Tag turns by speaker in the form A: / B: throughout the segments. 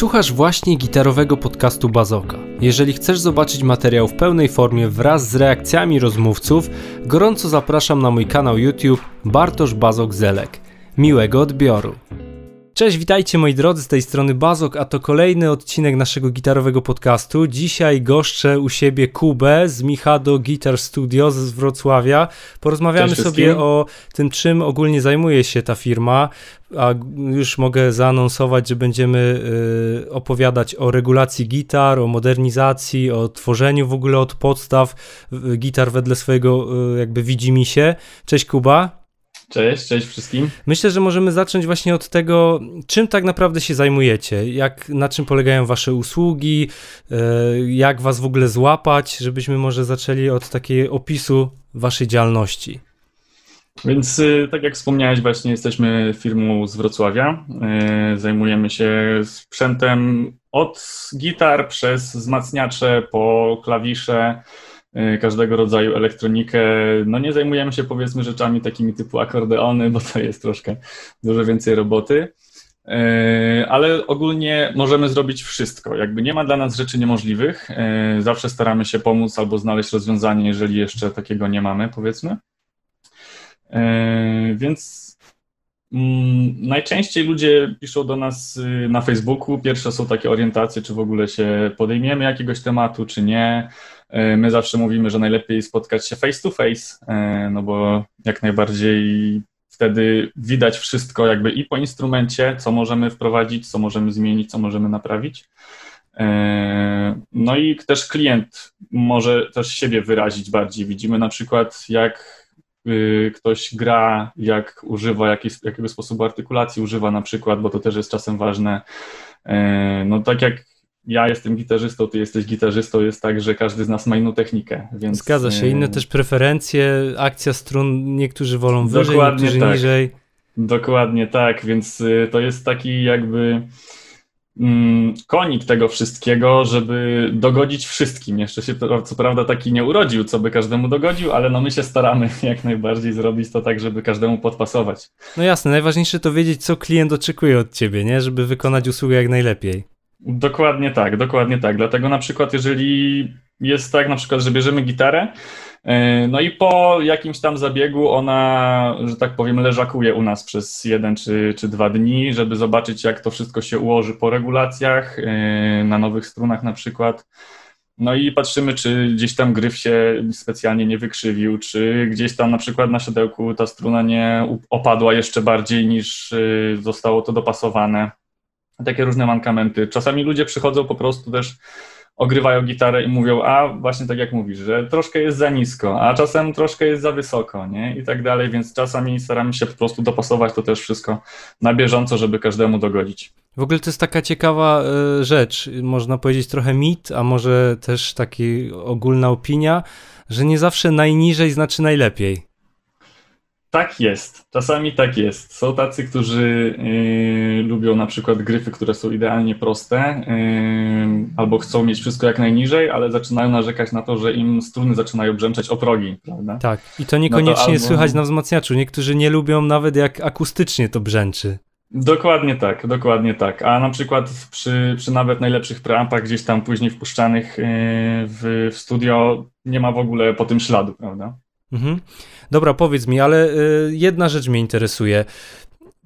A: Słuchasz właśnie gitarowego podcastu Bazoka. Jeżeli chcesz zobaczyć materiał w pełnej formie wraz z reakcjami rozmówców, gorąco zapraszam na mój kanał YouTube Bartosz Bazok Zelek. Miłego odbioru. Cześć, witajcie moi drodzy, z tej strony Bazok, a to kolejny odcinek naszego gitarowego podcastu. Dzisiaj goszczę u siebie Kubę z Michado Guitar Studio z Wrocławia. Porozmawiamy sobie o tym, czym ogólnie zajmuje się ta firma, a już mogę zaanonsować, że będziemy y, opowiadać o regulacji gitar, o modernizacji, o tworzeniu w ogóle od podstaw y, gitar wedle swojego y, jakby widzimisię. Cześć Kuba.
B: Cześć, cześć wszystkim.
A: Myślę, że możemy zacząć właśnie od tego, czym tak naprawdę się zajmujecie, jak, na czym polegają wasze usługi, e, jak was w ogóle złapać, żebyśmy może zaczęli od takiego opisu waszej działalności.
B: Więc y, tak jak wspomniałeś, właśnie jesteśmy firmą z Wrocławia. E, zajmujemy się sprzętem od gitar przez wzmacniacze po klawisze, Y, każdego rodzaju elektronikę. No nie zajmujemy się powiedzmy rzeczami takimi typu akordeony, bo to jest troszkę dużo więcej roboty. Y, ale ogólnie możemy zrobić wszystko. Jakby nie ma dla nas rzeczy niemożliwych. Y, zawsze staramy się pomóc albo znaleźć rozwiązanie, jeżeli jeszcze takiego nie mamy, powiedzmy. Więc mm, najczęściej ludzie piszą do nas na Facebooku. Pierwsze są takie orientacje, czy w ogóle się podejmiemy jakiegoś tematu, czy nie. E, my zawsze mówimy, że najlepiej spotkać się face to face, e, no bo jak najbardziej wtedy widać wszystko jakby i po instrumencie, co możemy wprowadzić, co możemy zmienić, co możemy naprawić. E, no i też klient może też siebie wyrazić bardziej. Widzimy na przykład, jak y, ktoś gra, jak używa, jakiej, jakiego sposobu artykulacji używa na przykład, bo to też jest czasem ważne. No tak jak ja jestem gitarzystą, ty jesteś gitarzystą, jest tak, że każdy z nas ma inną technikę. Więc...
A: Zgadza się, inne też preferencje, akcja strun, niektórzy wolą wyżej, Dokładnie niektórzy tak. niżej.
B: Dokładnie tak, więc y, to jest taki jakby mm, konik tego wszystkiego, żeby dogodzić wszystkim. Jeszcze się co prawda taki nie urodził, co by każdemu dogodził, ale no my się staramy jak najbardziej zrobić to tak, żeby każdemu podpasować.
A: No jasne, najważniejsze to wiedzieć, co klient oczekuje od ciebie, nie? Żeby wykonać usługę jak najlepiej.
B: Dokładnie tak, dokładnie tak. Dlatego na przykład, jeżeli jest tak, na przykład, że bierzemy gitarę, e, no i po jakimś tam zabiegu ona, że tak powiem, leżakuje u nas przez jeden czy, czy dwa dni, żeby zobaczyć, jak to wszystko się ułoży po regulacjach, e, na nowych strunach na przykład. No i patrzymy, czy gdzieś tam gryf się specjalnie nie wykrzywił, czy gdzieś tam na przykład na siodełku ta struna nie opadła jeszcze bardziej niż e, zostało to dopasowane takie różne mankamenty. Czasami ludzie przychodzą po prostu też, ogrywają gitarę i mówią, a właśnie tak jak mówisz, że troszkę jest za nisko, a czasem troszkę jest za wysoko, nie? I tak dalej, więc czasami staramy się po prostu dopasować to też wszystko na bieżąco, żeby każdemu dogodzić.
A: W ogóle to jest taka ciekawa y, rzecz, można powiedzieć trochę mit, a może też taki ogólna opinia, że nie zawsze najniżej znaczy najlepiej.
B: Tak jest, czasami tak jest. Są tacy, którzy yy, lubią na przykład gryfy, które są idealnie proste, yy, albo chcą mieć wszystko jak najniżej, ale zaczynają narzekać na to, że im struny zaczynają brzęczeć o progi, prawda?
A: Tak, i to niekoniecznie no to albo... słychać na wzmacniaczu. Niektórzy nie lubią nawet jak akustycznie to brzęczy.
B: Dokładnie tak, dokładnie tak. A na przykład przy, przy nawet najlepszych preampach gdzieś tam później wpuszczanych yy, w, w studio nie ma w ogóle po tym śladu, prawda? Mhm.
A: Dobra, powiedz mi, ale y, jedna rzecz mnie interesuje.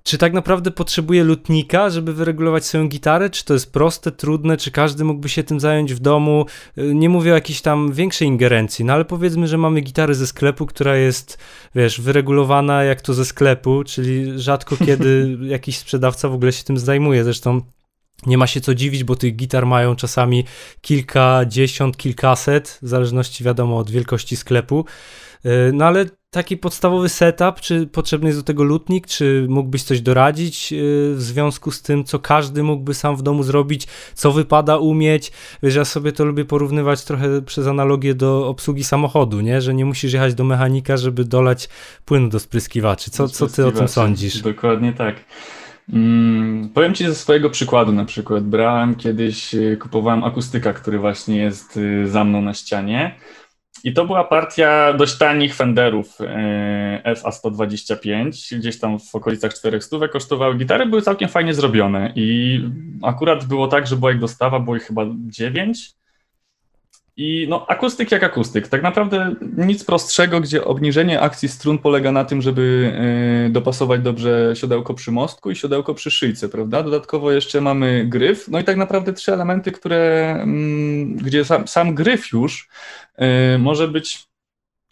A: Czy tak naprawdę potrzebuje lutnika, żeby wyregulować swoją gitarę? Czy to jest proste, trudne? Czy każdy mógłby się tym zająć w domu? Y, nie mówię o jakiejś tam większej ingerencji, no ale powiedzmy, że mamy gitarę ze sklepu, która jest, wiesz, wyregulowana jak to ze sklepu, czyli rzadko kiedy jakiś sprzedawca w ogóle się tym zajmuje. Zresztą nie ma się co dziwić, bo tych gitar mają czasami kilkadziesiąt, kilkaset, w zależności wiadomo od wielkości sklepu. Y, no ale taki podstawowy setup, czy potrzebny jest do tego lutnik, czy mógłbyś coś doradzić y, w związku z tym, co każdy mógłby sam w domu zrobić, co wypada umieć? Wiesz, ja sobie to lubię porównywać trochę przez analogię do obsługi samochodu, nie? Że nie musisz jechać do mechanika, żeby dolać płynu do spryskiwaczy. Co, co ty o tym sądzisz?
B: Dokładnie tak. Hmm, powiem Ci ze swojego przykładu na przykład. Brałem kiedyś, y, kupowałem akustyka, który właśnie jest za mną na ścianie I to była partia dość tanich Fenderów e, FA125, gdzieś tam w okolicach 400 kosztowały gitary, były całkiem fajnie zrobione. I akurat było tak, że była ich dostawa, było ich chyba 9 i no, akustyk jak akustyk. Tak naprawdę nic prostszego, gdzie obniżenie akcji strun polega na tym, żeby y, dopasować dobrze siodełko przy mostku i siodełko przy szyjce, prawda? Dodatkowo jeszcze mamy gryf, no i tak naprawdę trzy elementy, które, mm, gdzie sam, sam gryf już y, może być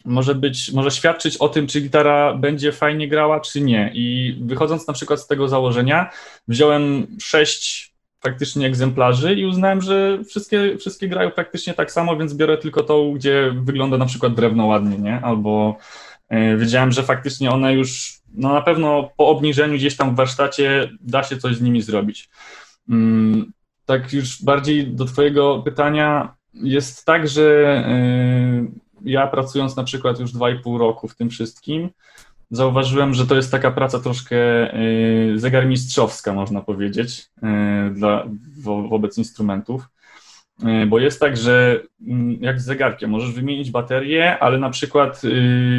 B: może być, może świadczyć o tym, czy gitara będzie fajnie grała, czy nie. I wychodząc na przykład z tego założenia, wziąłem sześć faktycznie egzemplarzy i uznałem, że wszystkie, wszystkie grają praktycznie tak samo, więc biorę tylko tą, gdzie wygląda na przykład drewno ładnie, nie? Albo yy, wiedziałem, że faktycznie one już, no na pewno po obniżeniu gdzieś tam w warsztacie da się coś z nimi zrobić. Yy, tak już bardziej do twojego pytania jest tak, że yy, ja pracując na przykład już dwa i pół roku w tym wszystkim, zauważyłem, że to jest taka praca troszkę y, zegarmistrzowska, można powiedzieć, y, dla, wo, wobec instrumentów. Y, bo jest tak, że mm, jak z zegarkiem, możesz wymienić baterię, ale na przykład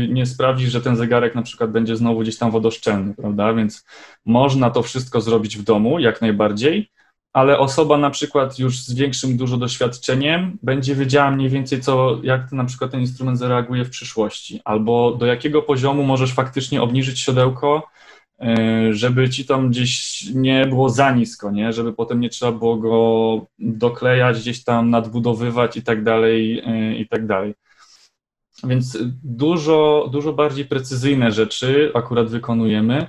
B: nie sprawi, że ten zegarek na przykład będzie znowu gdzieś tam wodoszczelny, prawda? Więc można to wszystko zrobić w domu, jak najbardziej, ale osoba na przykład już z większym dużo doświadczeniem będzie wiedziała mniej więcej, co, jak ten, na przykład ten instrument zareaguje w przyszłości, albo do jakiego poziomu możesz faktycznie obniżyć siodełko, e, żeby ci tam gdzieś nie było za nisko, nie? żeby potem nie trzeba było go doklejać, gdzieś tam nadbudowywać i tak dalej, e, i tak dalej. Więc dużo, dużo bardziej precyzyjne rzeczy akurat wykonujemy.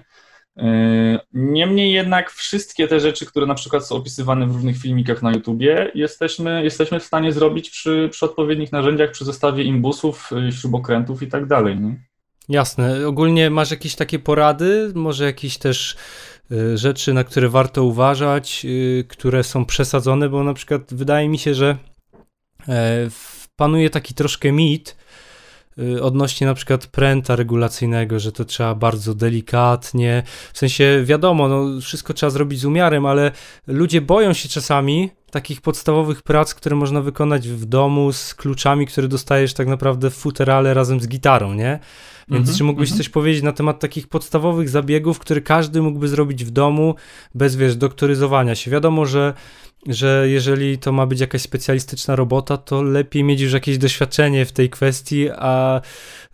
B: Yy, niemniej jednak wszystkie te rzeczy, które na przykład są opisywane w różnych filmikach na YouTubie, jesteśmy, jesteśmy w stanie zrobić przy, przy odpowiednich narzędziach, przy zestawie imbusów, yy, śrubokrętów i tak dalej.
A: Jasne. Ogólnie masz jakieś takie porady, może jakieś też y, rzeczy, na które warto uważać, które są przesadzone, bo na przykład wydaje mi się, że e, panuje taki troszkę mit, odnośnie na przykład pręta regulacyjnego, że to trzeba bardzo delikatnie, w sensie wiadomo, no wszystko trzeba zrobić z umiarem, ale ludzie boją się czasami takich podstawowych prac, które można wykonać w domu z kluczami, które dostajesz tak naprawdę w futerale razem z gitarą, nie? Więc mm -hmm, czy mógłbyś mm -hmm. coś powiedzieć na temat takich podstawowych zabiegów, które każdy mógłby zrobić w domu bez, wiesz, doktoryzowania się? Wiadomo, że że jeżeli to ma być jakaś specjalistyczna robota, to lepiej mieć już jakieś doświadczenie w tej kwestii, a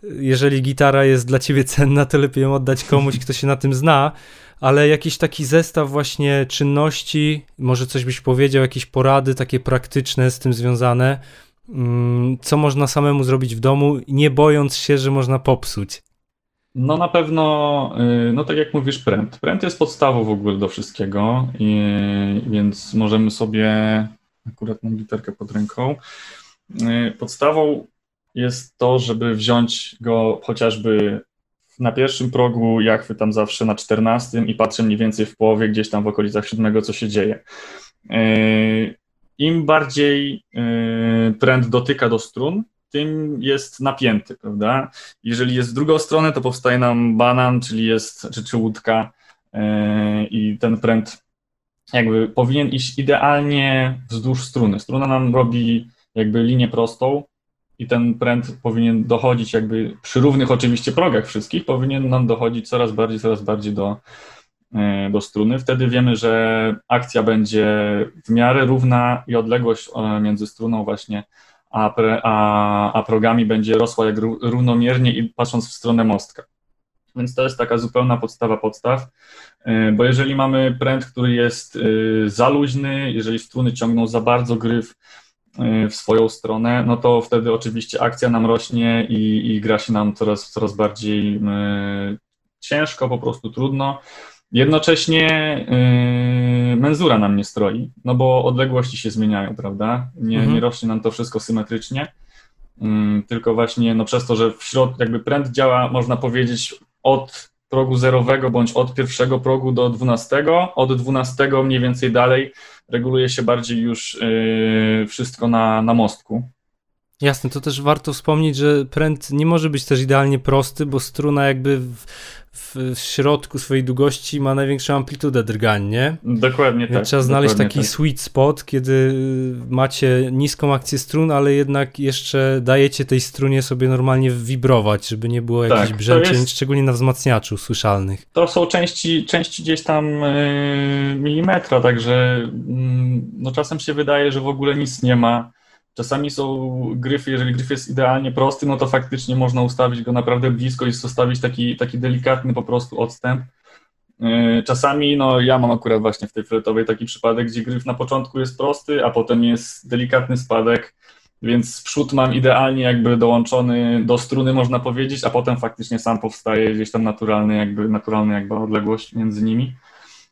A: jeżeli gitara jest dla ciebie cenna, to lepiej ją oddać komuś, kto się na tym zna. Ale jakiś taki zestaw właśnie czynności, może coś byś powiedział, jakieś porady takie praktyczne z tym związane, mm, co można samemu zrobić w domu, nie bojąc się, że można popsuć.
B: No na pewno, y, no tak jak mówisz, pręt. Pręt jest podstawą w ogóle do wszystkiego, i, więc możemy sobie, akurat mam literkę pod ręką, y, podstawą jest to, żeby wziąć go chociażby na pierwszym progu jachwy tam zawsze na 14 i patrzę mniej więcej w połowie, gdzieś tam w okolicach siódmego, co się dzieje. Y, Im bardziej pręt dotyka do strun, tym jest napięty, prawda? Jeżeli jest w drugą stronę, to powstaje nam banan, czyli jest, czy, czy łódka yy, i ten pręt jakby powinien iść idealnie wzdłuż struny. Struna nam robi jakby linię prostą i ten pręt powinien dochodzić jakby przy równych oczywiście progach wszystkich, powinien nam dochodzić coraz bardziej, coraz bardziej do, yy, do struny. Wtedy wiemy, że akcja będzie w miarę równa i odległość e, między struną właśnie a, a, a progami będzie rosła jak równomiernie i patrząc w stronę mostka. Więc to jest taka zupełna podstawa podstaw, y, bo jeżeli mamy pręt, który jest y, za luźny, jeżeli struny ciągną za bardzo gryf y, w swoją stronę, no to wtedy oczywiście akcja nam rośnie i, i gra się nam coraz, coraz bardziej ciężko, po prostu trudno. Jednocześnie yy, menzura nam nie stroi, no bo odległości się zmieniają, prawda? Nie, mhm. nie rośnie nam to wszystko symetrycznie, yy, tylko właśnie no przez to, że w środku jakby pręd działa, można powiedzieć, od progu zerowego bądź od pierwszego progu do dwunastego, od dwunastego mniej więcej dalej reguluje się bardziej już yy, wszystko na, na mostku.
A: Jasne, to też warto wspomnieć, że pręt nie może być też idealnie prosty, bo struna jakby w, w, środku swojej długości ma największą amplitudę drgań, nie?
B: Dokładnie
A: Więc
B: tak.
A: trzeba znaleźć taki
B: tak.
A: sweet spot, kiedy macie niską akcję strun, ale jednak jeszcze dajecie tej strunie sobie normalnie wibrować, żeby nie było
B: Tak,
A: jakichś brzęczeń,
B: jest-
A: szczególnie na wzmacniaczu słyszalnych.
B: To są części, części gdzieś tam yy, milimetra, także mm, no czasem się wydaje, że w ogóle nic nie ma. Czasami są gryfy, jeżeli gryf jest idealnie prosty, no to faktycznie można ustawić go naprawdę blisko i zostawić taki, taki delikatny po prostu odstęp. Yy, Czasami, no ja mam akurat właśnie w tej fletowej taki przypadek, gdzie gryf na początku jest prosty, a potem jest delikatny spadek, więc przód mam idealnie jakby dołączony do struny, można powiedzieć, a potem faktycznie sam powstaje gdzieś tam naturalny jakby, naturalna jakby odległość między nimi.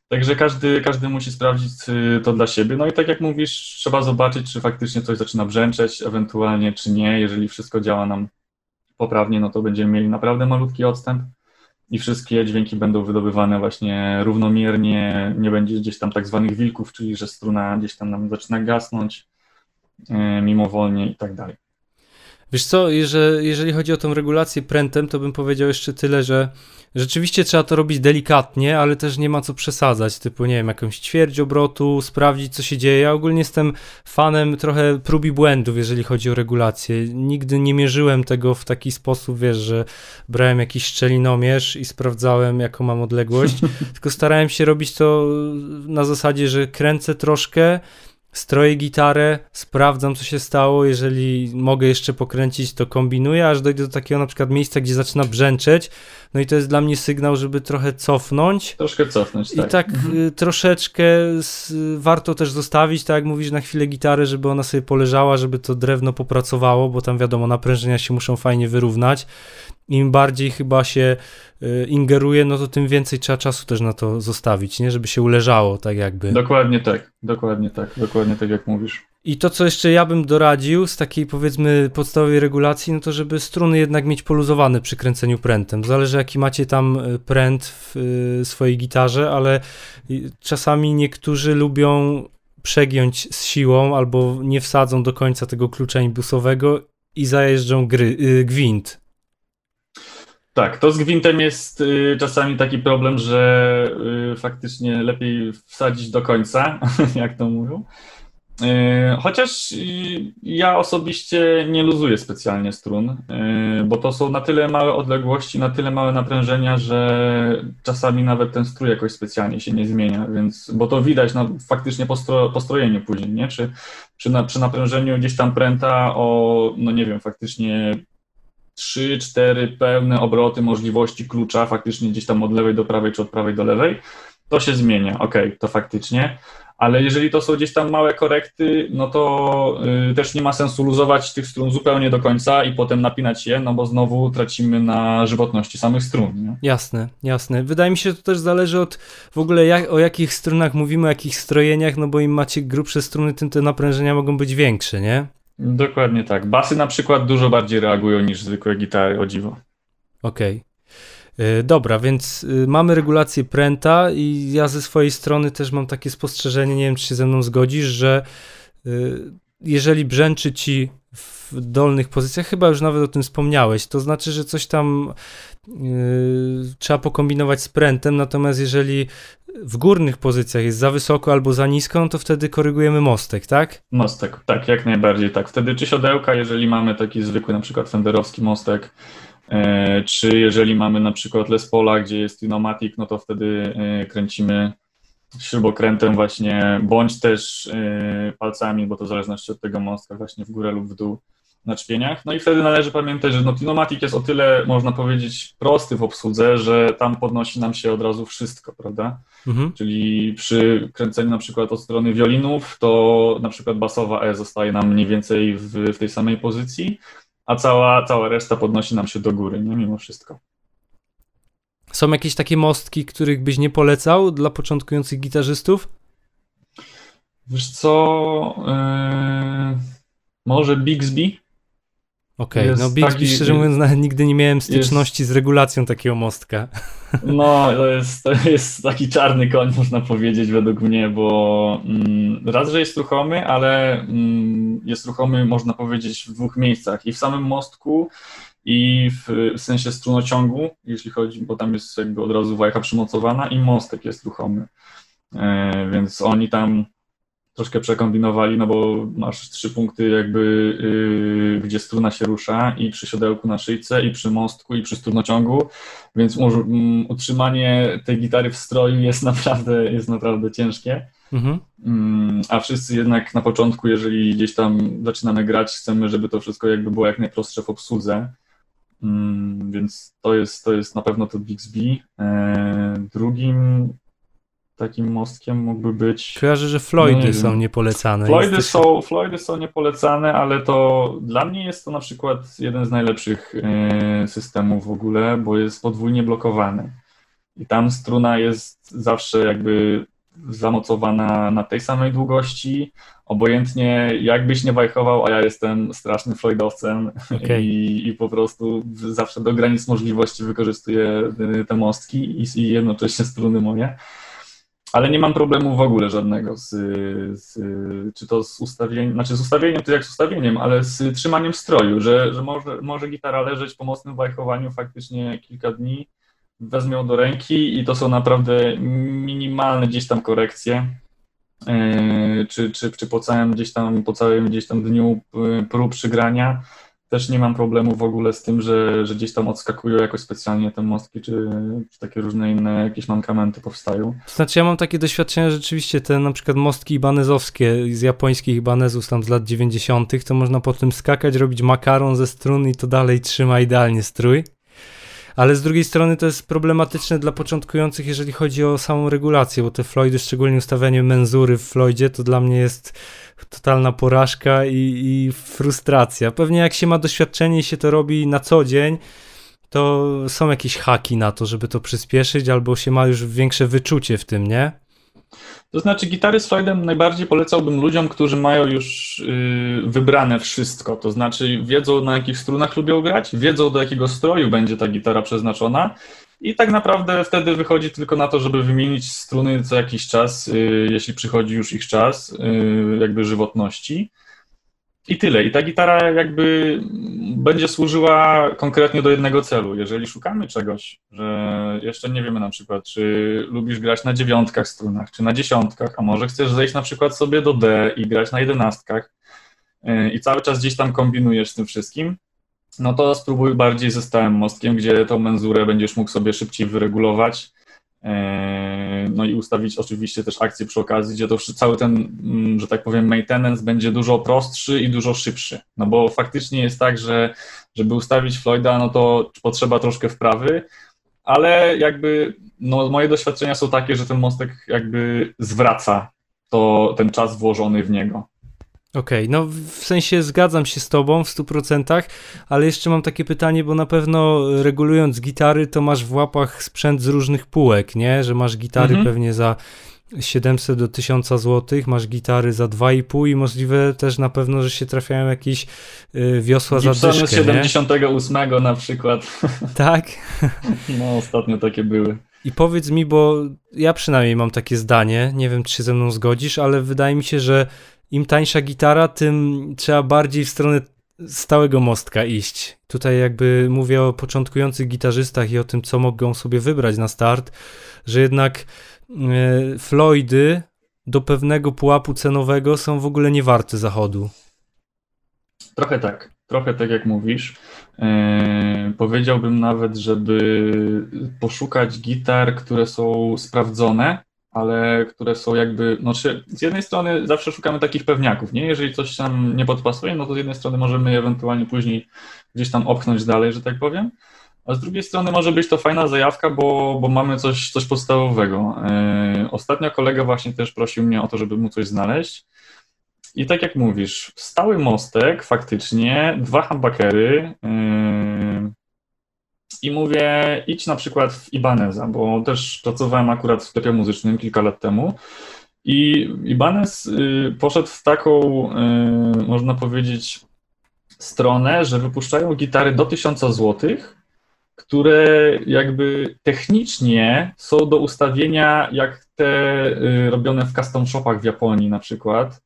B: Także każdy, każdy musi sprawdzić y, to dla siebie. No i tak jak mówisz, trzeba zobaczyć, czy faktycznie coś zaczyna brzęczeć, ewentualnie czy nie. Jeżeli wszystko działa nam poprawnie, no to będziemy mieli naprawdę malutki odstęp i wszystkie dźwięki będą wydobywane właśnie równomiernie, nie będzie gdzieś tam tak zwanych wilków, czyli że struna gdzieś tam nam zaczyna gasnąć y, mimowolnie i tak dalej.
A: Wiesz co, jeżeli, jeżeli chodzi o tą regulację prętem, to bym powiedział jeszcze tyle, że rzeczywiście trzeba to robić delikatnie, ale też nie ma co przesadzać, typu nie wiem, jakąś ćwierć obrotu, sprawdzić co się dzieje. Ja ogólnie jestem fanem trochę prób i błędów, jeżeli chodzi o regulację. Nigdy nie mierzyłem tego w taki sposób, wiesz, że brałem jakiś szczelinomierz i sprawdzałem jaką mam odległość, tylko starałem się robić to na zasadzie, że kręcę troszkę, stroję gitarę, sprawdzam co się stało, jeżeli mogę jeszcze pokręcić, to kombinuję, aż dojdę do takiego na przykład miejsca, gdzie zaczyna brzęczeć, no i to jest dla mnie sygnał, żeby trochę cofnąć.
B: Troszkę cofnąć, tak.
A: I tak y, troszeczkę s, warto też zostawić, tak jak mówisz, na chwilę gitarę, żeby ona sobie poleżała, żeby to drewno popracowało, bo tam wiadomo, naprężenia się muszą fajnie wyrównać. Im bardziej chyba się y, ingeruje, no to tym więcej trzeba czasu też na to zostawić, nie? Żeby się uleżało, tak jakby.
B: Dokładnie tak, dokładnie tak, dokładnie tak jak mówisz.
A: I to, co jeszcze ja bym doradził z takiej powiedzmy podstawowej regulacji, no to żeby struny jednak mieć poluzowane przy kręceniu prętem. Zależy jaki macie tam y, pręt w y, swojej gitarze, ale czasami niektórzy lubią przegiąć z siłą albo nie wsadzą do końca tego klucza imbusowego i zajeżdżą gry, gwint.
B: Tak, to z gwintem jest y, czasami taki problem, że y, faktycznie lepiej wsadzić do końca, jak to mówią. Y, Chociaż y, ja osobiście nie luzuję specjalnie strun, y, bo to są na tyle małe odległości, na tyle małe naprężenia, że czasami nawet ten strój jakoś specjalnie się nie zmienia, więc, bo to widać faktycznie po, stro, po strojeniu później, nie? Czy przy, na, przy naprężeniu gdzieś tam pręta o, no nie wiem, faktycznie 3-4 pełne obroty możliwości klucza, faktycznie gdzieś tam od lewej do prawej, czy od prawej do lewej, to się zmienia, ok, to faktycznie, ale jeżeli to są gdzieś tam małe korekty, no to y, też nie ma sensu luzować tych strun zupełnie do końca i potem napinać je, no bo znowu tracimy na żywotności samych strun. Nie?
A: Jasne, jasne. Wydaje mi się, że to też zależy od w ogóle jak, o jakich strunach mówimy, o jakich strojeniach, no bo im macie grubsze struny, tym te naprężenia mogą być większe, nie?
B: Dokładnie tak. Basy na przykład dużo bardziej reagują niż zwykłe gitary, o dziwo.
A: Okej. Y, Dobra, więc y, mamy regulację pręta i ja ze swojej strony też mam takie spostrzeżenie, nie wiem czy się ze mną zgodzisz, że y, jeżeli brzęczy ci w dolnych pozycjach, chyba już nawet o tym wspomniałeś, to znaczy, że coś tam y, trzeba pokombinować z prętem, natomiast jeżeli w górnych pozycjach jest za wysoko albo za nisko, no to wtedy korygujemy mostek, tak?
B: Mostek, tak, jak najbardziej tak. Wtedy czy siodełka, jeżeli mamy taki zwykły na przykład fenderowski mostek, e, czy jeżeli mamy na przykład Les Paula, gdzie jest Twinomatic, no to wtedy e, kręcimy śrubokrętem właśnie, bądź też e, palcami, bo to w zależności od tego mostka właśnie w górę lub w dół na czpieniach. No i wtedy należy pamiętać, że no, jest o tyle, można powiedzieć, prosty w obsłudze, że tam podnosi nam się od razu wszystko, prawda?
A: Mhm.
B: Czyli przy kręceniu na przykład od strony wiolinów, to na przykład basowa E zostaje nam mniej więcej w, w tej samej pozycji, a cała, cała reszta podnosi nam się do góry, nie? Mimo wszystko.
A: Są jakieś takie mostki, których byś nie polecał dla początkujących gitarzystów?
B: Wiesz co, yy, może Bixby?
A: Okej, okay. no Bixby taki, szczerze mówiąc nawet nigdy nie miałem styczności jest, z regulacją takiego mostka.
B: No, to jest, to jest taki czarny koń, można powiedzieć, według mnie, bo mm, raz, że jest ruchomy, ale mm, jest ruchomy, można powiedzieć, w dwóch miejscach. I w samym mostku, i w, w sensie strunociągu, jeśli chodzi, bo tam jest jakby od razu wajcha przymocowana i mostek jest ruchomy. E, więc oni tam troszkę przekombinowali, no bo masz trzy punkty jakby, yy, gdzie struna się rusza i przy siodełku na szyjce, i przy mostku, i przy strunociągu, więc um, utrzymanie tej gitary w stroju jest naprawdę, jest naprawdę ciężkie. Mhm. Um, a wszyscy jednak na początku, jeżeli gdzieś tam zaczynamy grać, chcemy, żeby to wszystko jakby było jak najprostsze w obsłudze. Um, więc to jest, to jest na pewno to Bixby. E, drugim takim mostkiem mógłby być.
A: Kojarzę, że Floydy są niepolecane.
B: Floydy, Jesteś... są, Floydy są niepolecane, ale to dla mnie jest to na przykład jeden z najlepszych e, systemów w ogóle, bo jest podwójnie blokowany. I tam struna jest zawsze jakby zamocowana na tej samej długości, obojętnie jakbyś nie wajchował, a ja jestem strasznym Floydowcem okay. i, i, po prostu zawsze do granic możliwości wykorzystuję te mostki i, i jednocześnie struny moje ale nie mam problemu w ogóle żadnego z, z, czy to z ustawieniem, znaczy z ustawieniem to jak z ustawieniem, ale z trzymaniem stroju, że, że może, może gitara leżeć po mocnym wajchowaniu faktycznie kilka dni, wezmę ją do ręki i to są naprawdę minimalne gdzieś tam korekcje, yy, czy, czy, czy po całym gdzieś tam, po całym gdzieś tam dniu yy, prób przygrania, też nie mam problemu w ogóle z tym, że, że gdzieś tam odskakują jakoś specjalnie te mostki, czy, czy takie różne inne jakieś mankamenty powstają.
A: Znaczy ja mam takie doświadczenie, że rzeczywiście te na przykład mostki ibanezowskie z japońskich ibanezów tam z lat 90., to można po tym skakać, robić makaron ze strun i to dalej trzyma idealnie strój ale z drugiej strony to jest problematyczne dla początkujących, jeżeli chodzi o samą regulację, bo te Floydy, szczególnie ustawianie menzury w Floydzie, to dla mnie jest totalna porażka i, i frustracja. Pewnie jak się ma doświadczenie i się to robi na co dzień, to są jakieś haki na to, żeby to przyspieszyć, albo się ma już większe wyczucie w tym, nie?
B: To znaczy, gitary z Floydem najbardziej polecałbym ludziom, którzy mają już yy, wybrane wszystko. To znaczy, wiedzą na jakich strunach lubią grać, wiedzą do jakiego stroju będzie ta gitara przeznaczona. I tak naprawdę wtedy wychodzi tylko na to, żeby wymienić struny co jakiś czas, yy, jeśli przychodzi już ich czas, yy, jakby żywotności. I tyle. I ta gitara jakby będzie służyła konkretnie do jednego celu. Jeżeli szukamy czegoś, że jeszcze nie wiemy na przykład, czy lubisz grać na dziewiątkach strunach, czy na dziesiątkach, a może chcesz zejść na przykład sobie do D i grać na jedenastkach y, i cały czas gdzieś tam kombinujesz z tym wszystkim, no to spróbuj bardziej ze stałym mostkiem, gdzie tą menzurę będziesz mógł sobie szybciej wyregulować, no i ustawić oczywiście też akcję przy okazji, gdzie to cały ten, mm, że tak powiem, maintenance będzie dużo prostszy i dużo szybszy. No bo faktycznie jest tak, że żeby ustawić Floyda, no to potrzeba troszkę wprawy, ale jakby no moje doświadczenia są takie, że ten mostek jakby zwraca to, ten czas włożony w niego.
A: Okej, okay, no w sensie zgadzam się z tobą w 100%, ale jeszcze mam takie pytanie, bo na pewno regulując gitary, to masz w łapach sprzęt z różnych półek, nie? Że masz gitary mhm. pewnie za 700 do 1000 zł, masz gitary za 2,5 i możliwe też na pewno, że się trafiają jakieś y, wiosła Gibsony za dyszkę,
B: z 78 nie? na przykład.
A: Tak?
B: No, ostatnio takie były.
A: I powiedz mi, bo ja przynajmniej mam takie zdanie, nie wiem czy się ze mną zgodzisz, ale wydaje mi się, że im tańsza gitara, tym trzeba bardziej w stronę stałego mostka iść. Tutaj jakby mówię o początkujących gitarzystach i o tym, co mogą sobie wybrać na start, że jednak e, Floydy do pewnego pułapu cenowego są w ogóle nie warte zachodu.
B: Trochę tak, trochę tak jak mówisz. E, powiedziałbym nawet, żeby poszukać gitar, które są sprawdzone, ale które są jakby, no z jednej strony zawsze szukamy takich pewniaków, nie? Jeżeli coś nam nie podpasuje, no to z jednej strony możemy ewentualnie później gdzieś tam opchnąć dalej, że tak powiem, a z drugiej strony może być to fajna zajawka, bo, bo mamy coś, coś podstawowego. Yy, ostatnio kolega właśnie też prosił mnie o to, żeby mu coś znaleźć. I tak jak mówisz, stały mostek, faktycznie, dwa humbuckery, yy, i mówię, idź na przykład w Ibaneza, bo też pracowałem akurat w sklepie muzycznym kilka lat temu. I Ibanez y, poszedł w taką, y, można powiedzieć, stronę, że wypuszczają gitary do 1000 zł, które jakby technicznie są do ustawienia jak te y, robione w custom shopach w Japonii na przykład.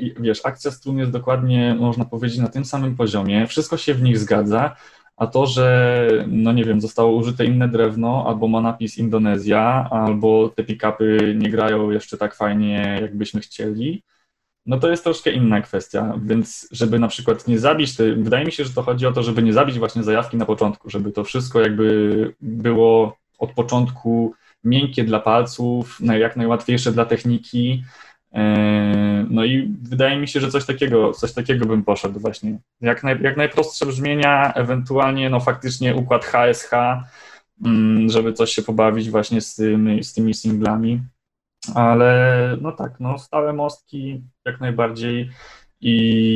B: I wiesz, akcja strun jest dokładnie, można powiedzieć, na tym samym poziomie, wszystko się w nich zgadza, a to, że, no nie wiem, zostało użyte inne drewno, albo ma napis Indonezja, albo te pick-upy nie grają jeszcze tak fajnie, jakbyśmy chcieli, no to jest troszkę inna kwestia, więc żeby na przykład nie zabić, to, wydaje mi się, że to chodzi o to, żeby nie zabić właśnie zajawki na początku, żeby to wszystko jakby było od początku miękkie dla palców, jak najłatwiejsze dla techniki, no i wydaje mi się, że coś takiego, coś takiego bym poszedł właśnie. Jak, naj, jak najprostsze brzmienia, ewentualnie no faktycznie układ HSH, mm, żeby coś się pobawić właśnie z, tymi, z tymi singlami. Ale no tak, no stałe mostki jak najbardziej i,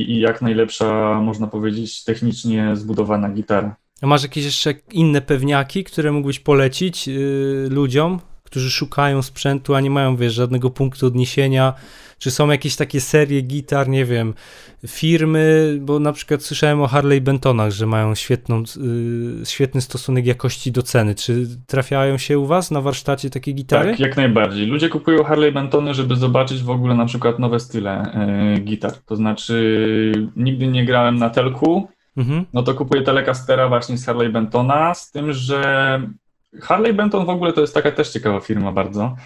B: i jak najlepsza, można powiedzieć, technicznie zbudowana gitara.
A: A masz jakieś jeszcze inne pewniaki, które mógłbyś polecić yy, ludziom, którzy szukają sprzętu, a nie mają, wiesz, żadnego punktu odniesienia? Czy są jakieś takie serie gitar, nie wiem, firmy, bo na przykład słyszałem o Harley Bentonach, że mają świetną, yy, świetny stosunek jakości do ceny. Czy trafiają się u was na warsztacie takie gitary?
B: Tak, jak najbardziej. Ludzie kupują Harley Bentony, żeby zobaczyć w ogóle na przykład nowe style yy, gitar. To znaczy, nigdy nie grałem na telku, mhm. no to kupuję Telecastera właśnie z Harley Bentona, z tym, że Harley Benton w ogóle to jest taka też ciekawa firma bardzo,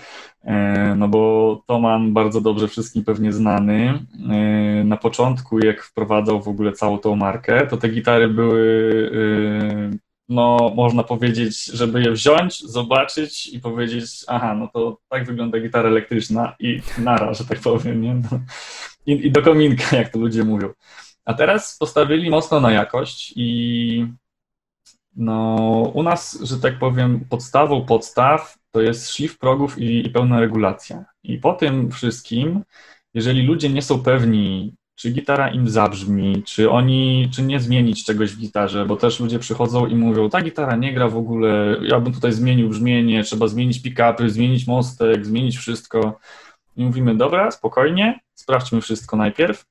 B: e, no bo Toman bardzo dobrze wszystkim pewnie znany. E, na początku, jak wprowadzał w ogóle całą tą markę, to te gitary były, e, no można powiedzieć, żeby je wziąć, zobaczyć i powiedzieć, aha, no to tak wygląda gitara elektryczna i nara, że tak powiem, nie? No. I, I do kominka, jak to ludzie mówią. A teraz postawili mocno na jakość i no, u nas, że tak powiem, podstawą podstaw to jest szlif progów i, i pełna regulacja. I po tym wszystkim, jeżeli ludzie nie są pewni, czy gitara im zabrzmi, czy oni, czy nie zmienić czegoś w gitarze, bo też ludzie przychodzą i mówią, ta gitara nie gra w ogóle, ja bym tutaj zmienił brzmienie, trzeba zmienić pick-upy, zmienić mostek, zmienić wszystko. I mówimy, dobra, spokojnie, sprawdźmy wszystko najpierw,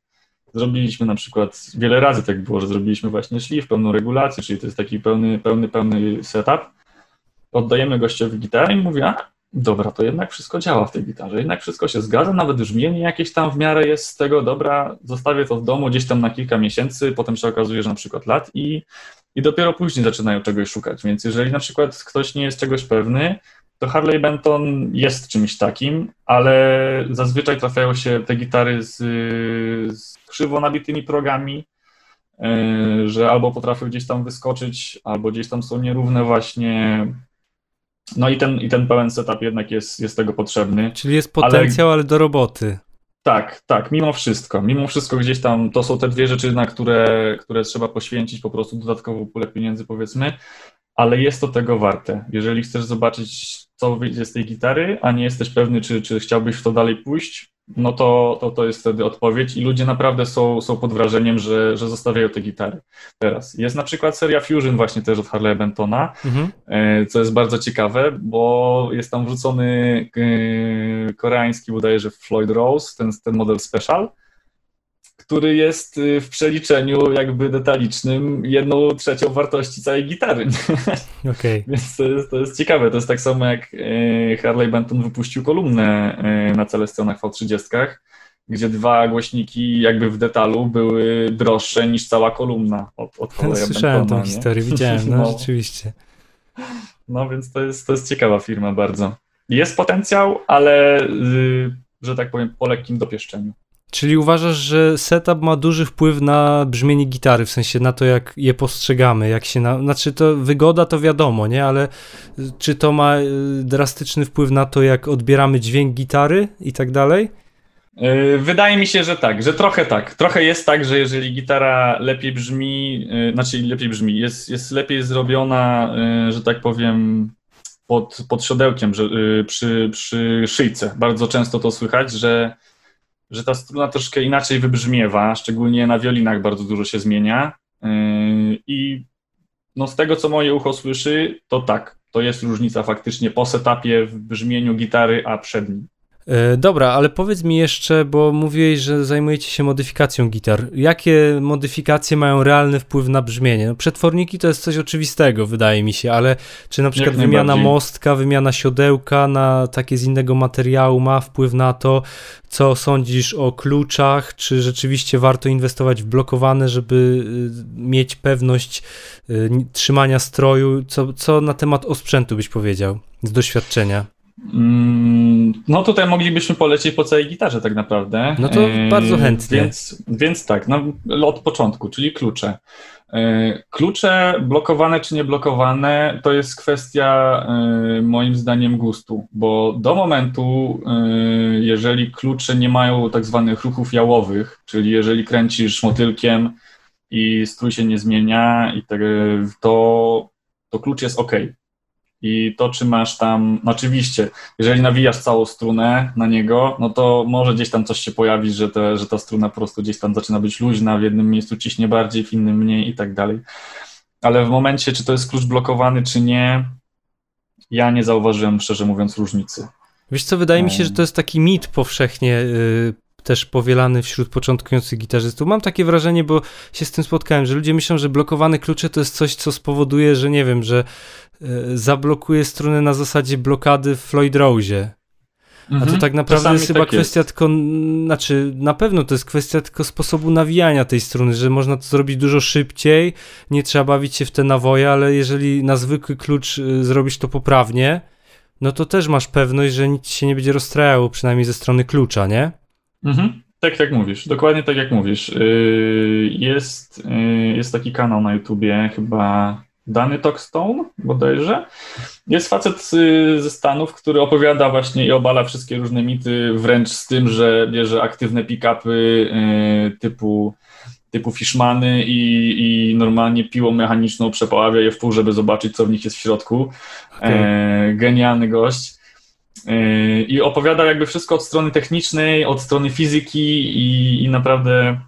B: Zrobiliśmy na przykład, wiele razy tak było, że zrobiliśmy właśnie szlif, pełną regulację, czyli to jest taki pełny, pełny, pełny setup. Oddajemy gościowi gitarę i mówię, a dobra, to jednak wszystko działa w tej gitarze, jednak wszystko się zgadza, nawet brzmienie jakieś tam w miarę jest z tego, dobra, zostawię to w domu gdzieś tam na kilka miesięcy, potem się okazuje, że na przykład lat i, i dopiero później zaczynają czegoś szukać, więc jeżeli na przykład ktoś nie jest czegoś pewny, to Harley Benton jest czymś takim, ale zazwyczaj trafiają się te gitary z, z krzywo nabitymi progami, e, że albo potrafią gdzieś tam wyskoczyć, albo gdzieś tam są nierówne właśnie. No i ten, i ten pełen setup jednak jest, jest tego potrzebny.
A: Czyli jest potencjał, ale, ale do roboty.
B: Tak, tak, mimo wszystko. Mimo wszystko gdzieś tam to są te dwie rzeczy, na które, które trzeba poświęcić po prostu dodatkową pulę pieniędzy, powiedzmy, ale jest to tego warte. Jeżeli chcesz zobaczyć, co wyjdzie z tej gitary, a nie jesteś pewny, czy, czy chciałbyś w to dalej pójść, no to, to, to jest wtedy odpowiedź i ludzie naprawdę są, są pod wrażeniem, że, że zostawiają te gitary teraz. Jest na przykład seria Fusion właśnie też od Harley Bentona, mhm. E, co jest bardzo ciekawe, bo jest tam wrzucony e, koreański bodajże Floyd Rose, ten, ten model special, który jest y, w przeliczeniu jakby detalicznym jedną trzecią wartości całej gitary.
A: Okay.
B: Więc to jest, to jest ciekawe. To jest tak samo jak y, Harley Benton wypuścił kolumnę y, na Celestionach V30, gdzie dwa głośniki jakby w detalu były droższe niż cała kolumna od, od
A: Harley'a Słyszałem Bentona, tą nie? historię, widziałem, no, no rzeczywiście.
B: No więc to jest, to jest ciekawa firma bardzo. Jest potencjał, ale że tak powiem po lekkim dopieszczeniu.
A: Czyli uważasz, że setup ma duży wpływ na brzmienie gitary, w sensie na to, jak je postrzegamy, jak się na... Znaczy to wygoda to wiadomo, nie? Ale czy to ma y, drastyczny wpływ na to, jak odbieramy dźwięk gitary i tak dalej?
B: Y, wydaje mi się, że tak, że trochę tak. Trochę jest tak, że jeżeli gitara lepiej brzmi, y, znaczy lepiej brzmi, jest, jest lepiej zrobiona, że tak powiem, pod, pod siodełkiem, że, przy, przy szyjce. Bardzo często to słychać, że że ta struna troszkę inaczej wybrzmiewa, szczególnie na wiolinach bardzo dużo się zmienia. Yy, I no z tego, co moje ucho słyszy, to tak, to jest różnica faktycznie po setupie w brzmieniu gitary, a przed nim.
A: E, dobra, ale powiedz mi jeszcze, bo mówiłeś, że zajmujecie się modyfikacją gitar. Jakie modyfikacje mają realny wpływ na brzmienie? No, przetworniki to jest coś oczywistego, wydaje mi się, ale czy na przykład wymiana mostka, wymiana siodełka na takie z innego materiału ma wpływ na to? Co sądzisz o kluczach? Czy rzeczywiście warto inwestować w blokowane, żeby y, mieć pewność y, trzymania stroju? Co, co na temat osprzętu byś powiedział z doświadczenia?
B: Mm, no tutaj moglibyśmy polecieć po całej gitarze tak naprawdę.
A: No to e, bardzo chętnie.
B: Więc, więc tak, no, od początku, czyli klucze. E, klucze blokowane czy nieblokowane to jest kwestia e, moim zdaniem gustu, bo do momentu, jeżeli klucze nie mają tak zwanych ruchów jałowych, czyli jeżeli kręcisz motylkiem i strój się nie zmienia, to, to klucz jest ok. I to, czy masz tam, no oczywiście, jeżeli nawijasz całą strunę na niego, no to może gdzieś tam coś się pojawić, że, te, że ta struna po prostu gdzieś tam zaczyna być luźna, w jednym miejscu ciśnie bardziej, w innym mniej i tak dalej. Ale w momencie, czy to jest klucz blokowany, czy nie, ja nie zauważyłem, szczerze mówiąc, różnicy.
A: Wiesz co, wydaje mi się, że to jest taki mit powszechnie yy, też powielany wśród początkujących gitarzystów. Mam takie wrażenie, bo się z tym spotkałem, że ludzie myślą, że blokowane klucze to jest coś, co spowoduje, że nie wiem, że zablokuje strunę na zasadzie blokady w Floyd Rose. A to mhm. tak naprawdę Czasami jest chyba tak kwestia jest. tylko, znaczy na pewno to jest kwestia tylko sposobu nawijania tej struny, że można to zrobić dużo szybciej, nie trzeba bawić się w te nawoje, ale jeżeli na zwykły klucz y, zrobisz to poprawnie, no to też masz pewność, że nic się nie będzie rozstrajało, przynajmniej ze strony klucza, nie?
B: Mhm. Tak jak mówisz, dokładnie tak jak mówisz. Y, jest, y, jest taki kanał na YouTubie, chyba Dany Talkstone bodajże. Jest facet y, ze Stanów, który opowiada właśnie i obala wszystkie różne mity, wręcz z tym, że bierze aktywne pick-upy y, typu, typu Fishmany i, i normalnie piłą mechaniczną przepaławia je w pół, żeby zobaczyć, co w nich jest w środku. Okay. E, genialny gość. E, I opowiada jakby wszystko od strony technicznej, od strony fizyki i, i naprawdę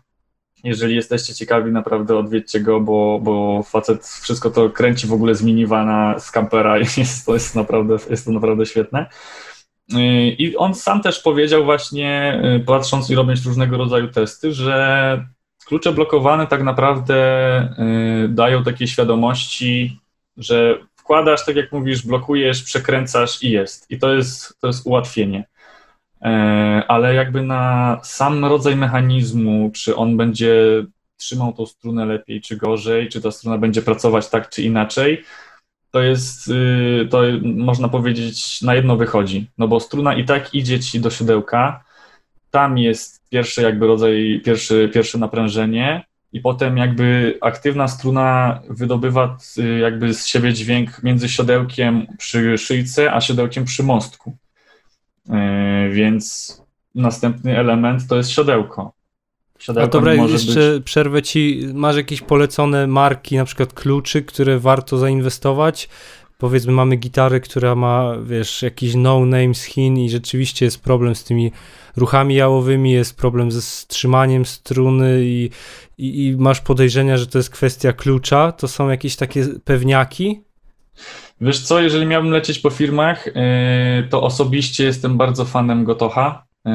B: jeżeli jesteście ciekawi, naprawdę odwiedźcie go, bo, bo facet wszystko to kręci w ogóle z minivana, z kampera i jest, to jest naprawdę, jest to naprawdę świetne. I on sam też powiedział właśnie, patrząc i robiąc różnego rodzaju testy, że klucze blokowane tak naprawdę y, dają takiej świadomości, że wkładasz, tak jak mówisz, blokujesz, przekręcasz i jest. I to jest, to jest ułatwienie. E, ale jakby na sam rodzaj mechanizmu, czy on będzie trzymał tą strunę lepiej czy gorzej, czy ta struna będzie pracować tak czy inaczej, to jest, y, to można powiedzieć, na jedno wychodzi. No bo struna i tak idzie ci do siodełka, tam jest pierwszy jakby rodzaj, pierwszy, pierwsze naprężenie i potem jakby aktywna struna wydobywa y, jakby z siebie dźwięk między siodełkiem przy szyjce, a siodełkiem przy mostku. E, więc następny element to jest siodełko.
A: Siodełko A dobra, jeszcze być... przerwę ci, masz jakieś polecone marki, na przykład kluczy, które warto zainwestować? Powiedzmy, mamy gitarę, która ma, wiesz, jakiś no-name z Chin i rzeczywiście jest problem z tymi ruchami jałowymi, jest problem ze strzymaniem struny i, i, i masz podejrzenia, że to jest kwestia klucza. To są jakieś takie pewniaki?
B: Wiesz co, jeżeli miałbym lecieć po firmach, y, to osobiście jestem bardzo fanem Gotoha. Y,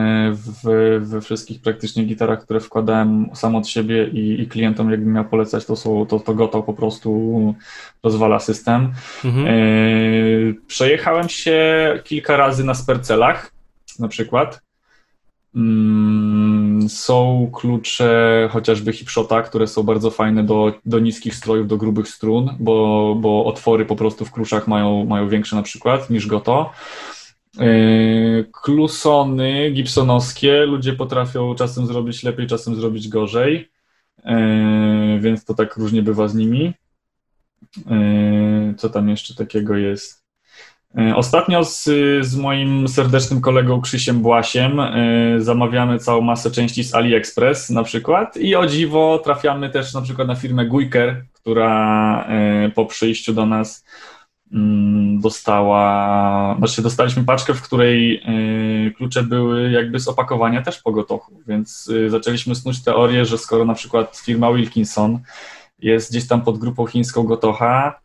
B: we wszystkich praktycznie gitarach, które wkładałem sam od siebie i, i klientom, jakbym miał polecać, to, są, to, to Goto po prostu rozwala system. Mhm. Y, przejechałem się kilka razy na spercelach, na przykład. Mm, są klucze chociażby hipshota, które są bardzo fajne do, do niskich strojów, do grubych strun, bo, bo otwory po prostu w kluczach mają, mają większe na przykład niż goto. Yy, klusony gibsonowskie ludzie potrafią czasem zrobić lepiej, czasem zrobić gorzej, yy, więc to tak różnie bywa z nimi. Yy, co tam jeszcze takiego jest? E, ostatnio z, z moim serdecznym kolegą Krzysiem Błasiem e, zamawiamy całą masę części z AliExpress na przykład i o dziwo trafiamy też na przykład na firmę Guiker, która e, po przyjściu do nas mm, dostała, znaczy dostaliśmy paczkę, w której klucze były jakby z opakowania też po gotochu, więc zaczęliśmy snuć teorię, że skoro na przykład firma Wilkinson jest gdzieś tam pod grupą chińską Gotocha,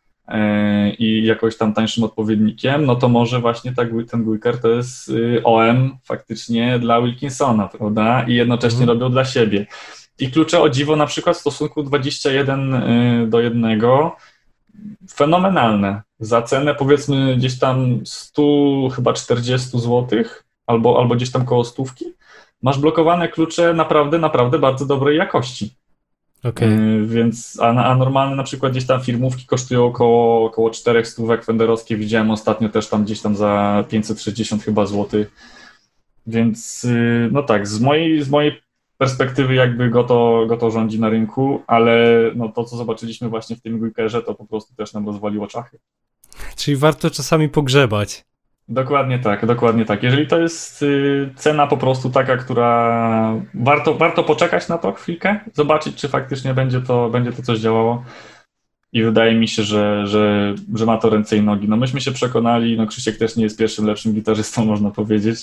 B: i jakoś tam tańszym odpowiednikiem, no to może właśnie ta, ten Guiker to jest y, OM faktycznie dla Wilkinsona, prawda? I jednocześnie mhm. robią dla siebie. I klucze o dziwo na przykład w stosunku 21 y, do 1 fenomenalne. Za cenę powiedzmy gdzieś tam 100, chyba 40 zł, albo, albo gdzieś tam koło stówki, masz blokowane klucze naprawdę, naprawdę bardzo dobrej jakości. Okay. Yy, więc, a, a normalne na przykład gdzieś tam firmówki kosztują około, około 4 stówek fenderowskie, widziałem ostatnio też tam gdzieś tam za 560 chyba złotych. Więc yy, no tak, z mojej, z mojej perspektywy jakby go to, go to rządzi na rynku, ale no to, co zobaczyliśmy właśnie w tym Guikerze, to po prostu też nam rozwaliło czachy.
A: Czyli warto czasami pogrzebać.
B: Dokładnie tak, dokładnie tak. Jeżeli to jest y, cena po prostu taka, która warto, warto poczekać na to chwilkę, zobaczyć, czy faktycznie będzie to, będzie to coś działało. I wydaje mi się, że, że, że ma to ręce i nogi. No myśmy się przekonali, no Krzysiek też nie jest pierwszym lepszym gitarzystą, można powiedzieć.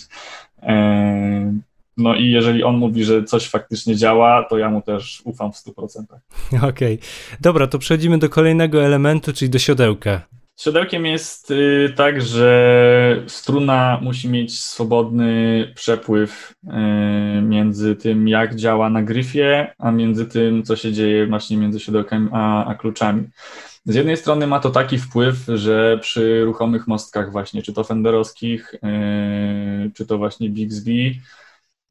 B: E, no i jeżeli on mówi, że coś faktycznie działa, to ja mu też ufam w 100%.
A: Okej. Okay. Dobra, to przechodzimy do kolejnego elementu, czyli do siodełka.
B: Siodełkiem jest y, tak, że struna musi mieć swobodny przepływ y, między tym, jak działa na gryfie, a między tym, co się dzieje właśnie między siodełkiem a, a kluczami. Z jednej strony ma to taki wpływ, że przy ruchomych mostkach właśnie, czy to fenderowskich, y, czy to właśnie Bixby,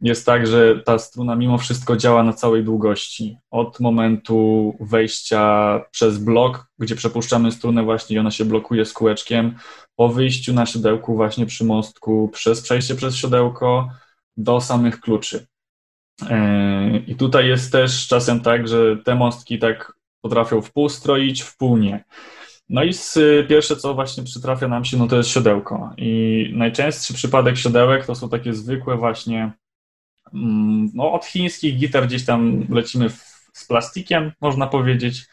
B: jest tak, że ta struna mimo wszystko działa na całej długości. Od momentu wejścia przez blok, gdzie przepuszczamy strunę właśnie i ona się blokuje z kółeczkiem, po wyjściu na siodełku właśnie przy mostku, przez przejście przez siodełko do samych kluczy. E, I tutaj jest też czasem tak, że te mostki tak potrafią w pół stroić, w pół nie. No i z, pierwsze, co właśnie przytrafia nam się, no to jest siodełko. I najczęstszy przypadek siodełek to są takie zwykłe właśnie no, od chińskich gitar gdzieś tam lecimy w, z plastikiem, można powiedzieć.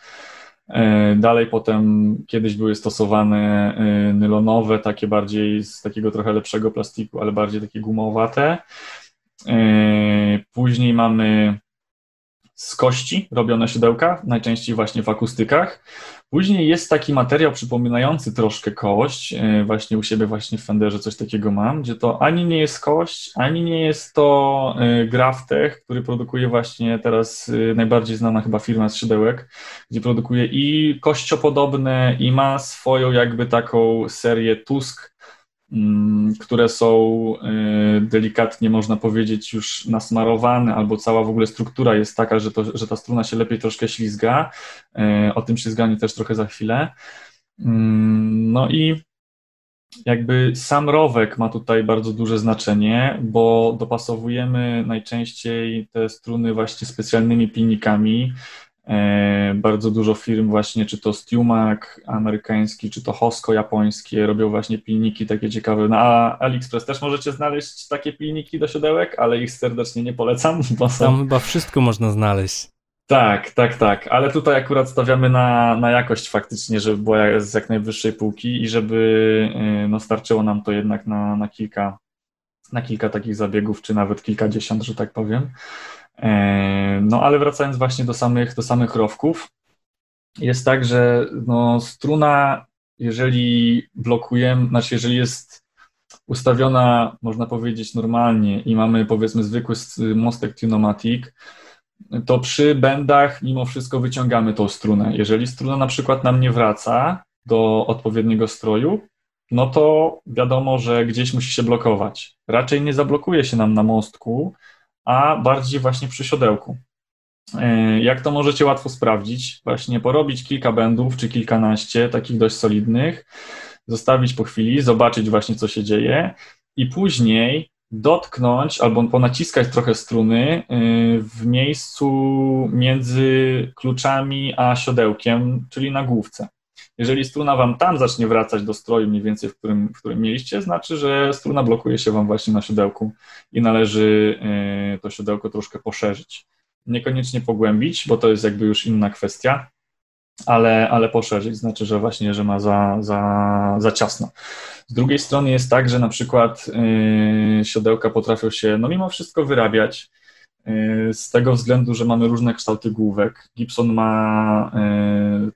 B: E, dalej potem kiedyś były stosowane e, nylonowe, takie bardziej z takiego trochę lepszego plastiku, ale bardziej takie gumowate. E, później mamy z kości robione siodełka, najczęściej właśnie w akustykach. Później jest taki materiał przypominający troszkę kość, e, właśnie u siebie właśnie w Fenderze coś takiego mam, gdzie to ani nie jest kość, ani nie jest to e, Graftech, który produkuje właśnie teraz e, najbardziej znana chyba firma z szydełek, gdzie produkuje i kościopodobne i ma swoją jakby taką serię Tusk, które są y, delikatnie, można powiedzieć, już nasmarowane, albo cała w ogóle struktura jest taka, że, to, że ta struna się lepiej troszkę ślizga. Y, o tym ślizganiu też trochę za chwilę. Mm, no i jakby sam rowek ma tutaj bardzo duże znaczenie, bo dopasowujemy najczęściej te struny właśnie specjalnymi pilnikami, E, bardzo dużo firm właśnie, czy to Stumac amerykański, czy to Hosko japońskie, robią właśnie pilniki takie ciekawe. Na AliExpress też możecie znaleźć takie pilniki do siodełek, ale ich serdecznie nie polecam.
A: Bo są... Tam chyba wszystko można znaleźć.
B: Tak, tak, tak, ale tutaj akurat stawiamy na, na jakość faktycznie, żeby była z jak najwyższej półki i żeby y, no, starczyło nam to jednak na, na, kilka, na kilka takich zabiegów, czy nawet kilkadziesiąt, że tak powiem. E, no ale wracając właśnie do samych, do samych rowków, jest tak, że no, struna, jeżeli blokujemy, znaczy jeżeli jest ustawiona, można powiedzieć, normalnie i mamy powiedzmy zwykły mostek Tunomatic, to przy bendach mimo wszystko wyciągamy tą strunę. Jeżeli struna na przykład nam nie wraca do odpowiedniego stroju, no to wiadomo, że gdzieś musi się blokować. Raczej nie zablokuje się nam na mostku, a bardziej właśnie przy siodełku. E, jak to możecie łatwo sprawdzić? Właśnie porobić kilka bendów czy kilkanaście, takich dość solidnych, zostawić po chwili, zobaczyć właśnie co się dzieje i później dotknąć albo ponaciskać trochę struny e, w miejscu między kluczami a siodełkiem, czyli na główce. Jeżeli struna Wam tam zacznie wracać do stroju mniej więcej, w którym, w którym mieliście, znaczy, że struna blokuje się Wam właśnie na siodełku i należy y, to siodełko troszkę poszerzyć. Niekoniecznie pogłębić, bo to jest jakby już inna kwestia, ale, ale poszerzyć znaczy, że właśnie, że ma za, za, za ciasno. Z drugiej strony jest tak, że na przykład yy, siodełka potrafią się, no mimo wszystko wyrabiać, z tego względu, że mamy różne kształty główek. Gibson ma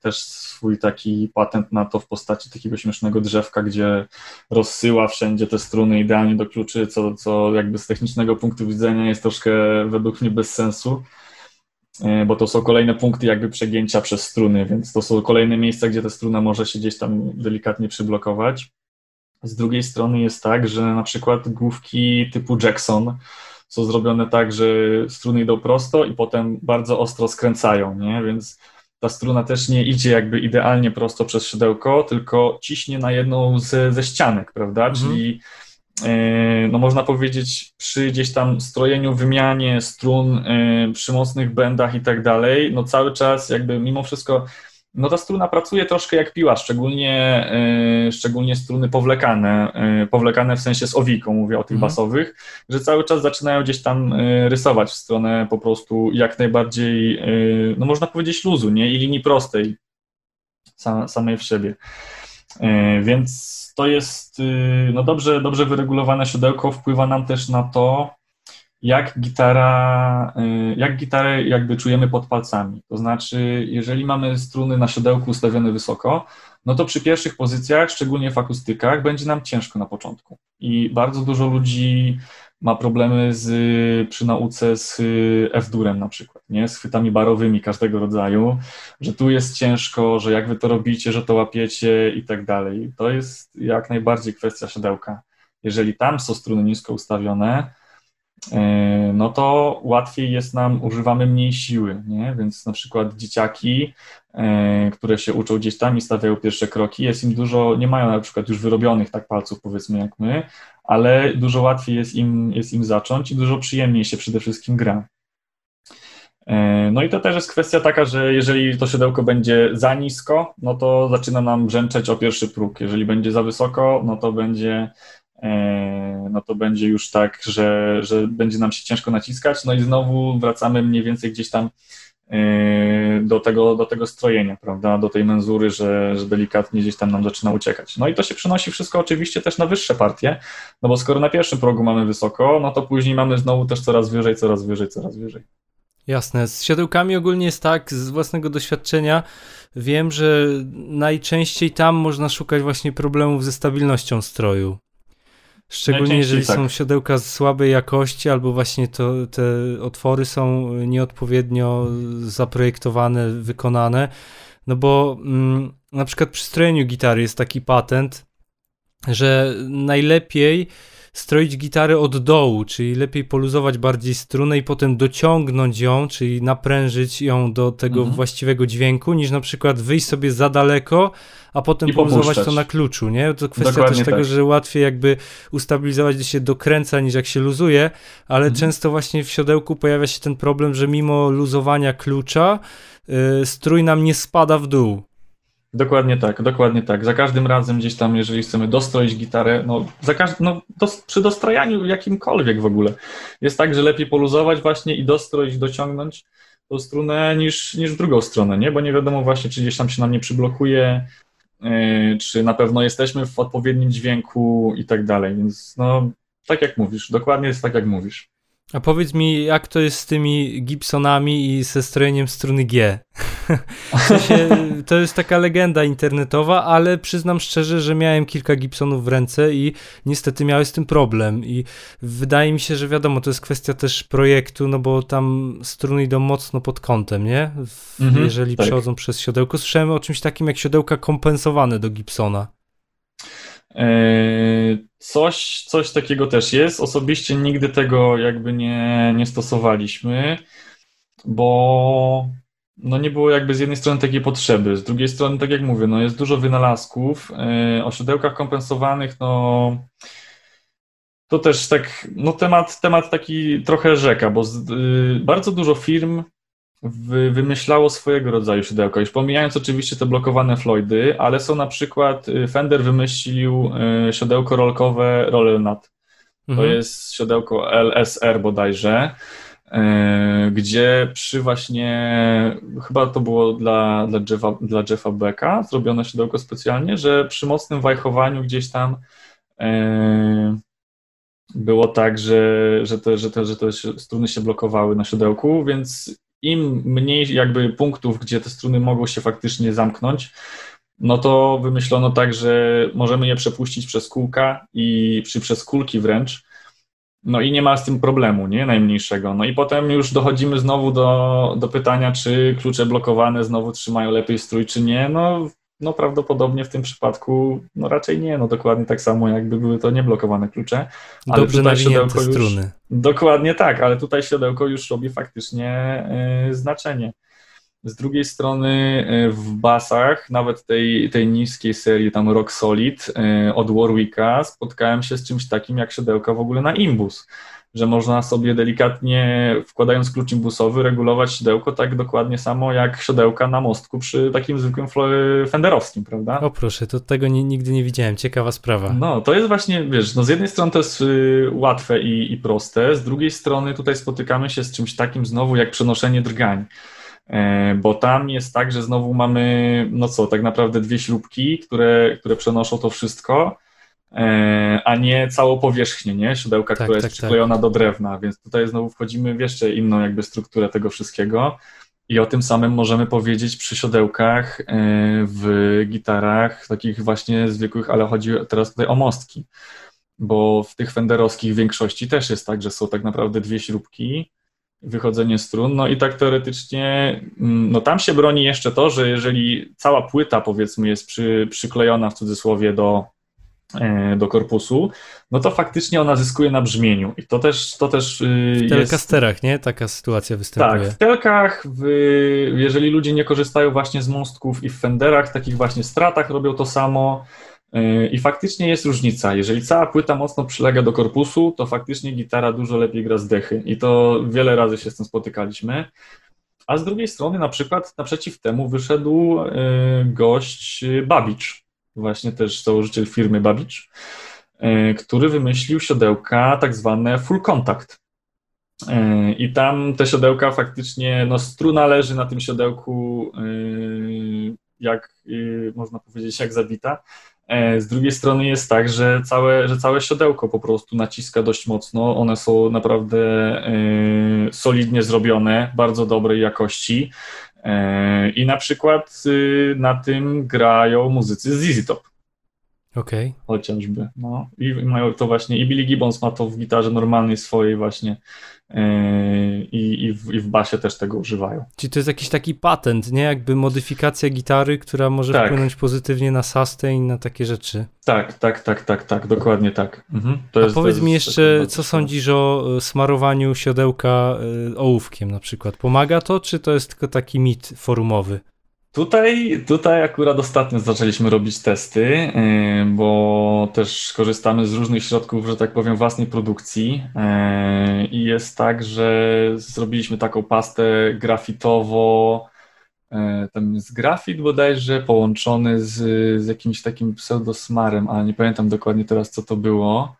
B: też swój taki patent na to w postaci takiego śmiesznego drzewka, gdzie rozsyła wszędzie te struny idealnie do kluczy, co, co jakby z technicznego punktu widzenia jest troszkę według mnie bez sensu E, bo to są kolejne punkty jakby przegięcia przez struny, więc to są kolejne miejsca, gdzie ta struna może się gdzieś tam delikatnie przyblokować. Z drugiej strony jest tak, że na przykład główki typu Jackson są zrobione tak, że struny idą prosto i potem bardzo ostro skręcają, nie? więc ta struna też nie idzie jakby idealnie prosto przez siodełko, tylko ciśnie na jedną ze, ze ścianek, prawda? Mhm. Czyli E, no można powiedzieć, przy gdzieś tam strojeniu, wymianie strun, e, przy mocnych bendach i tak dalej, no cały czas jakby mimo wszystko, no ta struna pracuje troszkę jak piła, szczególnie, e, szczególnie struny powlekane, powlekane w sensie z owiką, mówię o tych mhm. basowych, że cały czas zaczynają gdzieś tam rysować w stronę po prostu jak najbardziej, no można powiedzieć luzu, nie, i linii prostej samej w siebie. Więc to jest no dobrze, dobrze wyregulowane siodełko, wpływa nam też na to, jak gitara, y, jak gitarę jakby czujemy pod palcami. To znaczy, jeżeli mamy struny na siodełku ustawione wysoko, no to przy pierwszych pozycjach, szczególnie w akustykach, będzie nam ciężko na początku. I bardzo dużo ludzi ma problemy z, przy nauce z F-durem na przykład, nie? z chwytami barowymi każdego rodzaju, że tu jest ciężko, że jak wy to robicie, że to łapiecie i tak dalej. To jest jak najbardziej kwestia siodełka. Jeżeli tam są struny nisko ustawione, no to łatwiej jest nam, używamy mniej siły, nie? więc na przykład dzieciaki, e, które się uczą gdzieś tam i stawiają pierwsze kroki, jest im dużo, nie mają na przykład już wyrobionych tak palców powiedzmy jak my, ale dużo łatwiej jest im, jest im zacząć i dużo przyjemniej się przede wszystkim gra. E, no i to też jest kwestia taka, że jeżeli to siodełko będzie za nisko, no to zaczyna nam brzęczeć o pierwszy próg. Jeżeli będzie za wysoko, no to będzie, e, no to będzie już tak, że, że będzie nam się ciężko naciskać. No i znowu wracamy mniej więcej gdzieś tam Yy, do tego, do tego strojenia, prawda, do tej menzury, że, że delikatnie gdzieś tam nam zaczyna uciekać. No i to się przenosi wszystko oczywiście też na wyższe partie, no bo skoro na pierwszym progu mamy wysoko, no to później mamy znowu też coraz wyżej, coraz wyżej, coraz wyżej.
A: Jasne. Z siodełkami ogólnie jest tak, z własnego doświadczenia wiem, że najczęściej tam można szukać właśnie problemów ze stabilnością stroju. Szczególnie jeżeli tak. są siodełka z słabej jakości, albo właśnie to, te otwory są nieodpowiednio zaprojektowane, wykonane. No bo mm, na przykład przy strojeniu gitary jest taki patent, że najlepiej stroić gitarę od dołu, czyli lepiej poluzować bardziej strunę i potem dociągnąć ją, czyli naprężyć ją do tego mhm. właściwego dźwięku, niż na przykład wyjść sobie za daleko, a potem poluzować to na kluczu, nie? To kwestia Dokładnie też tego, tak. że łatwiej jakby ustabilizować, gdy się dokręca, niż jak się luzuje, ale mhm. często właśnie w siodełku pojawia się ten problem, że mimo luzowania klucza, yy, strój nam nie spada w dół.
B: Dokładnie tak, dokładnie tak. Za każdym razem gdzieś tam, jeżeli chcemy dostroić gitarę, no, za każdy, no dos, przy dostrojaniu jakimkolwiek w ogóle, jest tak, że lepiej poluzować właśnie i dostroić, dociągnąć tą strunę niż, niż drugą stronę, nie? Bo nie wiadomo właśnie, czy gdzieś tam się nam nie przyblokuje, yy, czy na pewno jesteśmy w odpowiednim dźwięku i tak dalej, więc no, tak jak mówisz, dokładnie jest tak jak mówisz.
A: A powiedz mi, jak to jest z tymi Gibsonami i ze strojeniem struny G? w sensie, to jest taka legenda internetowa, ale przyznam szczerze, że miałem kilka Gibsonów w ręce i niestety miałem z tym problem. I wydaje mi się, że wiadomo, to jest kwestia też projektu, no bo tam struny idą mocno pod kątem, nie? W, mhm, jeżeli tak. przechodzą przez siodełko. Słyszałem o czymś takim jak siodełka kompensowane do Gibsona.
B: Eee, coś, coś takiego też jest. Osobiście nigdy tego jakby nie, nie stosowaliśmy, bo no nie było jakby z jednej strony takiej potrzeby, z drugiej strony, tak jak mówię, no jest dużo wynalazków. Eee, o siodełkach kompensowanych, no to też tak, no temat, temat taki trochę rzeka, bo z, y, bardzo dużo firm wymyślało swojego rodzaju siodełka. Już pomijając oczywiście te blokowane Floydy, ale są na przykład, y, Fender wymyślił y, siodełko rolkowe Rollernut. To mhm. jest siodełko LSR bodajże, y, gdzie przy właśnie, chyba to było dla, dla, Jeffa, dla Jeffa Becka zrobione siodełko specjalnie, że przy mocnym wajchowaniu gdzieś tam było tak, że, że, te, że, te, że te struny się blokowały na siodełku, więc im mniej jakby punktów, gdzie te struny mogą się faktycznie zamknąć, no to wymyślono tak, że możemy je przepuścić przez kółka i czy przez kulki wręcz. No i nie ma z tym problemu, nie? Najmniejszego. No i potem już dochodzimy znowu do, do pytania, czy klucze blokowane znowu trzymają lepiej strój, czy nie. No no prawdopodobnie w tym przypadku, no raczej nie, no dokładnie tak samo jakby były to nieblokowane klucze.
A: Ale Dobrze nawinięte strony. Już,
B: dokładnie tak, ale tutaj siodełko już robi faktycznie y, znaczenie. Z drugiej strony y, w basach, nawet tej, tej niskiej serii, tam Rock Solid y, od Warwicka, spotkałem się z czymś takim jak siodełka w ogóle na imbus że można sobie delikatnie, wkładając klucz imbusowy, regulować siodełko tak dokładnie samo jak siodełka na mostku przy takim zwykłym fenderowskim, prawda?
A: O proszę, to tego nie, nigdy nie widziałem, ciekawa sprawa.
B: No, to jest właśnie, wiesz, no z jednej strony to jest y, łatwe i, i proste, z drugiej strony tutaj spotykamy się z czymś takim znowu jak przenoszenie drgań e, bo tam jest tak, że znowu mamy, no co, tak naprawdę dwie śrubki, które, które przenoszą to wszystko a nie całą powierzchnię, nie? Siodełka, tak, która jest tak, tak. przyklejona tak. do drewna, więc tutaj znowu wchodzimy w jeszcze inną jakby strukturę tego wszystkiego i o tym samym możemy powiedzieć przy siodełkach e, w gitarach takich właśnie zwykłych, ale chodzi teraz tutaj o mostki, bo w tych fenderowskich większości też jest tak, że są tak naprawdę dwie śrubki, wychodzenie strun, no i tak teoretycznie, mm, no tam się broni jeszcze to, że jeżeli cała płyta powiedzmy jest przy, przyklejona w cudzysłowie do E, do korpusu, no to faktycznie ona zyskuje na brzmieniu. I to też, to też
A: y, W telecasterach, nie? Taka sytuacja występuje.
B: Tak, w telkach, w, jeżeli ludzie nie korzystają właśnie z mostków i w Fenderach, takich właśnie stratach robią to samo. Y, I faktycznie jest różnica. Jeżeli cała płyta mocno przylega do korpusu, to faktycznie gitara dużo lepiej gra z dechy. I to wiele razy się z tym spotykaliśmy. A z drugiej strony, na przykład, naprzeciw temu wyszedł y, gość Babicz właśnie też założyciel firmy Babicz, e, który wymyślił siodełka tak zwane full contact. E, I tam te siodełka faktycznie, no struna leży na tym siodełku e, jak, można powiedzieć, jak zabita. Z drugiej strony jest tak, że całe, że całe siodełko po prostu naciska dość mocno. One są naprawdę solidnie zrobione, bardzo dobrej jakości. I na przykład y, na tym grają muzycy z ZZ Top.
A: Okej. Okay.
B: Chociażby. No. I mają to właśnie, i Billy Gibbons ma to w gitarze normalnej swojej właśnie i, i, w, i w basie też tego używają.
A: Czyli to jest jakiś taki patent, nie? Jakby modyfikacja gitary, która może tak. wpłynąć pozytywnie na sustain, na takie rzeczy.
B: Tak, tak, tak, tak, tak, dokładnie tak. Mhm.
A: To A jest, powiedz mi jeszcze, co sądzisz o e, smarowaniu siodełka e, ołówkiem na przykład? Pomaga to, czy to jest tylko taki mit forumowy?
B: Tutaj, tutaj akurat ostatnio zaczęliśmy robić testy, y, bo też korzystamy z różnych środków, że tak powiem, własnej produkcji. Y, I jest tak, że zrobiliśmy taką pastę grafitowo, y, tam jest grafit bodajże połączony z, z jakimś takim pseudosmarem, ale nie pamiętam dokładnie teraz, co to było.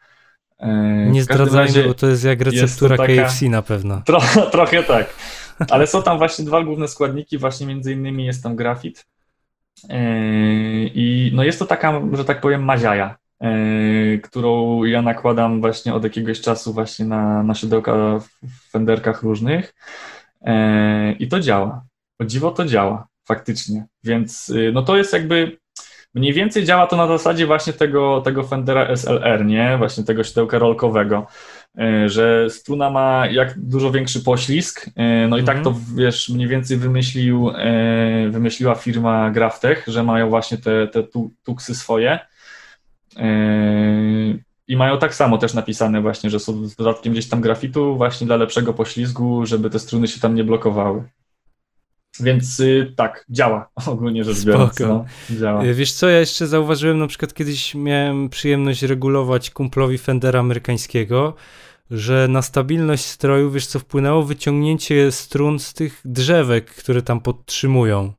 A: Nie zdradzajmy, bo to jest jak receptura jest taka, KFC na pewno.
B: Tro, trochę tak. Ale są tam właśnie dwa główne składniki, właśnie między innymi jest tam grafit. Yy, I no jest to taka, że tak powiem, maziaja, yy, którą ja nakładam właśnie od jakiegoś czasu właśnie na, na siodełka w fenderkach różnych. Yy, I to działa. O dziwo to działa, faktycznie. Więc no to jest jakby mniej więcej działa to na zasadzie właśnie tego, tego Fendera SLR, nie? Właśnie tego siodełka rolkowego. E, że struna ma jak dużo większy poślizg, e, no i tak to mhm. wiesz, mniej więcej wymyślił, e, wymyśliła firma Graftech, że mają właśnie te, te tuksy swoje i mają tak samo też napisane właśnie, że są z dodatkiem gdzieś tam grafitu właśnie dla lepszego poślizgu, żeby te struny się tam nie blokowały. Więc y, tak, działa, ogólnie rzecz biorąc. No, działa.
A: Wiesz co, ja jeszcze zauważyłem, na przykład kiedyś miałem przyjemność regulować kumplowi Fendera amerykańskiego, że na stabilność stroju, wiesz co wpłynęło? Wyciągnięcie strun z tych drzewek, które tam podtrzymują.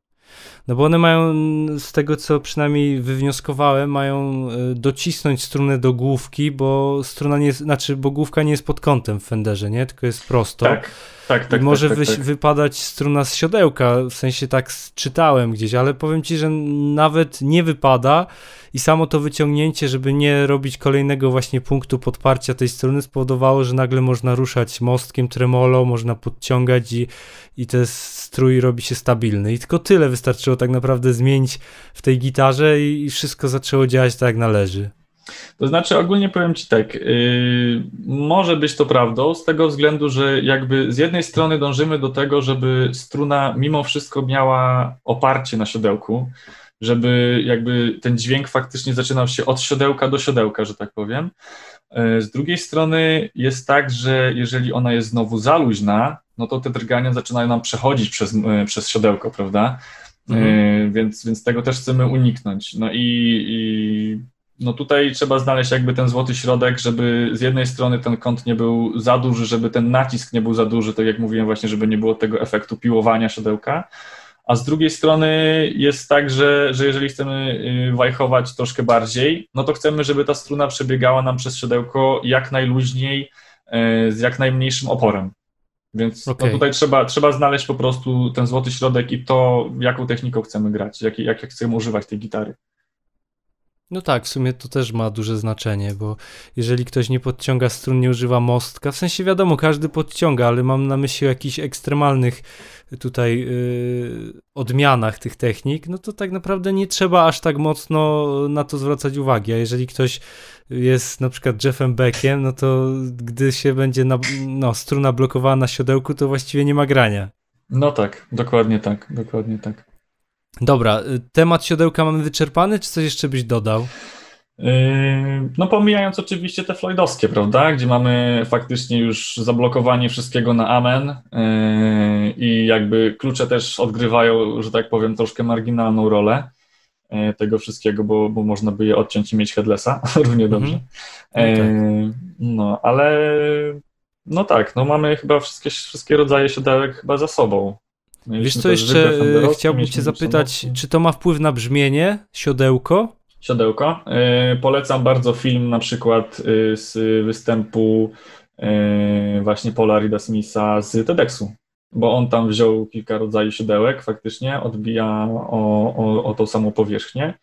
A: No bo one mają, z tego co przynajmniej wywnioskowałem, mają e, docisnąć strunę do główki, bo struna nie jest, znaczy, bo główka nie jest pod kątem w Fenderze, nie? Tylko jest prosto.
B: Tak. Tak, tak,
A: I może
B: tak, tak, tak.
A: wypadać struna z siodełka, w sensie tak czytałem gdzieś, ale powiem ci, że nawet nie wypada i samo to wyciągnięcie, żeby nie robić kolejnego właśnie punktu podparcia tej struny spowodowało, że nagle można ruszać mostkiem tremolo, można podciągać i, i ten strój robi się stabilny. I tylko tyle wystarczyło tak naprawdę zmienić w tej gitarze i, i wszystko zaczęło działać tak jak należy.
B: To znaczy, ogólnie powiem Ci tak, yy, może być to prawdą z tego względu, że jakby z jednej strony dążymy do tego, żeby struna mimo wszystko miała oparcie na siodełku, żeby jakby ten dźwięk faktycznie zaczynał się od siodełka do siodełka, że tak powiem. Yy, z drugiej strony jest tak, że jeżeli ona jest znowu zaluźna, no to te drgania zaczynają nam przechodzić przez, yy, przez siodełko, prawda? Mhm. Więc, więc tego też chcemy uniknąć. No i, i no tutaj trzeba znaleźć jakby ten złoty środek, żeby z jednej strony ten kąt nie był za duży, żeby ten nacisk nie był za duży, tak jak mówiłem właśnie, żeby nie było tego efektu piłowania siodełka, a z drugiej strony jest tak, że, że jeżeli chcemy y, wajchować troszkę bardziej, no to chcemy, żeby ta struna przebiegała nam przez siodełko jak najluźniej, y, z jak najmniejszym oporem. Więc okay. no tutaj trzeba, trzeba znaleźć po prostu ten złoty środek i to, jaką techniką chcemy grać, jak, jak chcemy używać tej gitary.
A: No tak, w sumie to też ma duże znaczenie, bo jeżeli ktoś nie podciąga strun, nie używa mostka, w sensie wiadomo, każdy podciąga, ale mam na myśli o jakichś ekstremalnych tutaj yy, odmianach tych technik, no to tak naprawdę nie trzeba aż tak mocno na to zwracać uwagi, a jeżeli ktoś jest na przykład Jeffem Beckiem, no to gdy się będzie na, no, struna blokowana na siodełku, to właściwie nie ma grania.
B: No tak, dokładnie tak, dokładnie tak.
A: Dobra, y, temat siodełka mamy wyczerpany, czy coś jeszcze byś dodał?
B: Yy, no pomijając oczywiście te floydowskie, prawda, gdzie mamy faktycznie już zablokowanie wszystkiego na amen yy, i jakby klucze też odgrywają, że tak powiem, troszkę marginalną rolę yy, tego wszystkiego, bo, bo można by je odciąć i mieć headlessa równie mhm. dobrze. No, tak. no, ale no tak, no mamy chyba wszystkie, wszystkie rodzaje siodełek chyba za sobą.
A: Wiesz co jeszcze chciałbym cię zapytać, czy to ma wpływ na brzmienie, siodełko?
B: Siodełko. Yy, polecam bardzo film na przykład yy, z występu yy, właśnie Paula Rida Smitha z TEDxu, bo on tam wziął kilka rodzajów siodełek, faktycznie odbija o, o, o tą samą powierzchnię.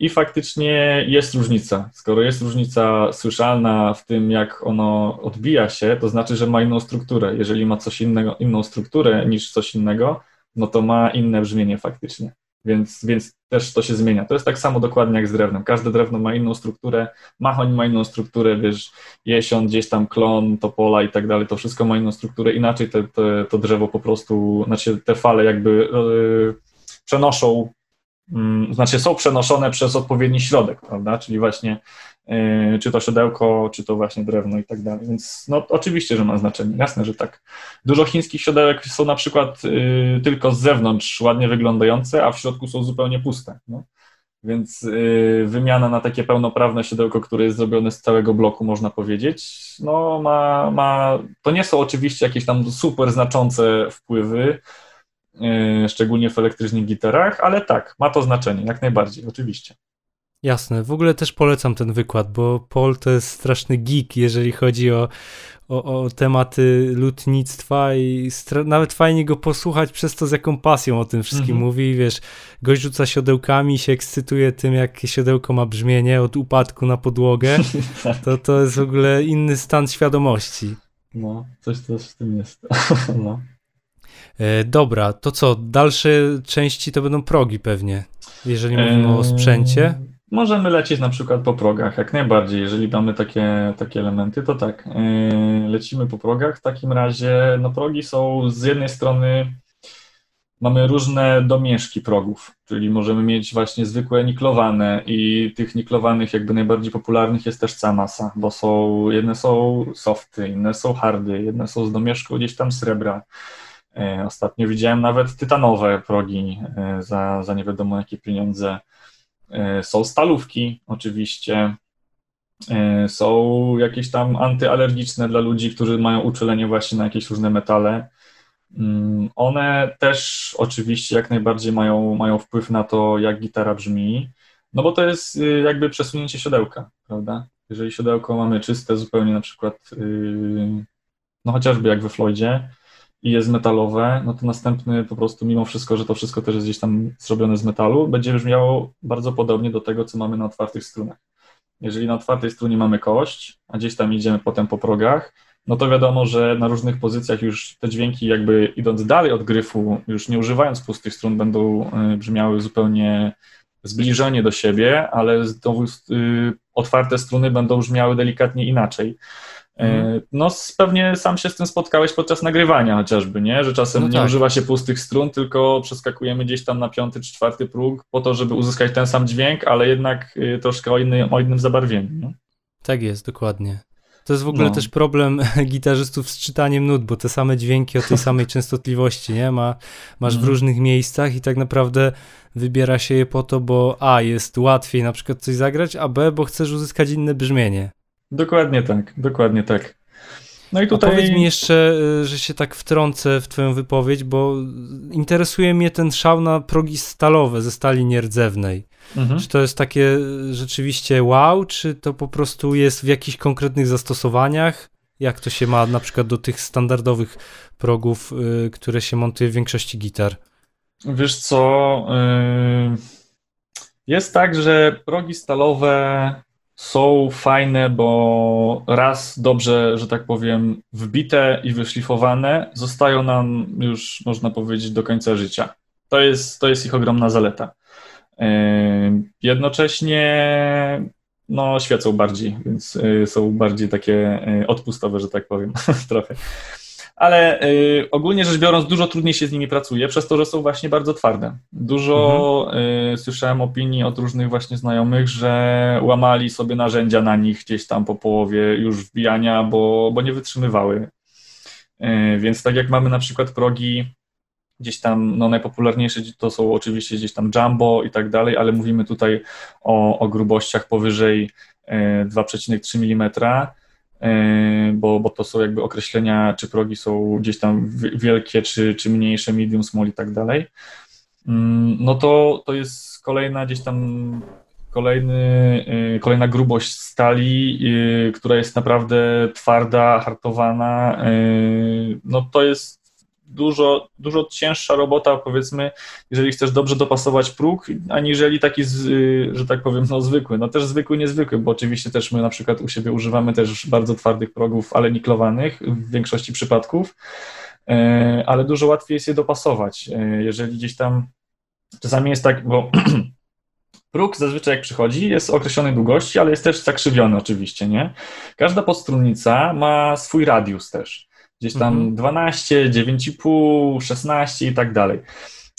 B: I faktycznie jest różnica. Skoro jest różnica słyszalna w tym, jak ono odbija się, to znaczy, że ma inną strukturę. Jeżeli ma coś innego, inną strukturę niż coś innego, no to ma inne brzmienie faktycznie. Więc, więc też to się zmienia. To jest tak samo dokładnie jak z drewnem. Każde drewno ma inną strukturę, machoń ma inną strukturę, wiesz, jesion, gdzieś tam klon, topola i tak dalej, to wszystko ma inną strukturę. Inaczej te, te, to drzewo po prostu, znaczy te fale jakby yy, przenoszą znaczy są przenoszone przez odpowiedni środek, prawda? Czyli właśnie yy, czy to siodełko, czy to właśnie drewno i tak dalej. Więc no oczywiście, że ma znaczenie, jasne, że tak. Dużo chińskich siodełek są na przykład yy, tylko z zewnątrz ładnie wyglądające, a w środku są zupełnie puste. No. Więc yy, wymiana na takie pełnoprawne siodełko, które jest zrobione z całego bloku, można powiedzieć, no ma, ma, to nie są oczywiście jakieś tam super znaczące wpływy, E, szczególnie w elektrycznych gitarach, ale tak, ma to znaczenie, jak najbardziej, oczywiście.
A: Jasne, w ogóle też polecam ten wykład, bo Paul to jest straszny geek, jeżeli chodzi o, o, o tematy lutnictwa i nawet fajnie go posłuchać przez to, z jaką pasją o tym wszystkim mhm. mówi. Wiesz, gość rzuca siodełkami, się ekscytuje tym, jakie siodełko ma brzmienie od upadku na podłogę. To, to jest w ogóle inny stan świadomości.
B: No, coś, coś w tym jest. no.
A: E, dobra, to co? Dalsze części to będą progi pewnie, jeżeli mówimy o sprzęcie.
B: Możemy lecieć na przykład po progach, jak najbardziej. Jeżeli mamy takie, takie elementy, to tak. E, lecimy po progach. W takim razie, no progi są z jednej strony mamy różne domieszki progów, czyli możemy mieć właśnie zwykłe niklowane i tych niklowanych jakby najbardziej popularnych jest też cała masa, bo są, jedne są softy, inne są hardy, jedne są z domieszku gdzieś tam srebra, E, ostatnio widziałem nawet tytanowe progi e, za, za nie wiadomo jakie pieniądze. E, są stalówki, oczywiście. Są jakieś tam antyalergiczne dla ludzi, którzy mają uczulenie właśnie na jakieś różne metale. Mm, one też oczywiście jak najbardziej mają, mają wpływ na to, jak gitara brzmi, no bo to jest y, jakby przesunięcie siodełka, prawda? Jeżeli siodełko mamy czyste zupełnie na przykład, y, no chociażby jak we Floydzie, i jest metalowe, no to następny po prostu, mimo wszystko, że to wszystko też jest gdzieś tam zrobione z metalu, będzie brzmiało bardzo podobnie do tego, co mamy na otwartych strunach. Jeżeli na otwartej strunie mamy kość, a gdzieś tam idziemy potem po progach, no to wiadomo, że na różnych pozycjach już te dźwięki jakby idąc dalej od gryfu, już nie używając pustych strun, będą y, brzmiały zupełnie zbliżenie do siebie, ale znowu y, otwarte struny będą brzmiały delikatnie inaczej. Mhm. No pewnie sam się z tym spotkałeś podczas nagrywania chociażby, nie? Że czasem no tak. nie używa się pustych strun, tylko przeskakujemy gdzieś tam na piąty czy czwarty próg po to, żeby uzyskać ten sam dźwięk, ale jednak troszkę o, inny, o innym zabarwieniu.
A: Tak jest, dokładnie. To jest w ogóle no. też problem gitarzystów z czytaniem nut, bo te same dźwięki o tej samej częstotliwości, nie? Ma, masz w mhm. różnych miejscach i tak naprawdę wybiera się je po to, bo A jest łatwiej na przykład coś zagrać, a B, bo chcesz uzyskać inne brzmienie.
B: Dokładnie tak, dokładnie tak.
A: No i tutaj. A powiedz mi jeszcze, y, że się tak wtrącę w Twoją wypowiedź, bo interesuje mnie ten szał na progi stalowe ze stali nierdzewnej. Mhm. Czy to jest takie rzeczywiście wow, czy to po prostu jest w jakichś konkretnych zastosowaniach? Jak to się ma na przykład do tych standardowych progów, yy, które się montuje w większości gitar?
B: Wiesz co? Yy... Jest tak, że progi stalowe są fajne, bo raz dobrze, że tak powiem, wbite i wyszlifowane, zostają nam już, można powiedzieć, do końca życia. To jest, to jest ich ogromna zaleta. Jednocześnie no, świecą bardziej, więc y, są bardziej takie y, odpustowe, że tak powiem, trochę. Ale y, ogólnie rzecz biorąc, dużo trudniej się z nimi pracuje, przez to, że są właśnie bardzo twarde. Dużo mhm. słyszałem opinii od różnych właśnie znajomych, że łamali sobie narzędzia na nich gdzieś tam po połowie już wbijania, bo, bo nie wytrzymywały. Więc tak jak mamy na przykład progi Gdzieś tam no, najpopularniejsze to są oczywiście gdzieś tam jumbo i tak dalej, ale mówimy tutaj o, o grubościach powyżej 2,3 e, mm, bo, bo to są jakby określenia, czy progi są gdzieś tam wielkie, czy, czy mniejsze, medium, small i tak dalej. Mm, no to, to jest kolejna gdzieś tam kolejny, e, kolejna grubość stali, która jest naprawdę twarda, hartowana. No to jest dużo, dużo cięższa robota, powiedzmy, jeżeli chcesz dobrze dopasować próg, aniżeli taki, y, że tak powiem, no zwykły. No też zwykły, niezwykły, bo oczywiście też my na przykład u siebie używamy też bardzo twardych progów, ale niklowanych w większości przypadków, e, ale dużo łatwiej jest je dopasować. E, jeżeli gdzieś tam, czasami jest tak, bo próg zazwyczaj jak przychodzi jest określonej długości, ale jest też zakrzywiony oczywiście, nie? Każda podstrunnica ma swój radius też gdzieś tam mhm. 12, 9,5, 16 i tak dalej.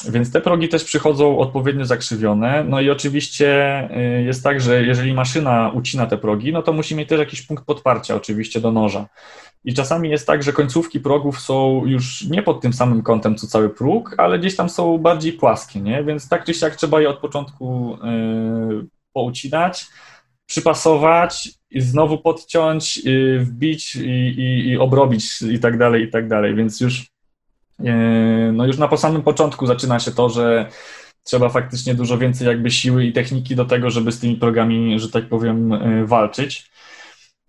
B: Więc te progi też przychodzą odpowiednio zakrzywione. No i oczywiście y, jest tak, że jeżeli maszyna ucina te progi, no to musi mieć też jakiś punkt podparcia oczywiście do noża. I czasami jest tak, że końcówki progów są już nie pod tym samym kątem co cały próg, ale gdzieś tam są bardziej płaskie, nie? Więc tak czy siak trzeba je od początku yy, poucinać przypasować znowu podciąć, y, wbić i, i, i obrobić i tak dalej, i tak dalej. Więc już, y, no już na samym początku zaczyna się to, że trzeba faktycznie dużo więcej jakby siły i techniki do tego, żeby z tymi progami, że tak powiem, y, walczyć.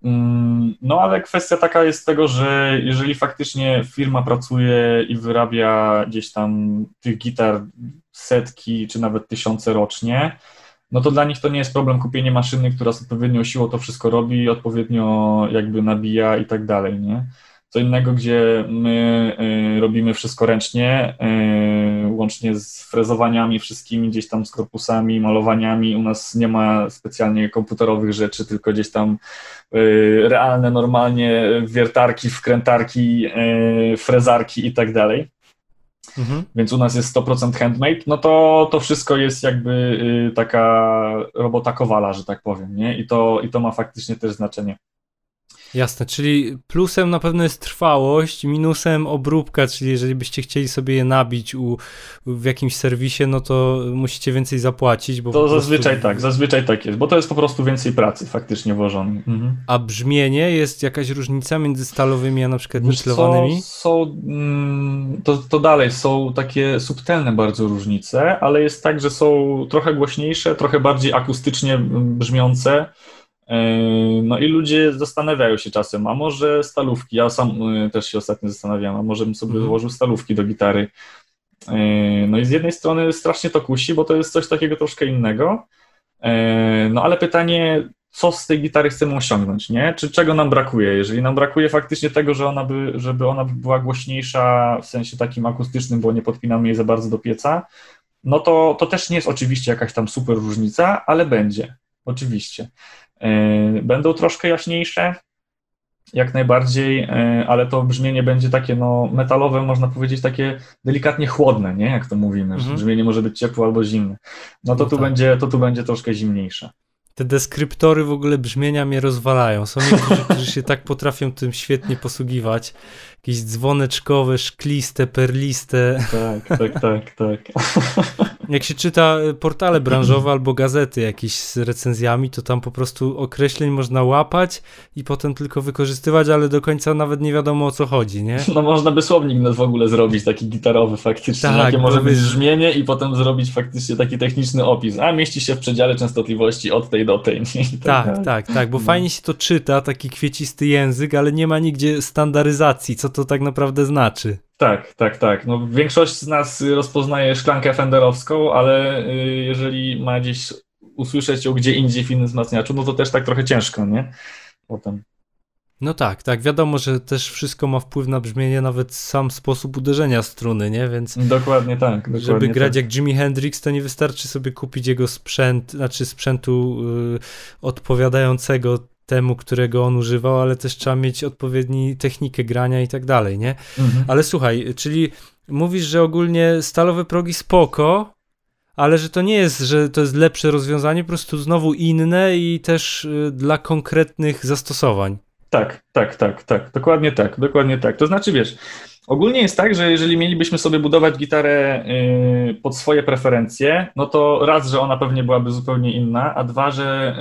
B: Mm, no ale kwestia taka jest tego, że jeżeli faktycznie firma pracuje i wyrabia gdzieś tam tych gitar setki czy nawet tysiące rocznie, no to dla nich to nie jest problem kupienie maszyny, która z odpowiednią siłą to wszystko robi, odpowiednio jakby nabija i tak dalej, nie? Co innego, gdzie my y, robimy wszystko ręcznie, y, łącznie z frezowaniami wszystkimi, gdzieś tam z korpusami, malowaniami. U nas nie ma specjalnie komputerowych rzeczy, tylko gdzieś tam y, realne, normalnie wiertarki, wkrętarki, frezarki i tak dalej mhm. więc u nas jest 100% handmade, no to to wszystko jest jakby y, taka robota kowala, że tak powiem, nie? I to, i to ma faktycznie też znaczenie.
A: Jasne, czyli plusem na pewno jest trwałość, minusem obróbka, czyli jeżeli byście chcieli sobie je nabić u, w jakimś serwisie, no to musicie więcej zapłacić. Bo
B: to zazwyczaj tak, zazwyczaj tak jest, bo to jest po prostu więcej pracy faktycznie włożonej. Mhm.
A: A brzmienie, jest jakaś różnica między stalowymi a na przykład niklowanymi?
B: Są, mm, to, to dalej są takie subtelne bardzo różnice, ale jest tak, że są trochę głośniejsze, trochę bardziej akustycznie brzmiące, No i ludzie zastanawiają się czasem, a może stalówki, ja sam też się ostatnio zastanawiam, a może bym sobie mhm. złożył stalówki do gitary. No i z jednej strony strasznie to kusi, bo to jest coś takiego troszkę innego, no ale pytanie, co z tej gitary chcemy osiągnąć, nie? Czy czego nam brakuje? Jeżeli nam brakuje faktycznie tego, że ona by, żeby ona była głośniejsza w sensie takim akustycznym, bo nie podpinamy jej za bardzo do pieca, no to, to też nie jest oczywiście jakaś tam super różnica, ale będzie, oczywiście. E, będą troszkę jaśniejsze, jak najbardziej, e, ale to brzmienie będzie takie no, metalowe, można powiedzieć takie delikatnie chłodne, nie? Jak to mówimy, mhm. że brzmienie może być ciepłe albo zimne. No to, no tu, tak. będzie, to tu będzie troszkę zimniejsze
A: te deskryptory w ogóle brzmienia mnie rozwalają. Są niektórzy, którzy się tak potrafią tym świetnie posługiwać. Jakieś dzwoneczkowe, szkliste, perliste.
B: Tak, tak, tak, tak.
A: Jak się czyta portale branżowe albo gazety jakieś z recenzjami, to tam po prostu określeń można łapać i potem tylko wykorzystywać, ale do końca nawet nie wiadomo o co chodzi, nie?
B: No można by słownik w ogóle zrobić, taki gitarowy faktycznie, tak, jakie może być brzmienie i potem zrobić faktycznie taki techniczny opis. A mieści się w przedziale częstotliwości od tej do tej.
A: Tak, tak, tak, tak, bo no. fajnie się to czyta, taki kwiecisty język, ale nie ma nigdzie standaryzacji, co to tak naprawdę znaczy.
B: Tak, tak, tak. No, większość z nas rozpoznaje szklankę fenderowską, ale y, jeżeli ma gdzieś usłyszeć ją gdzie indziej w innym wzmacniaczu, no to też tak trochę ciężko, nie? Potem.
A: No tak, tak. Wiadomo, że też wszystko ma wpływ na brzmienie, nawet sam sposób uderzenia struny, nie? Więc.
B: Dokładnie tak. Dokładnie
A: żeby grać
B: tak.
A: jak Jimi Hendrix, to nie wystarczy sobie kupić jego sprzęt, znaczy sprzętu y, odpowiadającego temu, którego on używał, ale też trzeba mieć odpowiedni technikę grania i tak dalej, nie? Mhm. Ale słuchaj, czyli mówisz, że ogólnie stalowe progi spoko, ale że to nie jest, że to jest lepsze rozwiązanie, po prostu znowu inne i też y, dla konkretnych zastosowań.
B: Tak, tak, tak, tak, dokładnie tak, dokładnie tak. To znaczy, wiesz, ogólnie jest tak, że jeżeli mielibyśmy sobie budować gitarę y, pod swoje preferencje, no to raz, że ona pewnie byłaby zupełnie inna, a dwa, że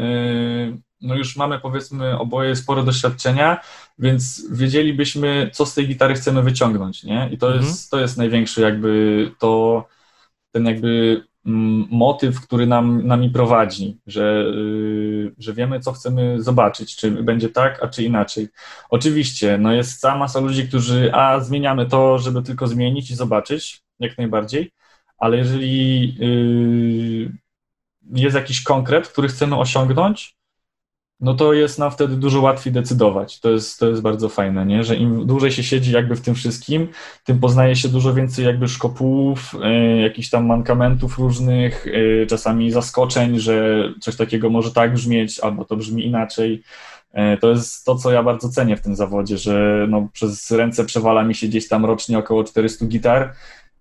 B: y, no już mamy powiedzmy oboje spore doświadczenia, więc wiedzielibyśmy, co z tej gitary chcemy wyciągnąć, nie? I to, mhm. jest, to jest największy jakby to, ten jakby mm, motyw, który nam, nami prowadzi, że, yy, że wiemy, co chcemy zobaczyć, czy będzie tak, a czy inaczej. Oczywiście, no jest cała masa ludzi, którzy, a zmieniamy to, żeby tylko zmienić i zobaczyć, jak najbardziej, ale jeżeli yy, jest jakiś konkret, który chcemy osiągnąć, no to jest nam wtedy dużo łatwiej decydować. To jest, to jest bardzo fajne, nie? że im dłużej się siedzi jakby w tym wszystkim, tym poznaje się dużo więcej jakby szkopułów, y, jakichś tam mankamentów różnych, y, czasami zaskoczeń, że coś takiego może tak brzmieć, albo to brzmi inaczej. Y, to jest to, co ja bardzo cenię w tym zawodzie, że no, przez ręce przewala mi się gdzieś tam rocznie około 400 gitar,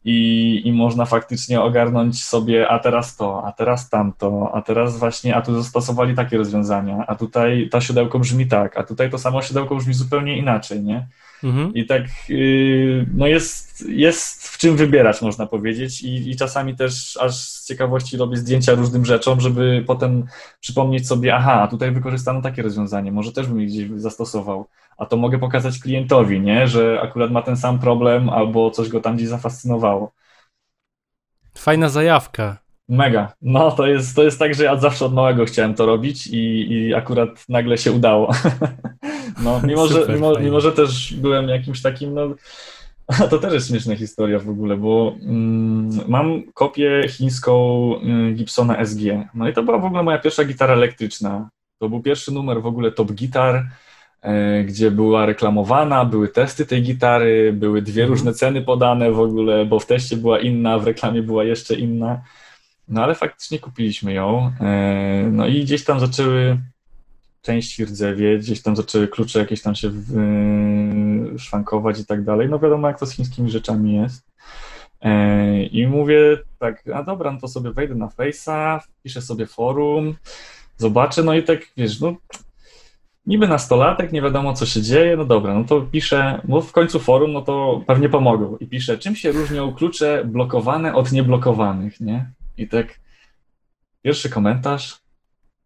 B: i, i można faktycznie ogarnąć sobie, a teraz to, a teraz tamto, a teraz właśnie, a tu zastosowali takie rozwiązania, a tutaj to siodełko brzmi tak, a tutaj to samo siodełko brzmi zupełnie inaczej, nie? Mhm. I tak, yy, no jest, jest w czym wybierać, można powiedzieć, I, i czasami też aż z ciekawości robię zdjęcia różnym rzeczom, żeby potem przypomnieć sobie, aha, tutaj wykorzystano takie rozwiązanie, może też bym je gdzieś zastosował, a to mogę pokazać klientowi, nie, że akurat ma ten sam problem albo coś go tam gdzieś zafascynowało.
A: Fajna zajawka.
B: Mega. No to jest, to jest tak, że ja zawsze od małego chciałem to robić i, i akurat nagle się udało. No, mimo, Super, że, mimo, mimo, że też byłem jakimś takim, no to też jest śmieszna historia w ogóle, bo mm, mam kopię chińską y, Gibsona SG. No i to była w ogóle moja pierwsza gitara elektryczna. To był pierwszy numer w ogóle Top Guitar, y, gdzie była reklamowana, były testy tej gitary, były dwie mhm. różne ceny podane w ogóle, bo w teście była inna, w reklamie była jeszcze inna. No ale faktycznie kupiliśmy ją. Y, no i gdzieś tam zaczęły części rdzewie, gdzieś tam zaczęły klucze jakieś tam się w, szwankować i tak dalej. No wiadomo, jak to z chińskimi rzeczami jest. E, I mówię tak, a dobra, no to sobie wejdę na Face'a, wpiszę sobie forum, zobaczę, no i tak, wiesz, no niby nastolatek, nie wiadomo co się dzieje, no dobra, no to piszę, no w końcu forum, no to pewnie pomogą. I piszę, czym się różnią klucze blokowane od nieblokowanych, nie? I tak pierwszy komentarz,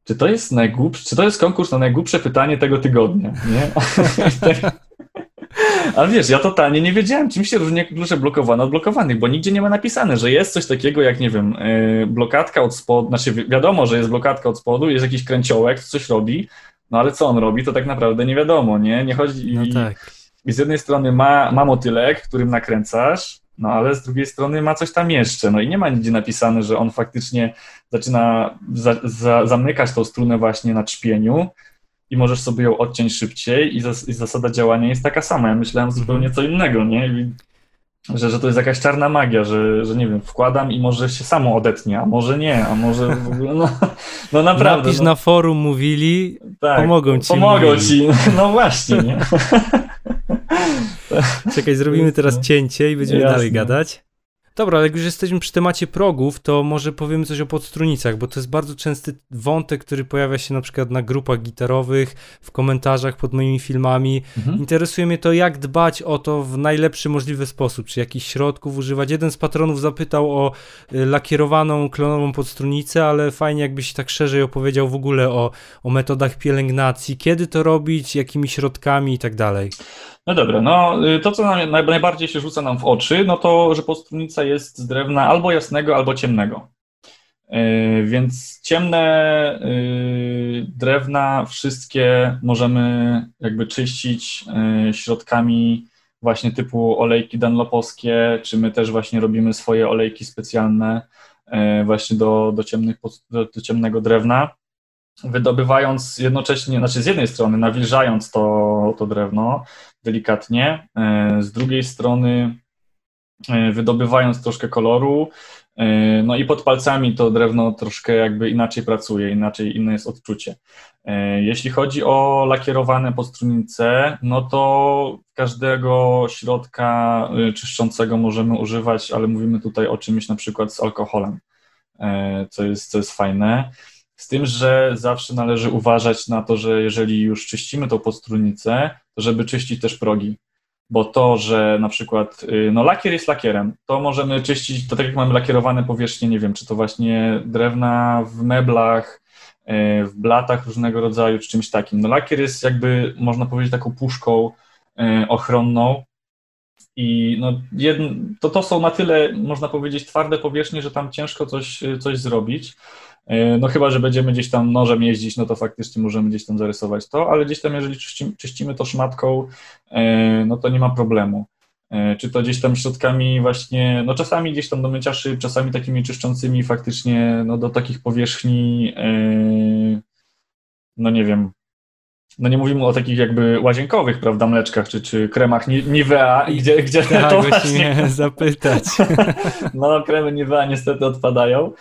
B: czy to jest najgłupsze, czy to jest konkurs na najgłupsze pytanie tego tygodnia, nie? Ale wiesz, ja totalnie nie wiedziałem, czym się różni klucze blokowane od blokowanych, bo nigdzie nie ma napisane, że jest coś takiego jak, nie wiem, yy, blokadka od spodu, znaczy wiadomo, że jest blokadka od spodu, jest jakiś kręciołek, coś robi, no ale co on robi, to tak naprawdę nie wiadomo, nie? Nie chodzi...
A: No tak.
B: I z jednej strony ma, ma motylek, którym nakręcasz, no ale z drugiej strony ma coś tam jeszcze. No i nie ma nigdzie napisane, że on faktycznie zaczyna za, za, zamykać tą strunę właśnie na trzpieniu i możesz sobie ją odciąć szybciej i, zas, i zasada działania jest taka sama. Ja myślałem zupełnie co innego, nie? I, że, że to jest jakaś czarna magia, że, że nie wiem, wkładam i może się samo odetnie, a może nie, a może w ogóle, no, no naprawdę.
A: Napisz
B: no,
A: na forum mówili, tak, pomogą ci.
B: Pomogą mówili. ci, no właśnie, nie?
A: Czekaj, zrobimy teraz cięcie i będziemy Jasne. dalej gadać. Dobra, ale jak już jesteśmy przy temacie progów, to może powiemy coś o podstrunicach, bo to jest bardzo częsty wątek, który pojawia się na przykład na grupach gitarowych, w komentarzach pod moimi filmami. Mhm. Interesuje mnie to, jak dbać o to w najlepszy możliwy sposób, czy jakichś środków używać. Jeden z patronów zapytał o y, lakierowaną klonową podstrunicę, ale fajnie jakbyś tak szerzej opowiedział w ogóle o, o metodach pielęgnacji, kiedy to robić, jakimi środkami i tak dalej.
B: No dobra, no y, to co nam, najbardziej się rzuca nam w oczy, no to, że podstrunica jest z drewna albo jasnego, albo ciemnego. Yy, więc ciemne yy, drewna wszystkie możemy jakby czyścić środkami właśnie typu olejki danlopowskie, czy my też właśnie robimy swoje olejki specjalne właśnie do, do, ciemnych, do, do ciemnego drewna wydobywając jednocześnie, znaczy z jednej strony nawilżając to, to drewno delikatnie, e, z drugiej strony e, wydobywając troszkę koloru, e, no i pod palcami to drewno troszkę jakby inaczej pracuje, inaczej inne jest odczucie. Jeśli chodzi o lakierowane postrunice, no to każdego środka czyszczącego możemy używać, ale mówimy tutaj o czymś na przykład z alkoholem, co jest, co jest fajne. Z tym, że zawsze należy uważać na to, że jeżeli już czyścimy tą podstrunicę, to żeby czyścić też progi. Bo to, że na przykład, y, no lakier jest lakierem, to możemy czyścić, to tak jak mamy lakierowane powierzchnie, nie wiem, czy to właśnie drewna w meblach, y, w blatach różnego rodzaju, czy czymś takim. No lakier jest jakby, można powiedzieć, taką puszką y, ochronną, i no, jedno, to, to są na tyle, można powiedzieć, twarde powierzchnie, że tam ciężko coś, coś zrobić. E, no chyba, że będziemy gdzieś tam nożem jeździć, no to faktycznie możemy gdzieś tam zarysować to, ale gdzieś tam, jeżeli czyścimy, to szmatką, e, no to nie ma problemu. E, czy to gdzieś tam środkami właśnie, no czasami gdzieś tam do mycia szyb, czasami takimi czyszczącymi faktycznie, no do takich powierzchni, no nie wiem, no nie mówimy o takich jakby łazienkowych, prawda, mleczkach czy, czy kremach Nivea, gdzie, gdzie
A: tak, to właśnie zapytać.
B: No, kremy Nivea niestety odpadają.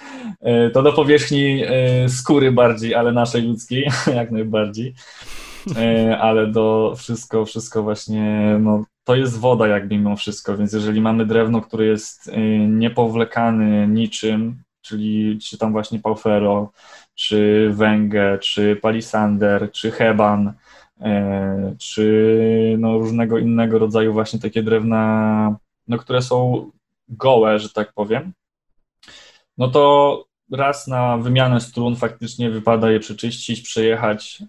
B: E, to do powierzchni e, skóry bardziej, ale naszej ludzkiej, jak najbardziej. E, ale do wszystko, wszystko właśnie, no to jest woda jakby mimo wszystko, więc jeżeli mamy drewno, które jest niepowlekany niczym, czyli czy tam właśnie Paufero, czy Węgę, czy Palisander, czy Heban, e, czy no różnego innego rodzaju właśnie takie drewna, no które są gołe, że tak powiem, no to raz na wymianę strun faktycznie wypada je przeczyścić, przejechać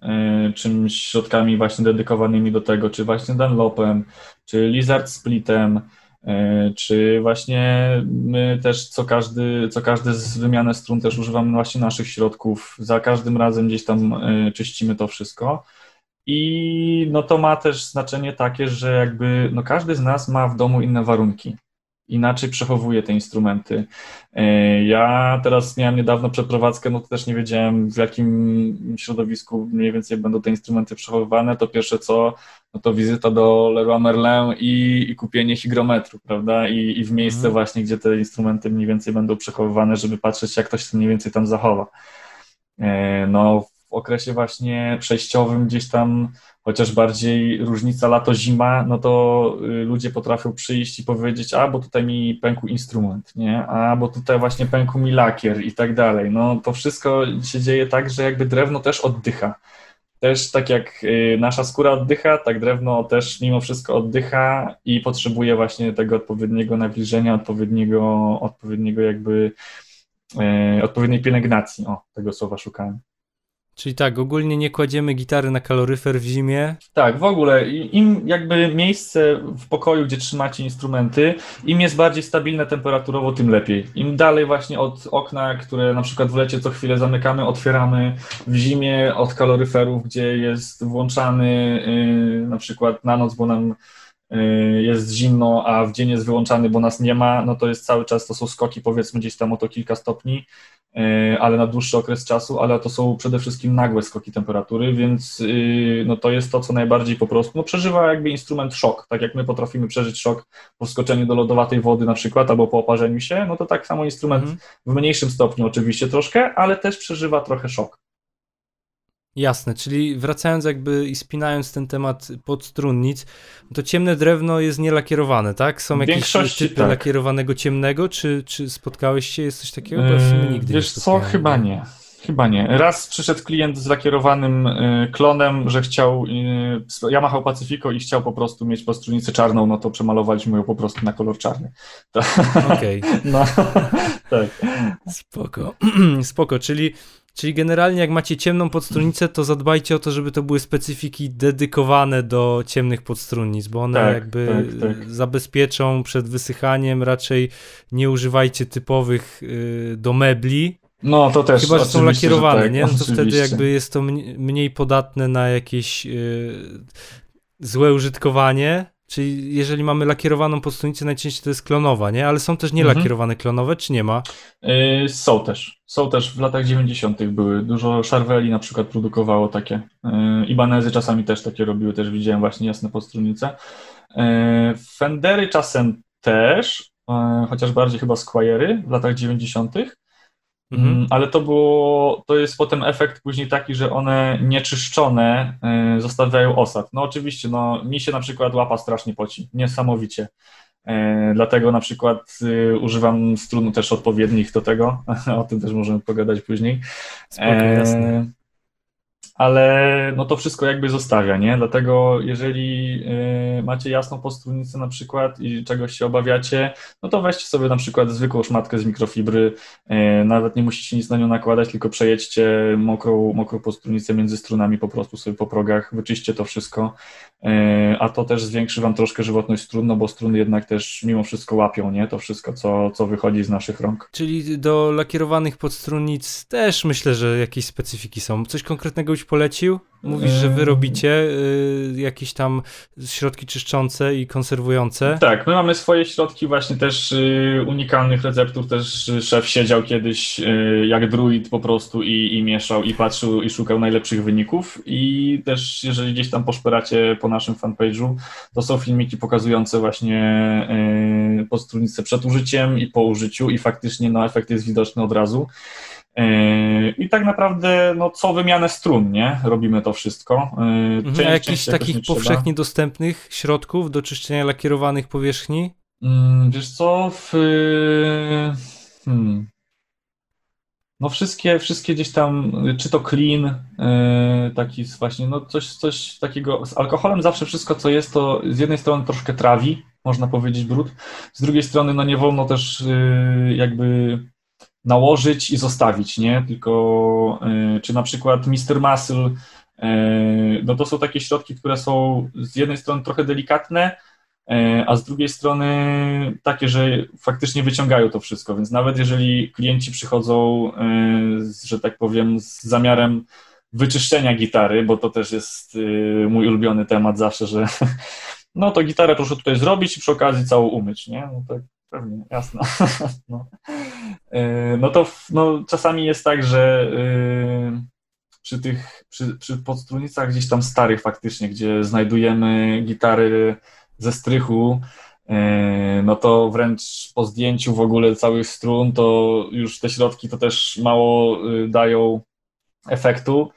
B: y, czymś środkami właśnie dedykowanymi do tego, czy właśnie Dunlopem, czy Lizard Splitem, E, czy właśnie my też co każdy, co każdy z wymiany strun też używamy właśnie naszych środków, za każdym razem gdzieś tam e, czyścimy to wszystko. I no to ma też znaczenie takie, że jakby no każdy z nas ma w domu inne warunki inaczej przechowuje te instrumenty. E, ja teraz miałem niedawno przeprowadzkę, no to też nie wiedziałem w jakim środowisku mniej więcej będą te instrumenty przechowywane, to pierwsze co, no to wizyta do Leroy Merlin i, i kupienie hygrometru, prawda, I, i w miejsce mhm. właśnie, gdzie te instrumenty mniej więcej będą przechowywane, żeby patrzeć jak ktoś się mniej więcej tam zachowa. E, no okresie właśnie przejściowym gdzieś tam chociaż bardziej różnica lato-zima, no to y, ludzie potrafią przyjść i powiedzieć, a bo tutaj mi pękł instrument, nie, a bo tutaj właśnie pękł mi lakier i tak dalej. No to wszystko się dzieje tak, że jakby drewno też oddycha. Też tak jak y, nasza skóra oddycha, tak drewno też mimo wszystko oddycha i potrzebuje właśnie tego odpowiedniego nawilżenia, odpowiedniego, odpowiedniego jakby, e, odpowiedniej pielęgnacji. O, tego słowa szukałem.
A: Czyli tak, ogólnie nie kładziemy gitary na kaloryfer w zimie.
B: Tak, w ogóle im jakby miejsce w pokoju, gdzie trzymacie instrumenty, im jest bardziej stabilne temperaturowo, tym lepiej. Im dalej właśnie od okna, które na przykład w lecie co chwilę zamykamy, otwieramy w zimie od kaloryferów, gdzie jest włączany yy, na przykład na noc, bo nam jest zimno, a w dzień jest wyłączany, bo nas nie ma, no to jest cały czas, to są skoki powiedzmy gdzieś tam o to kilka stopni E, ale na dłuższy okres czasu, ale to są przede wszystkim nagłe skoki temperatury, więc y, no to jest to, co najbardziej po prostu no przeżywa jakby instrument szok, tak jak my potrafimy przeżyć szok po wskoczeniu do lodowatej wody na przykład, albo po oparzeniu się, no to tak samo instrument mm. w mniejszym stopniu oczywiście troszkę, ale też przeżywa trochę szok.
A: Jasne, czyli wracając jakby i spinając ten temat podstrunnic, to ciemne drewno jest nielakierowane, tak? Są jakieś typy tak. lakierowanego ciemnego, czy, czy spotkałeś się, jest coś takiego?
B: Eee, nigdy Wiesz co, chyba nie. Chyba nie. Raz przyszedł klient z lakierowanym y, klonem, że chciał, Yamaha Pacifico i chciał po prostu mieć postrunicę czarną, no to przemalowaliśmy ją po prostu na kolor czarny.
A: Okej. Okay. No, tak. Spoko. Spoko, czyli Czyli generalnie jak macie ciemną podstrunnicę, to zadbajcie o to, żeby to były specyfiki dedykowane do ciemnych podstrunnic, bo one tak, jakby tak, tak. zabezpieczą przed wysychaniem. Raczej nie używajcie typowych y, do mebli.
B: No to też.
A: Chyba, że są lakierowane, że tak, nie? No to wtedy jakby jest to mniej podatne na jakieś y, złe użytkowanie. Czyli jeżeli mamy lakierowaną podstawnicę, najczęściej to jest klonowa, nie? Ale są też nielakierowane mhm. klonowe, czy nie ma?
B: Yy, są też. Są też w latach 90. były. Dużo Charveli na przykład produkowało takie. Yy, Ibanezy czasami też takie robiły, też widziałem właśnie jasne podstrunice. Yy, Fendery czasem też, yy, chociaż bardziej chyba Squire'y w latach 90. Mhm. Mm, ale to było, to jest potem efekt później taki, że one nieczyszczone y, zostawiają osad. No oczywiście, no mi się na przykład łapa strasznie poci, niesamowicie. Y, dlatego na przykład y, używam strun też odpowiednich do tego, o tym też możemy pogadać później.
A: Spoko, jasne
B: ale no to wszystko jakby zostawia, nie? Dlatego jeżeli y, macie jasną postrunnicę na przykład i czegoś się obawiacie, no to weźcie sobie na przykład zwykłą szmatkę z mikrofibry, y, nawet nie musicie nic na nią nakładać, tylko przejedźcie mokrą, mokrą postrunnicę między strunami po prostu sobie po progach, wyczyście to wszystko, a to też zwiększy Wam troszkę żywotność strun, no bo struny jednak też mimo wszystko łapią, nie? To wszystko, co, co wychodzi z naszych rąk.
A: Czyli do lakierowanych podstrunnic też myślę, że jakieś specyfiki są. Coś konkretnego już polecił? Mówisz, że wy robicie y, jakieś tam środki czyszczące i konserwujące.
B: Tak, my mamy swoje środki właśnie też y, unikalnych receptur. Też szef siedział kiedyś y, jak druid po prostu i, i mieszał i patrzył i szukał najlepszych wyników. I też jeżeli gdzieś tam poszperacie po naszym fanpage'u, to są filmiki pokazujące właśnie y, podstrunnicę przed użyciem i po użyciu i faktycznie no, efekt jest widoczny od razu. Yy, I tak naprawdę, no, co wymianę strun, nie? Robimy to wszystko.
A: Yy, mhm, część, A jakichś takich powszechnie dostępnych środków do czyszczenia lakierowanych powierzchni?
B: Mm, wiesz co, w, hmm, no wszystkie, wszystkie gdzieś tam, czy to clean, yy, taki właśnie, no coś, coś takiego, z alkoholem zawsze wszystko co jest, to z jednej strony troszkę trawi, można powiedzieć brud, z drugiej strony no nie wolno też jakby nałożyć i zostawić, nie? Tylko e, czy na przykład Mr. Muscle, e, no to są takie środki, które są z jednej strony trochę delikatne, e, a z drugiej strony takie, że faktycznie wyciągają to wszystko, więc nawet jeżeli klienci przychodzą, że tak powiem, z zamiarem wyczyszczenia gitary, bo to też jest mój ulubiony temat zawsze, że no to gitarę proszę tutaj zrobić i przy okazji całą umyć, nie? No tak pewnie. No. E, no to no, czasami jest tak, że e, przy tych, przy, przy gdzieś tam starych faktycznie, gdzie znajdujemy gitary ze strychu, e, no to wręcz po zdjęciu w ogóle całych strun, to już te środki to też mało dają efektu.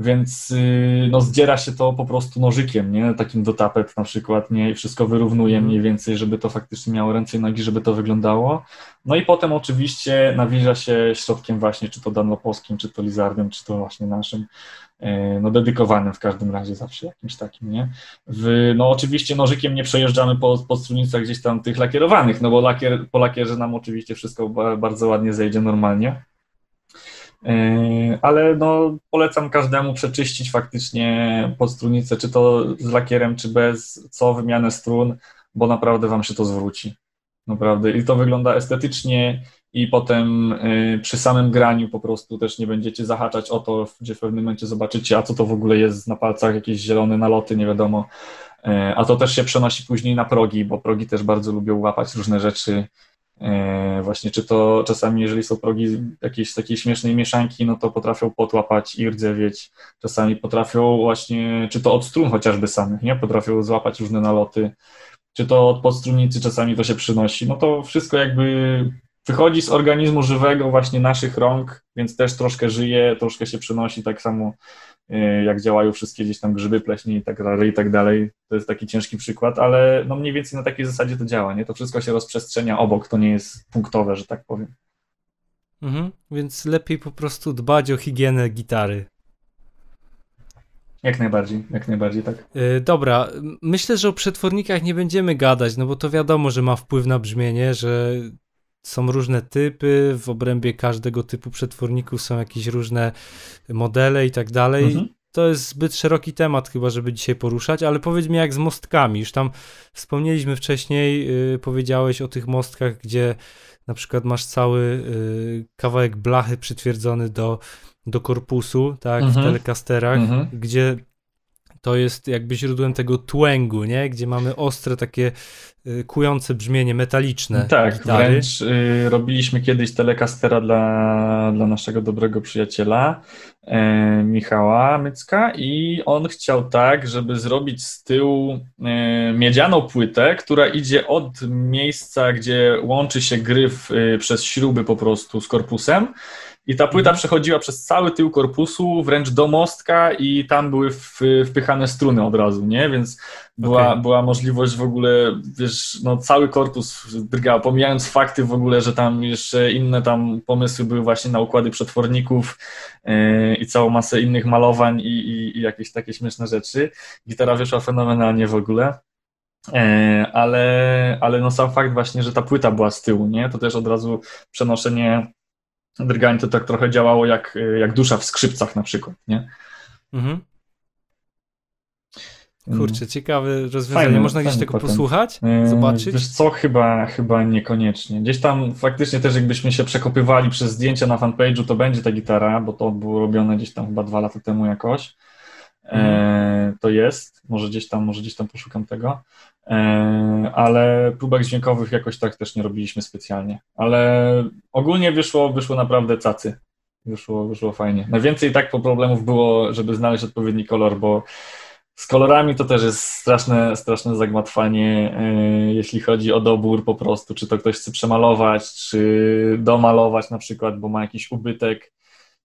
B: Więc y, no, zdziera się to po prostu nożykiem, nie? Takim do tapet na przykład, nie? I wszystko wyrównuje mhm. mniej więcej, żeby to faktycznie miało ręce i nogi, żeby to wyglądało. No i potem oczywiście nawilża się środkiem właśnie, czy to danlopowskim, czy to lizardem, czy to właśnie naszym, y, no dedykowanym w każdym razie zawsze jakimś takim, nie? W, no oczywiście nożykiem nie przejeżdżamy po, po strunicach gdzieś tam tych lakierowanych, no bo lakier, po lakierze nam oczywiście wszystko bardzo ładnie zejdzie normalnie. Ale no, polecam każdemu przeczyścić faktycznie podstrunicę, czy to z lakierem, czy bez, co wymianę strun, bo naprawdę wam się to zwróci. Naprawdę. I to wygląda estetycznie i potem y, przy samym graniu po prostu też nie będziecie zahaczać o to, gdzie w pewnym momencie zobaczycie, a co to w ogóle jest na palcach, jakieś zielone naloty, nie wiadomo. Y, a to też się przenosi później na progi, bo progi też bardzo lubią łapać różne rzeczy. Y, właśnie, czy to czasami, jeżeli są progi jakiejś takiej śmiesznej mieszanki, no to potrafią potłapać i rdzewieć. Czasami potrafią właśnie, czy to od strun chociażby samych, nie? Potrafią złapać różne naloty czy to od podstrunicy czasami to się przynosi, no to wszystko jakby wychodzi z organizmu żywego właśnie naszych rąk, więc też troszkę żyje, troszkę się przynosi, tak samo jak działają wszystkie gdzieś tam grzyby, pleśnie i tak dalej, i tak dalej. To jest taki ciężki przykład, ale no mniej więcej na takiej zasadzie to działa, nie? To wszystko się rozprzestrzenia obok, to nie jest punktowe, że tak powiem.
A: Mhm, więc lepiej po prostu dbać o higienę gitary.
B: Jak najbardziej, jak najbardziej, tak.
A: Yy, dobra, myślę, że o przetwornikach nie będziemy gadać, no bo to wiadomo, że ma wpływ na brzmienie, że są różne typy, w obrębie każdego typu przetworników są jakieś różne modele i tak dalej. Mhm. To jest zbyt szeroki temat chyba, żeby dzisiaj poruszać, ale powiedz mi jak z mostkami. Już tam wspomnieliśmy wcześniej, yy, powiedziałeś o tych mostkach, gdzie na przykład masz cały yy, kawałek blachy przytwierdzony do do korpusu, tak, mhm. w telecasterach, mhm. gdzie to jest jakby źródłem tego twęgu, nie? Gdzie mamy ostre takie y, kujące brzmienie metaliczne.
B: Tak, gitary. wręcz y, robiliśmy kiedyś telecastera dla, dla naszego dobrego przyjaciela y, Michała Mycka i on chciał tak, żeby zrobić z tyłu y, miedzianą płytę, która idzie od miejsca, gdzie łączy się gryf y, przez śruby po prostu z korpusem i ta płyta mhm. przechodziła przez cały tył korpusu, wręcz do mostka i tam były wpychane struny od razu, nie? Więc była, okay. była możliwość w ogóle, wiesz, no cały korpus drgał, pomijając fakty w ogóle, że tam jeszcze inne tam pomysły były właśnie na układy przetworników yy, i całą masę innych malowań i, i, i jakieś takie śmieszne rzeczy. Gitara wyszła fenomenalnie w ogóle. E, ale, ale no sam fakt właśnie, że ta płyta była z tyłu, nie? To też od razu przenoszenie drgań to tak trochę działało jak, jak dusza w skrzypcach na przykład, nie? Mhm.
A: Kurczę, ciekawe rozwiązanie. Fajne, Można gdzieś tego potem. posłuchać? Yy, zobaczyć?
B: Wiesz co, chyba, chyba niekoniecznie. Gdzieś tam faktycznie też jakbyśmy się przekopywali przez zdjęcia na fanpage'u, to będzie ta gitara, bo to było robione gdzieś tam chyba dwa lata temu jakoś. E, to jest, może gdzieś tam, może gdzieś tam poszukam tego, ale próbek dźwiękowych jakoś tak też nie robiliśmy specjalnie, ale ogólnie wyszło, wyszło naprawdę cacy, wyszło, wyszło fajnie. Najwięcej tak po problemów było, żeby znaleźć odpowiedni kolor, bo z kolorami to też jest straszne, straszne zagmatwanie, e, jeśli chodzi o dobór po prostu, czy to ktoś chce przemalować, czy domalować na przykład, bo ma jakiś ubytek,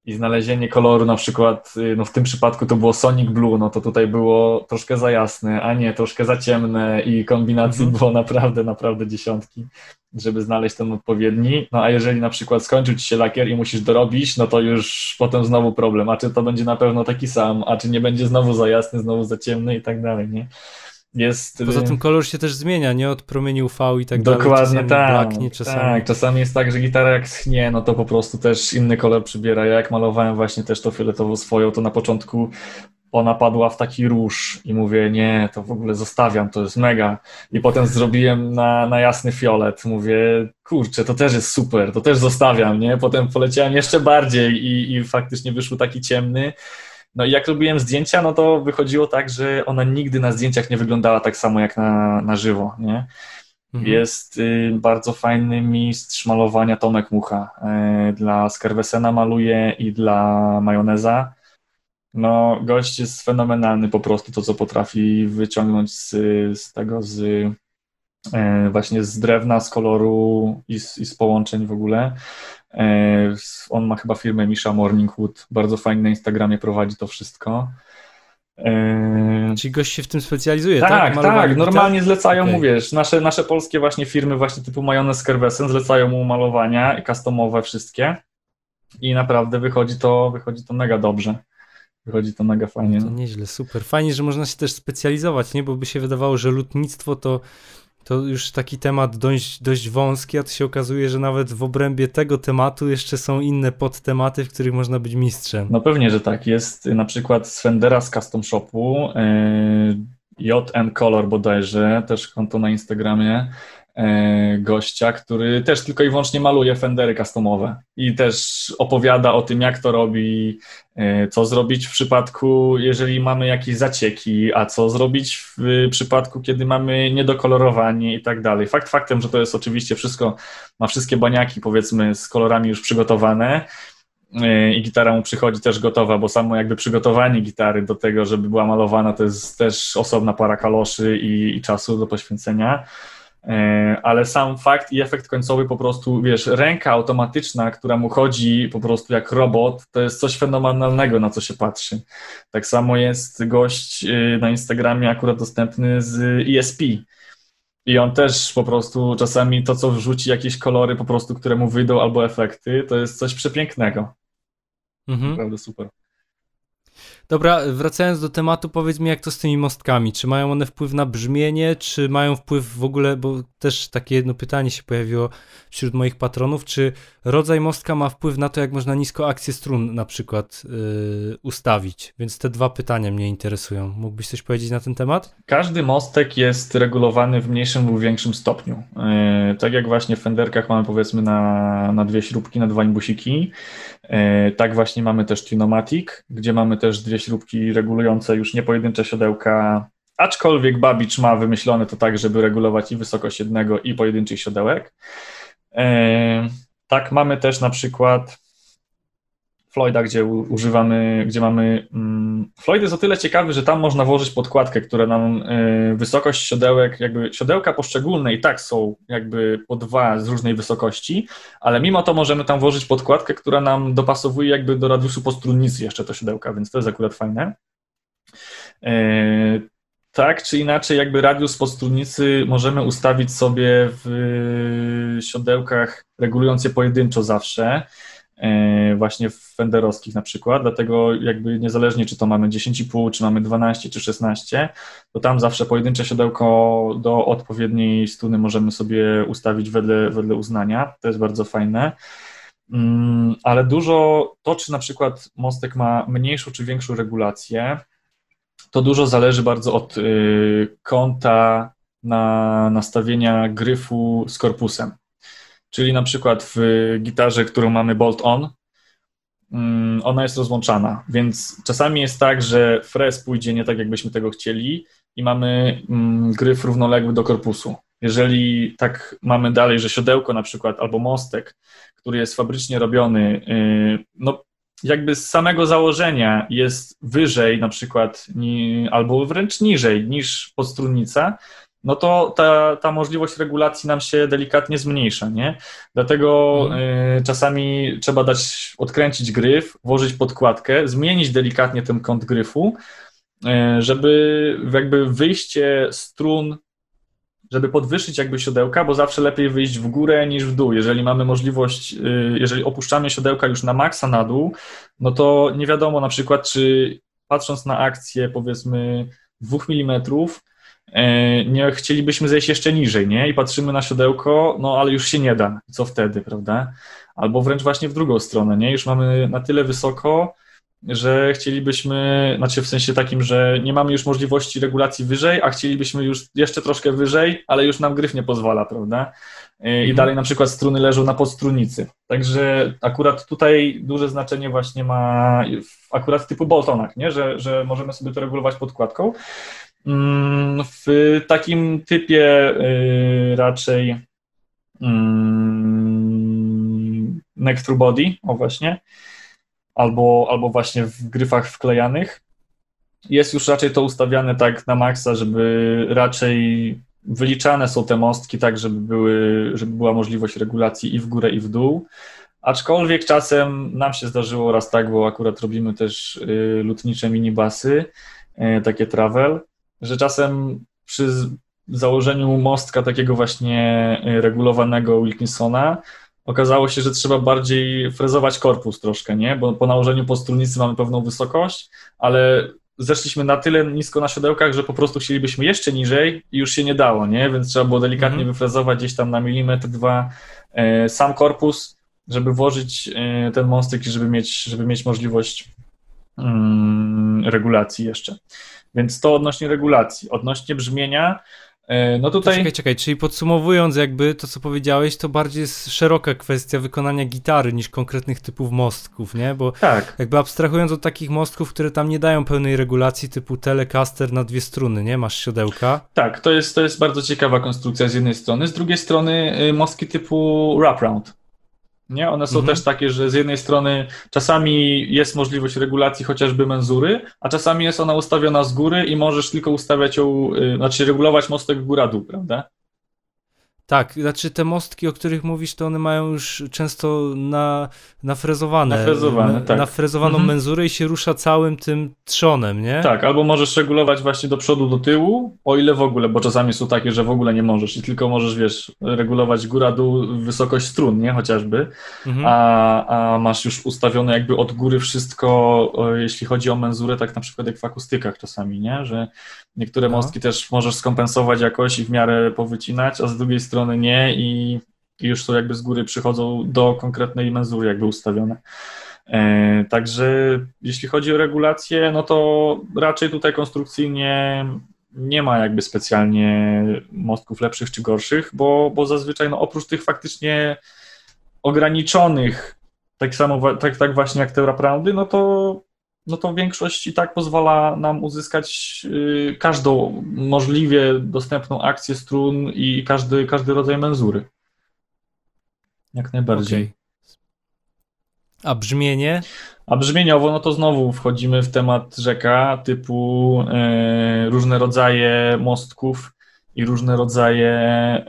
B: i znalezienie koloru na przykład, y, no w tym przypadku to było Sonic Blue, no to tutaj było troszkę za jasne, a nie troszkę za ciemne i kombinacji mhm. było naprawdę, naprawdę dziesiątki, żeby znaleźć ten odpowiedni. No a jeżeli na przykład skończył ci się lakier i musisz dorobić, no to już potem znowu problem, a czy to będzie na pewno taki sam, a czy nie będzie znowu za jasny, znowu za ciemny i tak dalej, nie?
A: Jest, Poza y, tym kolor się też zmienia, nie? Od promieni UV i tak
B: Dokładnie
A: dalej.
B: Dokładnie tak. Blaknie, czasami... Tak, czasami jest tak, że gitara jak schnie, no to po prostu też inny kolor przybiera. Ja jak malowałem właśnie też to fioletową swoją, to na początku ona padła w taki róż i mówię, nie, to w ogóle zostawiam, to jest mega. I potem zrobiłem na, na jasny fiolet. Mówię, kurczę, to też jest super, to też zostawiam, nie? Potem poleciałem jeszcze bardziej i, i faktycznie wyszło taki ciemny. No i jak robiłem zdjęcia, no to wychodziło tak, że ona nigdy na zdjęciach nie wyglądała tak samo jak na, na żywo, nie? Mhm. Jest y, bardzo fajny mistrz malowania Tomek Mucha. Y, dla Skarwesena maluje i dla Majoneza. No, gość jest fenomenalny po prostu, to co potrafi wyciągnąć z, z tego, z y, właśnie z drewna, z koloru i z, i z połączeń w ogóle. E, on ma chyba firmę Misha Morningwood, bardzo fajnie na Instagramie prowadzi to wszystko.
A: E, Czyli gość się w tym specjalizuje, tak?
B: Tak, tak, normalnie zlecają okay. mu, wiesz, nasze, nasze polskie właśnie firmy właśnie typu Majonez Kerwesen zlecają mu malowania i customowe wszystkie i naprawdę wychodzi to, wychodzi to mega dobrze. Wychodzi to mega fajnie.
A: To nieźle, super. Fajnie, że można się też specjalizować, nie? Bo by się wydawało, że lutnictwo to to już taki temat dość, dość wąski, a to się okazuje, że nawet w obrębie tego tematu jeszcze są inne podtematy, w których można być mistrzem.
B: No pewnie, że tak. Jest na przykład z Fendera z Custom Shopu, yy, JN Color bodajże, też konto na Instagramie, gościa, który też tylko i wyłącznie maluje fendery customowe i też opowiada o tym, jak to robi, e, co zrobić w przypadku, jeżeli mamy jakieś zacieki, a co zrobić w przypadku, kiedy mamy niedokolorowanie i tak dalej. Fakt faktem, że to jest oczywiście wszystko, ma wszystkie baniaki powiedzmy z kolorami już przygotowane, e, i gitara mu przychodzi też gotowa, bo samo jakby przygotowanie gitary do tego, żeby była malowana, to jest też osobna para kaloszy i, i czasu do poświęcenia. E, ale sam fakt i efekt końcowy po prostu, wiesz, ręka automatyczna, która mu chodzi po prostu jak robot, to jest coś fenomenalnego, na co się patrzy. Tak samo jest gość y, na Instagramie akurat dostępny z ESP. I on też po prostu czasami to, co wrzuci, jakieś kolory po prostu, które mu wyjdą albo efekty, to jest coś przepięknego. Mhm. Naprawdę super.
A: Dobra, wracając do tematu, powiedz mi, jak to z tymi mostkami? Czy mają one wpływ na brzmienie, czy mają wpływ w ogóle, bo też takie jedno pytanie się pojawiło wśród moich patronów, czy rodzaj mostka ma wpływ na to, jak można nisko akcję strun na przykład yy, ustawić? Więc te dwa pytania mnie interesują. Mógłbyś coś powiedzieć na ten temat?
B: Każdy mostek jest regulowany w mniejszym lub większym stopniu. Yy, tak jak właśnie w Fenderkach mamy powiedzmy na, na dwie śrubki, na dwa imbusiki, tak właśnie mamy też Tunomatic, gdzie mamy też dwie śrubki regulujące już nie pojedyncze siodełka, aczkolwiek Babicz ma wymyślone to tak, żeby regulować i wysokość jednego i pojedynczych siodełek. E, tak, mamy też na przykład Floyda, gdzie używamy, gdzie mamy. Mm, Floyd jest o tyle ciekawy, że tam można włożyć podkładkę, która nam e, wysokość siodełek, jakby siodełka poszczególne i tak są jakby po dwa z różnej wysokości, ale mimo to możemy tam włożyć podkładkę, która nam dopasowuje jakby do radiusu postrunnicy jeszcze to siodełka, więc to jest akurat fajne. E, tak czy inaczej, jakby radius postrunnicy możemy ustawić sobie w siodełkach, regulując je pojedynczo zawsze, właśnie w fenderowskich na przykład, dlatego jakby niezależnie czy to mamy 10,5, czy mamy 12, czy 16, to tam zawsze pojedyncze siodełko do odpowiedniej struny możemy sobie ustawić wedle, wedle uznania, to jest bardzo fajne. Mm, ale dużo, to czy na przykład mostek ma mniejszą czy większą regulację, to dużo zależy bardzo od y, kąta na nastawienia gryfu z korpusem. Czyli na przykład w gitarze, którą mamy bolt-on, mm, ona jest rozłączana, więc czasami jest tak, że frez pójdzie nie tak, jakbyśmy tego chcieli i mamy mm, gryf równoległy do korpusu. Jeżeli tak mamy dalej, że siodełko na przykład albo mostek, który jest fabrycznie robiony, y, no jakby z samego założenia jest wyżej na przykład, albo wręcz niżej niż podstrunnica, no to ta, ta możliwość regulacji nam się delikatnie zmniejsza, nie? Dlatego y, czasami trzeba dać, odkręcić gryf, włożyć podkładkę, zmienić delikatnie ten kąt gryfu, y, żeby jakby wyjście strun żeby podwyższyć jakby siodełka, bo zawsze lepiej wyjść w górę niż w dół. Jeżeli mamy możliwość, y, jeżeli opuszczamy siodełka już na maksa na dół, no to nie wiadomo na przykład, czy patrząc na akcję powiedzmy 2 mm, nie chcielibyśmy zejść jeszcze niżej, nie? I patrzymy na siodełko, no ale już się nie da. Co wtedy, prawda? Albo wręcz właśnie w drugą stronę, nie? Już mamy na tyle wysoko, że chcielibyśmy, znaczy w sensie takim, że nie mamy już możliwości regulacji wyżej, a chcielibyśmy już jeszcze troszkę wyżej, ale już nam gryf nie pozwala, prawda? I mhm. dalej na przykład struny leżą na podstrunicy. Także akurat tutaj duże znaczenie właśnie ma akurat w typu boltonach, nie? Że, że możemy sobie to regulować podkładką. Mm, w takim typie y, raczej mm, neck through body, o właśnie, albo, albo właśnie w gryfach wklejanych. Jest już raczej to ustawiane tak na maksa, żeby raczej wyliczane są te mostki tak, żeby, były, żeby była możliwość regulacji i w górę, i w dół. Aczkolwiek czasem nam się zdarzyło raz tak, bo akurat robimy też y, lutnicze minibasy, y, takie travel, że czasem przy założeniu mostka takiego właśnie y, regulowanego Wilkinsona okazało się, że trzeba bardziej frezować korpus troszkę, nie? Bo po nałożeniu postrunicy mamy pewną wysokość, ale zeszliśmy na tyle nisko na siodełkach, że po prostu chcielibyśmy jeszcze niżej i już się nie dało, nie? Więc trzeba było delikatnie mhm. wyfrezować gdzieś tam na milimetr, dwa e, sam korpus, żeby włożyć e, ten mostek i żeby mieć, żeby mieć możliwość mm, regulacji jeszcze. Więc to odnośnie regulacji. Odnośnie brzmienia, E, no tutaj...
A: czekaj, czekaj, czyli podsumowując jakby to, co powiedziałeś, to bardziej jest szeroka kwestia wykonania gitary niż konkretnych typów mostków, nie? Bo tak. jakby abstrahując od takich mostków, które tam nie dają pełnej regulacji typu Telecaster na dwie struny, nie? Masz siodełka.
B: Tak, to jest, to jest bardzo ciekawa konstrukcja z jednej strony. Z drugiej strony y, mostki typu wraparound. Nie? One są mhm. też takie, że z jednej strony czasami jest możliwość regulacji chociażby menzury, a czasami jest ona ustawiona z góry i możesz tylko ustawiać ją, y, znaczy regulować mostek góra-dół, prawda?
A: Tak, znaczy te mostki, o których mówisz, to one mają już często na, nafrezowane,
B: nafrezowane tak.
A: nafrezowaną mhm. menzurę i się rusza całym tym trzonem, nie?
B: Tak, albo możesz regulować właśnie do przodu, do tyłu, o ile w ogóle, bo czasami są takie, że w ogóle nie możesz i tylko możesz, wiesz, regulować góra-dół, wysokość strun, nie? Chociażby, mhm. a, a masz już ustawione jakby od góry wszystko, jeśli chodzi o menzurę, tak na przykład jak w akustykach czasami, nie? Że niektóre no. mostki też możesz skompensować jakoś i w miarę powycinać, a z drugiej strony nie i już to jakby z góry przychodzą do konkretnej menzury jakby ustawione. E, także jeśli chodzi o regulację, no to raczej tutaj konstrukcyjnie nie ma jakby specjalnie mostków lepszych czy gorszych, bo, bo zazwyczaj no oprócz tych faktycznie ograniczonych, tak samo tak, tak właśnie jak te wraparoundy, no to no to większość i tak pozwala nam uzyskać y, każdą możliwie dostępną akcję strun i każdy, każdy rodzaj menzury. Jak najbardziej. Okay.
A: A brzmienie?
B: A brzmieniowo, no to znowu wchodzimy w temat rzeka typu y, różne rodzaje mostków i różne rodzaje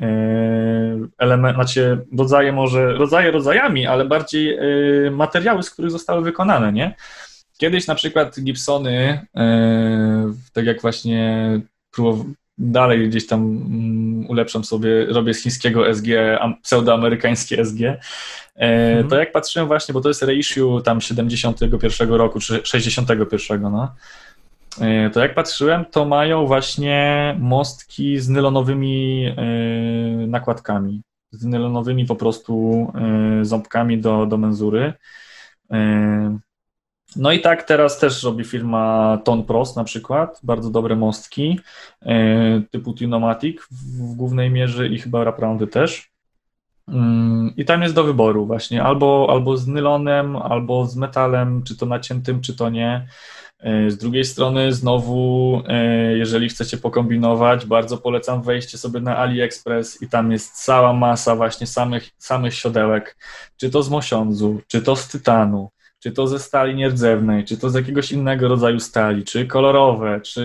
B: y, elementów, znaczy rodzaje może, rodzaje rodzajami, ale bardziej y, materiały, z których zostały wykonane, nie? Kiedyś na przykład Gibsony, e, tak jak właśnie dalej gdzieś tam mm, ulepszam sobie, robię z chińskiego SG, pseudoamerykańskie SG, e, mhm. to jak patrzyłem właśnie, bo to jest reissue tam 71 roku, czy 61, no, e, to jak patrzyłem, to mają właśnie mostki z nylonowymi nakładkami, z nylonowymi po prostu ząbkami do, do menzury. No i tak teraz też robi firma Ton Pros na przykład, bardzo dobre mostki e, typu Tunomatic w głównej mierze i chyba Raprandy też. Mm, I tam jest do wyboru właśnie, albo, albo z nylonem, albo z metalem, czy to naciętym, czy to nie. E, z drugiej strony znowu, e, jeżeli chcecie pokombinować, bardzo polecam wejście sobie na AliExpress i tam jest cała masa właśnie samych, samych siodełek, czy to z mosiądzu, czy to z tytanu, czy to ze stali nierdzewnej, czy to z jakiegoś innego rodzaju stali, czy kolorowe, czy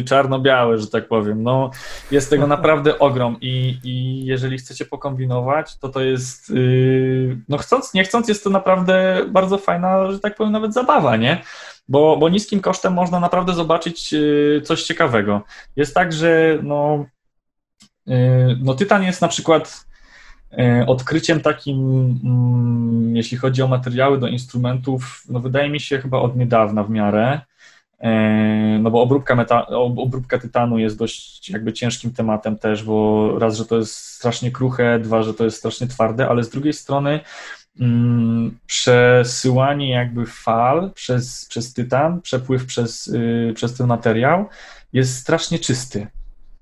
B: y, czarno-białe, że tak powiem. No, jest tego naprawdę ogrom i, i jeżeli chcecie pokombinować, to to jest, yy, no chcąc, nie chcąc, jest to naprawdę bardzo fajna, że tak powiem, nawet zabawa, nie? Bo, bo niskim kosztem można naprawdę zobaczyć yy, coś ciekawego. Jest tak, że no, yy, no Tytan jest na przykład odkryciem takim, mm, jeśli chodzi o materiały do instrumentów, no wydaje mi się chyba od niedawna w miarę, e, no bo obróbka, meta, obróbka tytanu jest dość jakby ciężkim tematem też, bo raz, że to jest strasznie kruche, dwa, że to jest strasznie twarde, ale z drugiej strony mm, przesyłanie jakby fal przez, przez tytan, przepływ przez, y, przez ten materiał jest strasznie czysty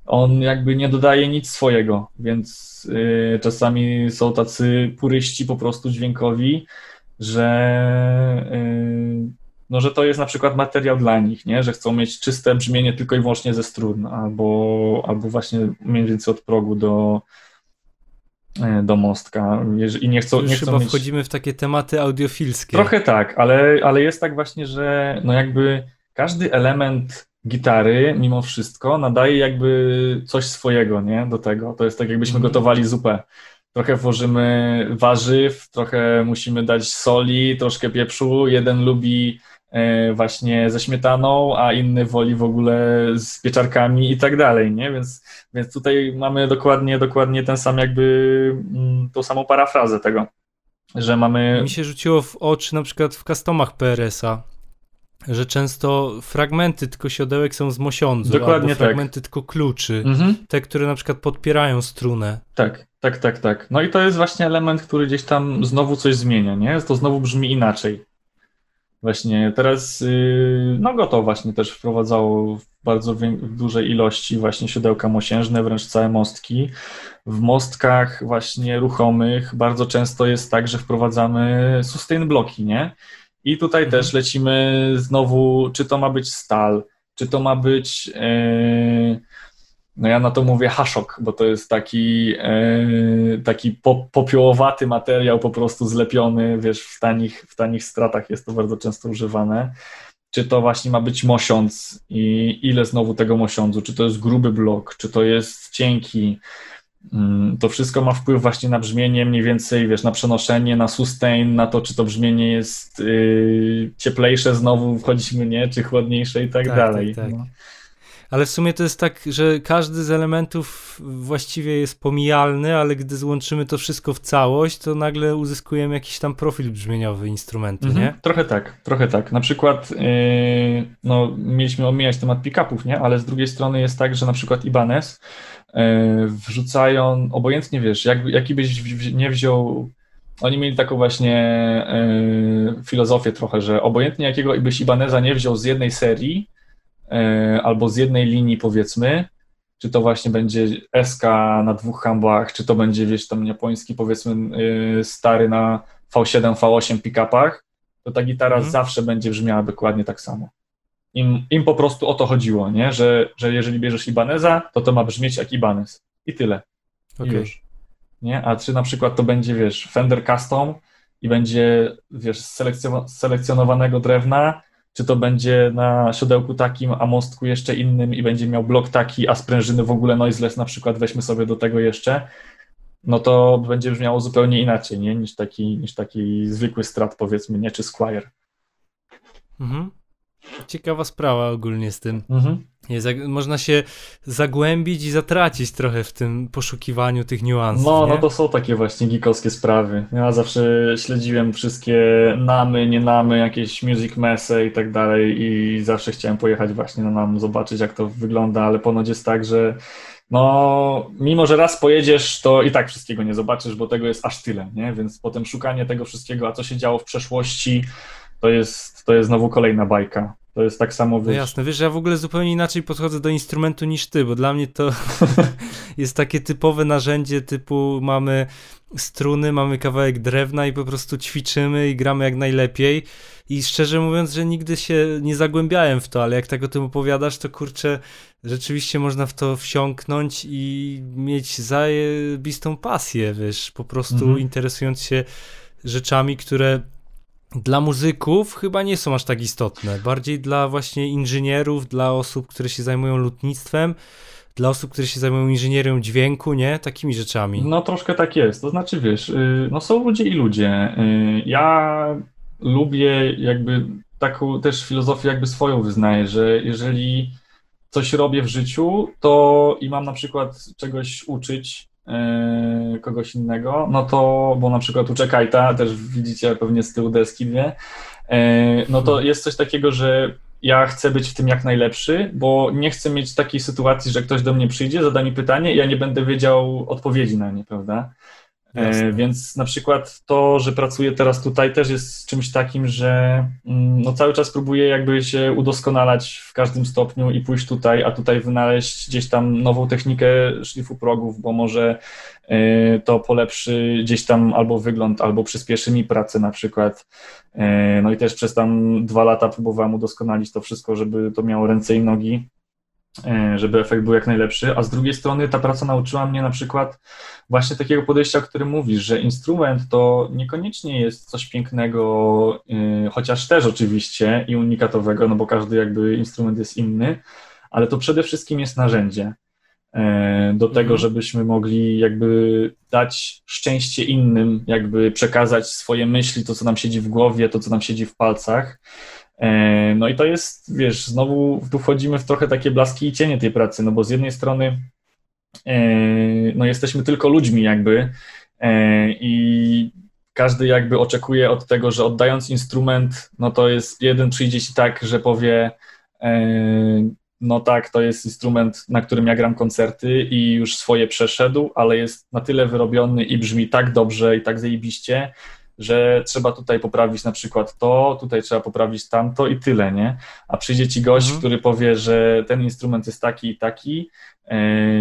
B: on jakby nie dodaje nic swojego, więc y, czasami są tacy puryści po prostu dźwiękowi, że, y, no, że to jest na przykład materiał dla nich, nie? że chcą mieć czyste brzmienie tylko i wyłącznie ze strun, albo, albo właśnie mniej więcej od progu do, y, do mostka i nie chcą, nie chcą
A: chyba
B: mieć...
A: wchodzimy w takie tematy audiofilskie.
B: Trochę tak, ale, ale jest tak właśnie, że no jakby każdy element gitary mimo wszystko nadaje jakby coś swojego, nie, do tego. To jest tak jakbyśmy mm. gotowali zupę. Trochę włożymy warzyw, trochę musimy dać soli, troszkę pieprzu. Jeden lubi e, właśnie ze śmietaną, a inny woli w ogóle z pieczarkami i tak dalej, nie? Więc, więc tutaj mamy dokładnie, dokładnie ten sam jakby, mm, tą samą parafrazę tego, że mamy...
A: Mi się rzuciło w oczy na przykład w customach PRS-a, że często fragmenty tylko siodełek są z mosiądzu,
B: Dokładnie
A: albo
B: tak.
A: fragmenty tylko kluczy,
B: Mhm.
A: te, które na przykład podpierają strunę.
B: Tak, tak, tak, tak. No i to jest właśnie element, który gdzieś tam znowu coś zmienia, nie? To znowu brzmi inaczej. Właśnie teraz, yy, no Goto właśnie też wprowadzało w bardzo w dużej ilości właśnie siodełka mosiężne, wręcz całe mostki. W mostkach właśnie ruchomych bardzo często jest tak, że wprowadzamy sustain bloki, nie? I tutaj
A: Mhm.
B: też lecimy znowu, czy to ma być stal, czy to ma być, yy, no ja na to mówię haszok, bo to jest taki, yy, taki po, popiołowaty materiał po prostu zlepiony, wiesz, w tanich, w tanich stratach jest to bardzo często używane. Czy to właśnie ma być mosiądz i ile znowu tego mosiądzu, czy to jest gruby blok, czy to jest cienki, To wszystko ma wpływ właśnie na brzmienie, mniej więcej, wiesz, na przenoszenie, na sustain, na to, czy to brzmienie jest yy, cieplejsze znowu, wchodzimy, nie, czy chłodniejsze i tak,
A: Tak,
B: dalej.
A: tak, tak.
B: No.
A: Ale w sumie to jest tak, że każdy z elementów właściwie jest pomijalny, ale gdy złączymy to wszystko w całość, to nagle uzyskujemy jakiś tam profil brzmieniowy instrumentu,
B: Mhm,
A: nie?
B: Trochę tak, trochę tak. Na przykład, yy, no, mieliśmy omijać temat pick-upów, nie, ale z drugiej strony jest tak, że na przykład Ibanez yy, wrzucają, obojętnie wiesz, jak, jaki byś w- nie wziął oni mieli taką właśnie yy, filozofię trochę, że obojętnie jakiego byś Ibaneza nie wziął z jednej serii albo z jednej linii powiedzmy, czy to właśnie będzie SK na dwóch hambach, czy to będzie wiesz tam japoński powiedzmy yy, stary na V7, V8 pick-upach, to ta gitara
A: Mhm.
B: zawsze będzie brzmiała dokładnie tak samo. Im, im po prostu o to chodziło, nie? Że, że jeżeli bierzesz Ibaneza, to to ma brzmieć jak Ibanez. I tyle. I
A: Okej.
B: już. Nie? A czy na przykład to będzie, wiesz, Fender Custom i będzie, wiesz, selekcjonowanego drewna, czy to będzie na siodełku takim, a mostku jeszcze innym i będzie miał blok taki, a sprężyny w ogóle noiseless na przykład weźmy sobie do tego jeszcze, no to będzie brzmiało zupełnie inaczej, nie? Niż taki, niż taki zwykły strat powiedzmy, nie? Czy Squire.
A: Mhm. Ciekawa sprawa ogólnie z tym.
B: Mhm.
A: Jest, jak, można się zagłębić i zatracić trochę w tym poszukiwaniu tych niuansów.
B: No,
A: nie?
B: no to są takie właśnie geekowskie sprawy. Ja zawsze śledziłem wszystkie namy, nie namy, jakieś music messe i tak dalej i zawsze chciałem pojechać właśnie na nam, zobaczyć jak to wygląda, ale ponoć jest tak, że no, mimo że raz pojedziesz, to i tak wszystkiego nie zobaczysz, bo tego jest aż tyle, nie? Więc potem szukanie tego wszystkiego, a co się działo w przeszłości, to jest, to jest znowu kolejna bajka. To jest tak samo,
A: No
B: wiesz,
A: jasne, wiesz, ja w ogóle zupełnie inaczej podchodzę do instrumentu niż ty, bo dla mnie to jest takie typowe narzędzie typu mamy struny, mamy kawałek drewna i po prostu ćwiczymy i gramy jak najlepiej. I szczerze mówiąc, że nigdy się nie zagłębiałem w to, ale jak tak o tym opowiadasz, to kurczę, rzeczywiście można w to wsiąknąć i mieć zajebistą pasję, wiesz, po prostu
B: Mhm.
A: interesując się rzeczami, które dla muzyków chyba nie są aż tak istotne. Bardziej dla właśnie inżynierów, dla osób, które się zajmują lutnictwem, dla osób, które się zajmują inżynierią dźwięku, nie? Takimi rzeczami.
B: No troszkę tak jest. To znaczy, wiesz, y, no są ludzie i ludzie. Y, Ja lubię jakby taką też filozofię jakby swoją wyznaję, że jeżeli coś robię w życiu, to i mam na przykład czegoś uczyć kogoś innego, no to, bo na przykład uczę Kajta, też widzicie pewnie z tyłu deski dwie, y, no to jest coś takiego, że ja chcę być w tym jak najlepszy, bo nie chcę mieć takiej sytuacji, że ktoś do mnie przyjdzie, zada mi pytanie i ja nie będę wiedział odpowiedzi na nie, prawda? E, więc na przykład to, że pracuję teraz tutaj też jest czymś takim, że mm, no cały czas próbuję jakby się udoskonalać w każdym stopniu i pójść tutaj, a tutaj wynaleźć gdzieś tam nową technikę szlifu progów, bo może e, to polepszy gdzieś tam albo wygląd, albo przyspieszy mi pracę na przykład. E, No i też przez tam dwa lata próbowałem udoskonalić to wszystko, żeby to miało ręce i nogi, żeby efekt był jak najlepszy, a z drugiej strony ta praca nauczyła mnie na przykład właśnie takiego podejścia, o którym mówisz, że instrument to niekoniecznie jest coś pięknego, yy, chociaż też oczywiście i unikatowego, no bo każdy jakby instrument jest inny, ale to przede wszystkim jest narzędzie yy, do tego,
A: Mhm.
B: żebyśmy mogli jakby dać szczęście innym, jakby przekazać swoje myśli, to co nam siedzi w głowie, to co nam siedzi w palcach. Yy, No i to jest, wiesz, znowu tu wchodzimy w trochę takie blaski i cienie tej pracy, no bo z jednej strony e, no jesteśmy tylko ludźmi jakby e, i każdy jakby oczekuje od tego, że oddając instrument, no to jest jeden przyjdzie ci tak, że powie e, no tak, to jest instrument, na którym ja gram koncerty i już swoje przeszedł, ale jest na tyle wyrobiony i brzmi tak dobrze i tak zajebiście, że trzeba tutaj poprawić na przykład to, tutaj trzeba poprawić tamto i tyle, nie? A przyjdzie ci gość, mhm. który powie, że ten instrument jest taki i taki, e,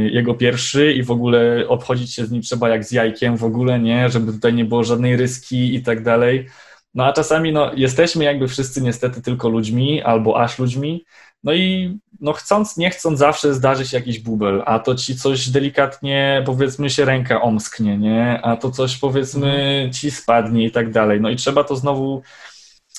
B: jego pierwszy i w ogóle obchodzić się z nim trzeba jak z jajkiem w ogóle, nie? Żeby tutaj nie było żadnej ryski i tak dalej. No a czasami no, jesteśmy jakby wszyscy niestety tylko ludźmi albo aż ludźmi, no i no chcąc, nie chcąc, zawsze zdarzy się jakiś bubel, a to ci coś delikatnie, powiedzmy, się ręka omsknie, nie? A to coś, powiedzmy, mhm. ci spadnie i tak dalej. No i trzeba to znowu,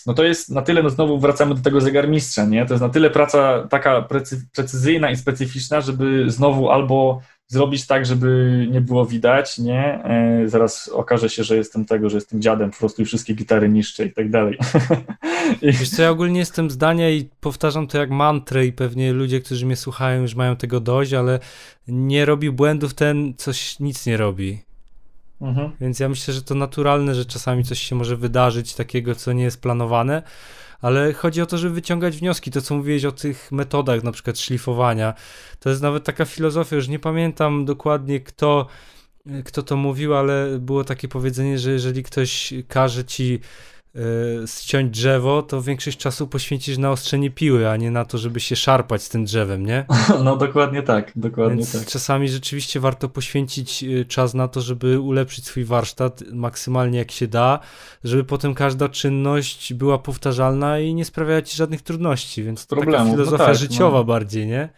B: no to jest na tyle, no znowu wracamy do tego zegarmistrza, nie? To jest na tyle praca taka precyzyjna i specyficzna, żeby znowu albo zrobić tak, żeby nie było widać, nie? E, zaraz okaże się, że jestem tego, że jestem dziadem, po prostu i wszystkie gitary niszczę i tak dalej.
A: Wiesz co, ja ogólnie jestem zdania i powtarzam to jak mantrę i pewnie ludzie, którzy mnie słuchają już mają tego dość, ale nie robi błędów ten, coś nic nie robi. Mhm. Więc ja myślę, że to naturalne, że czasami coś się może wydarzyć takiego, co nie jest planowane, ale chodzi o to, żeby wyciągać wnioski. To, co mówiłeś o tych metodach, na przykład szlifowania, to jest nawet taka filozofia, już nie pamiętam dokładnie kto, kto to mówił, ale było takie powiedzenie, że jeżeli ktoś każe ci ściąć drzewo, to większość czasu poświęcisz na ostrzenie piły, a nie na to, żeby się szarpać z tym drzewem, nie?
B: No dokładnie tak, dokładnie Więc tak.
A: Czasami rzeczywiście warto poświęcić y, czas na to, żeby ulepszyć swój warsztat maksymalnie jak się da, żeby potem każda czynność była powtarzalna i nie sprawiała ci żadnych trudności, więc to Problemu. taka no filozofia no tak, życiowa no. bardziej, nie?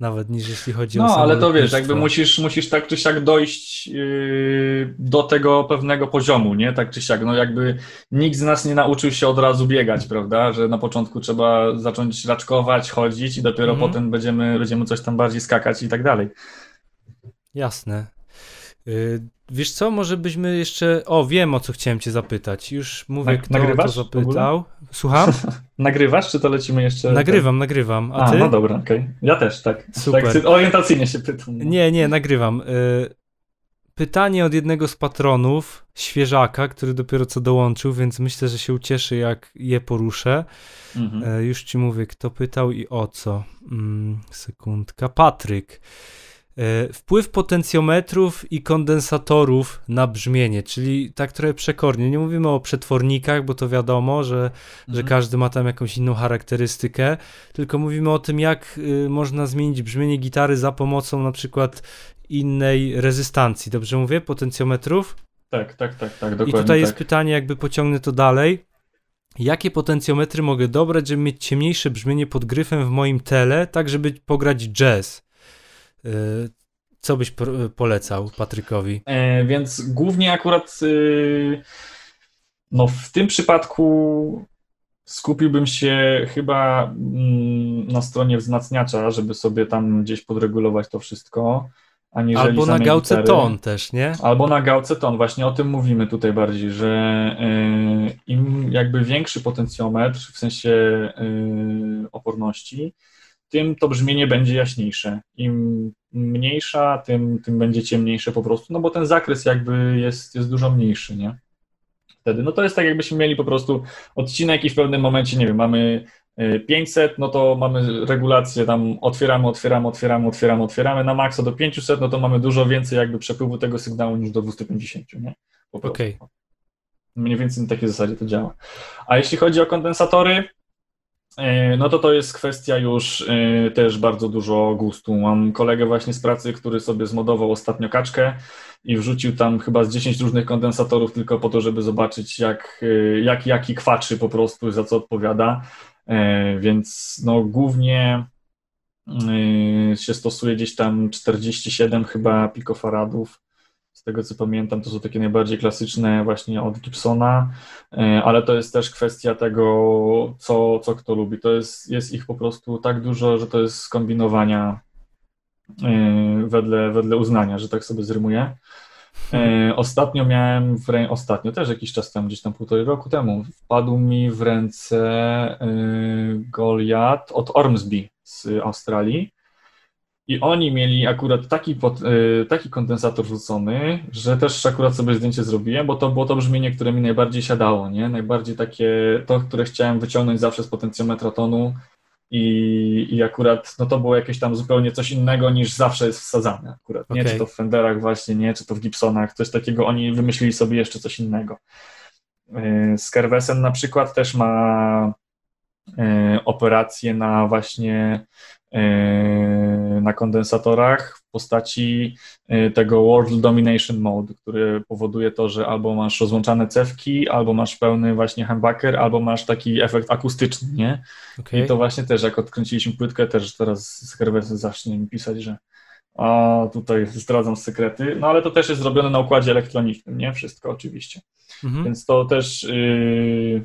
A: Nawet niż jeśli chodzi
B: no, o
A: No,
B: ale to wiesz, jakby musisz, musisz tak czy siak dojść yy, do tego pewnego poziomu, nie? Tak czy siak, no jakby nikt z nas nie nauczył się od razu biegać, prawda? Że na początku trzeba zacząć raczkować, chodzić i dopiero mhm. potem będziemy, będziemy coś tam bardziej skakać i tak dalej.
A: Jasne. Yy, wiesz co, może byśmy jeszcze. O, wiem o co chciałem Cię zapytać. Już mówię, Na, kto nagrywasz to zapytał. Słucham?
B: nagrywasz, czy to lecimy jeszcze?
A: Nagrywam, tak? nagrywam. A, A ty?
B: no dobra, okej. Okay. Ja też, tak. Super. Tak, orientacyjnie się pytam.
A: Nie, nie, nagrywam. Yy, pytanie od jednego z patronów, świeżaka, który dopiero co dołączył, więc myślę, że się ucieszy, jak je poruszę. Mhm. Yy, już Ci mówię, kto pytał i o co. Mm, sekundka. Patryk. E, wpływ potencjometrów i kondensatorów na brzmienie, czyli tak trochę przekornie. Nie mówimy o przetwornikach, bo to wiadomo, że, mhm. że każdy ma tam jakąś inną charakterystykę, tylko mówimy o tym, jak y, można zmienić brzmienie gitary za pomocą na przykład innej rezystancji. Dobrze mówię? Potencjometrów?
B: Tak, tak, tak, tak, dokładnie
A: I tutaj tak. jest pytanie, jakby pociągnę to dalej. Jakie potencjometry mogę dobrać, żeby mieć ciemniejsze brzmienie pod gryfem w moim tele, tak żeby pograć jazz? Y, co byś polecał Patrykowi?
B: E, więc głównie akurat y, no w tym przypadku skupiłbym się chyba mm, na stronie wzmacniacza, żeby sobie tam gdzieś podregulować to wszystko.
A: Albo na gałce gitary. ton też, nie?
B: Albo na gałce ton, właśnie o tym mówimy tutaj bardziej, że y, im jakby większy potencjometr, w sensie oporności, tym to brzmienie będzie jaśniejsze. Im mniejsza, tym, tym będzie ciemniejsze po prostu, no bo ten zakres jakby jest, jest dużo mniejszy, nie? Wtedy, no to jest tak jakbyśmy mieli po prostu odcinek i w pewnym momencie, nie wiem, mamy 500, y, no to mamy regulację tam otwieramy, otwieramy, otwieramy, otwieramy, otwieramy na maksa do 500, no to mamy dużo więcej jakby przepływu tego sygnału niż do 250, nie?
A: Okej. Okay.
B: Mniej więcej na takiej zasadzie to działa. A jeśli chodzi o kondensatory, E, no to to jest kwestia już e, też bardzo dużo gustu. Mam kolegę właśnie z pracy, który sobie zmodował ostatnio kaczkę i wrzucił tam chyba z 10 różnych kondensatorów tylko po to, żeby zobaczyć jak, e, jak jaki kwaczy po prostu, za co odpowiada. Więc no głównie się stosuje gdzieś tam 47 chyba pikofaradów tego co pamiętam, to są takie najbardziej klasyczne właśnie od Gibsona, e, ale to jest też kwestia tego, co, co kto lubi. To jest, jest ich po prostu tak dużo, że to jest skombinowania e, wedle, wedle uznania, że tak sobie zrymuję. E, ostatnio miałem w ostatnio też jakiś czas temu, gdzieś tam półtorej roku temu, wpadł mi w ręce Goliath od Ormsby z Australii I oni mieli akurat taki, pod, y, taki kondensator wrzucony, że też akurat sobie zdjęcie zrobiłem, bo to było to brzmienie, które mi najbardziej siadało, nie? Najbardziej takie, to, które chciałem wyciągnąć zawsze z potencjometra tonu i, i akurat, no to było jakieś tam zupełnie coś innego niż zawsze jest wsadzane akurat, nie? Okay. Czy to w Fenderach właśnie, nie? Czy to w Gibsonach, coś takiego, oni wymyślili sobie jeszcze coś innego. Y, Skerwesen na przykład też ma y, operację na właśnie na kondensatorach w postaci yy, tego World Domination Mode, który powoduje to, że albo masz rozłączane cewki, albo masz pełny właśnie humbucker, albo masz taki efekt akustyczny, nie? Okay. I to właśnie też, jak odkręciliśmy płytkę, też teraz z Herwesy zacznie mi pisać, że a tutaj zdradzam sekrety, no ale to też jest zrobione na układzie elektronicznym, nie? Wszystko oczywiście. Mhm. Więc to też yy,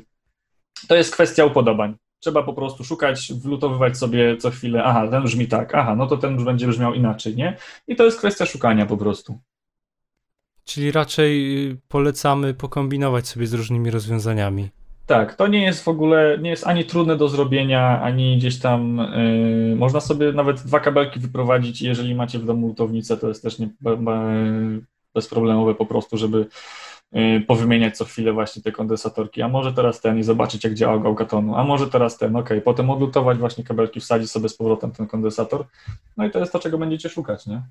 B: to jest kwestia upodobań. Trzeba po prostu szukać, wlutowywać sobie co chwilę, aha, ten brzmi tak, aha, no to ten już będzie brzmiał inaczej, nie? I to jest kwestia szukania po prostu.
A: Czyli raczej y, polecamy pokombinować sobie z różnymi rozwiązaniami.
B: Tak, to nie jest w ogóle, nie jest ani trudne do zrobienia, ani gdzieś tam yy, można sobie nawet dwa kabelki wyprowadzić, jeżeli macie w domu lutownicę, to jest też nie, bezproblemowe po prostu, żeby Y, powymieniać co chwilę właśnie te kondensatorki, a może teraz ten i zobaczyć jak działa gałka tonu, a może teraz ten, ok, potem odlutować właśnie kabelki, wsadzić sobie z powrotem ten kondensator, no i to jest to, czego będziecie szukać, nie?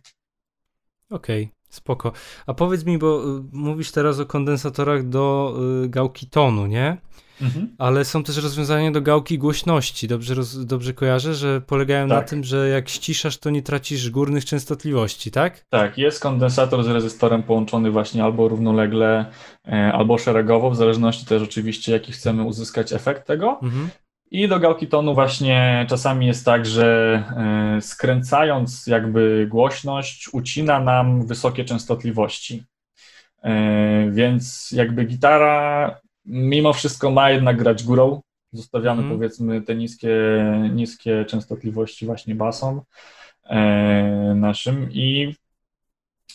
A: Okej, okay, spoko. A powiedz mi, bo y, mówisz teraz o kondensatorach do y, gałki tonu, nie? Mhm. Ale są też rozwiązania do gałki głośności. Dobrze, roz, dobrze kojarzę, że polegają tak. na tym, że jak ściszasz, to nie tracisz górnych częstotliwości, tak?
B: Tak, jest kondensator z rezystorem połączony właśnie albo równolegle, e, albo szeregowo, w zależności też oczywiście, jaki chcemy uzyskać efekt tego. Mhm. I do gałki tonu właśnie czasami jest tak, że e, skręcając jakby głośność ucina nam wysokie częstotliwości. E, więc jakby gitara mimo wszystko ma jednak grać górą. Zostawiamy mm. powiedzmy te niskie, niskie częstotliwości właśnie basom e, naszym i,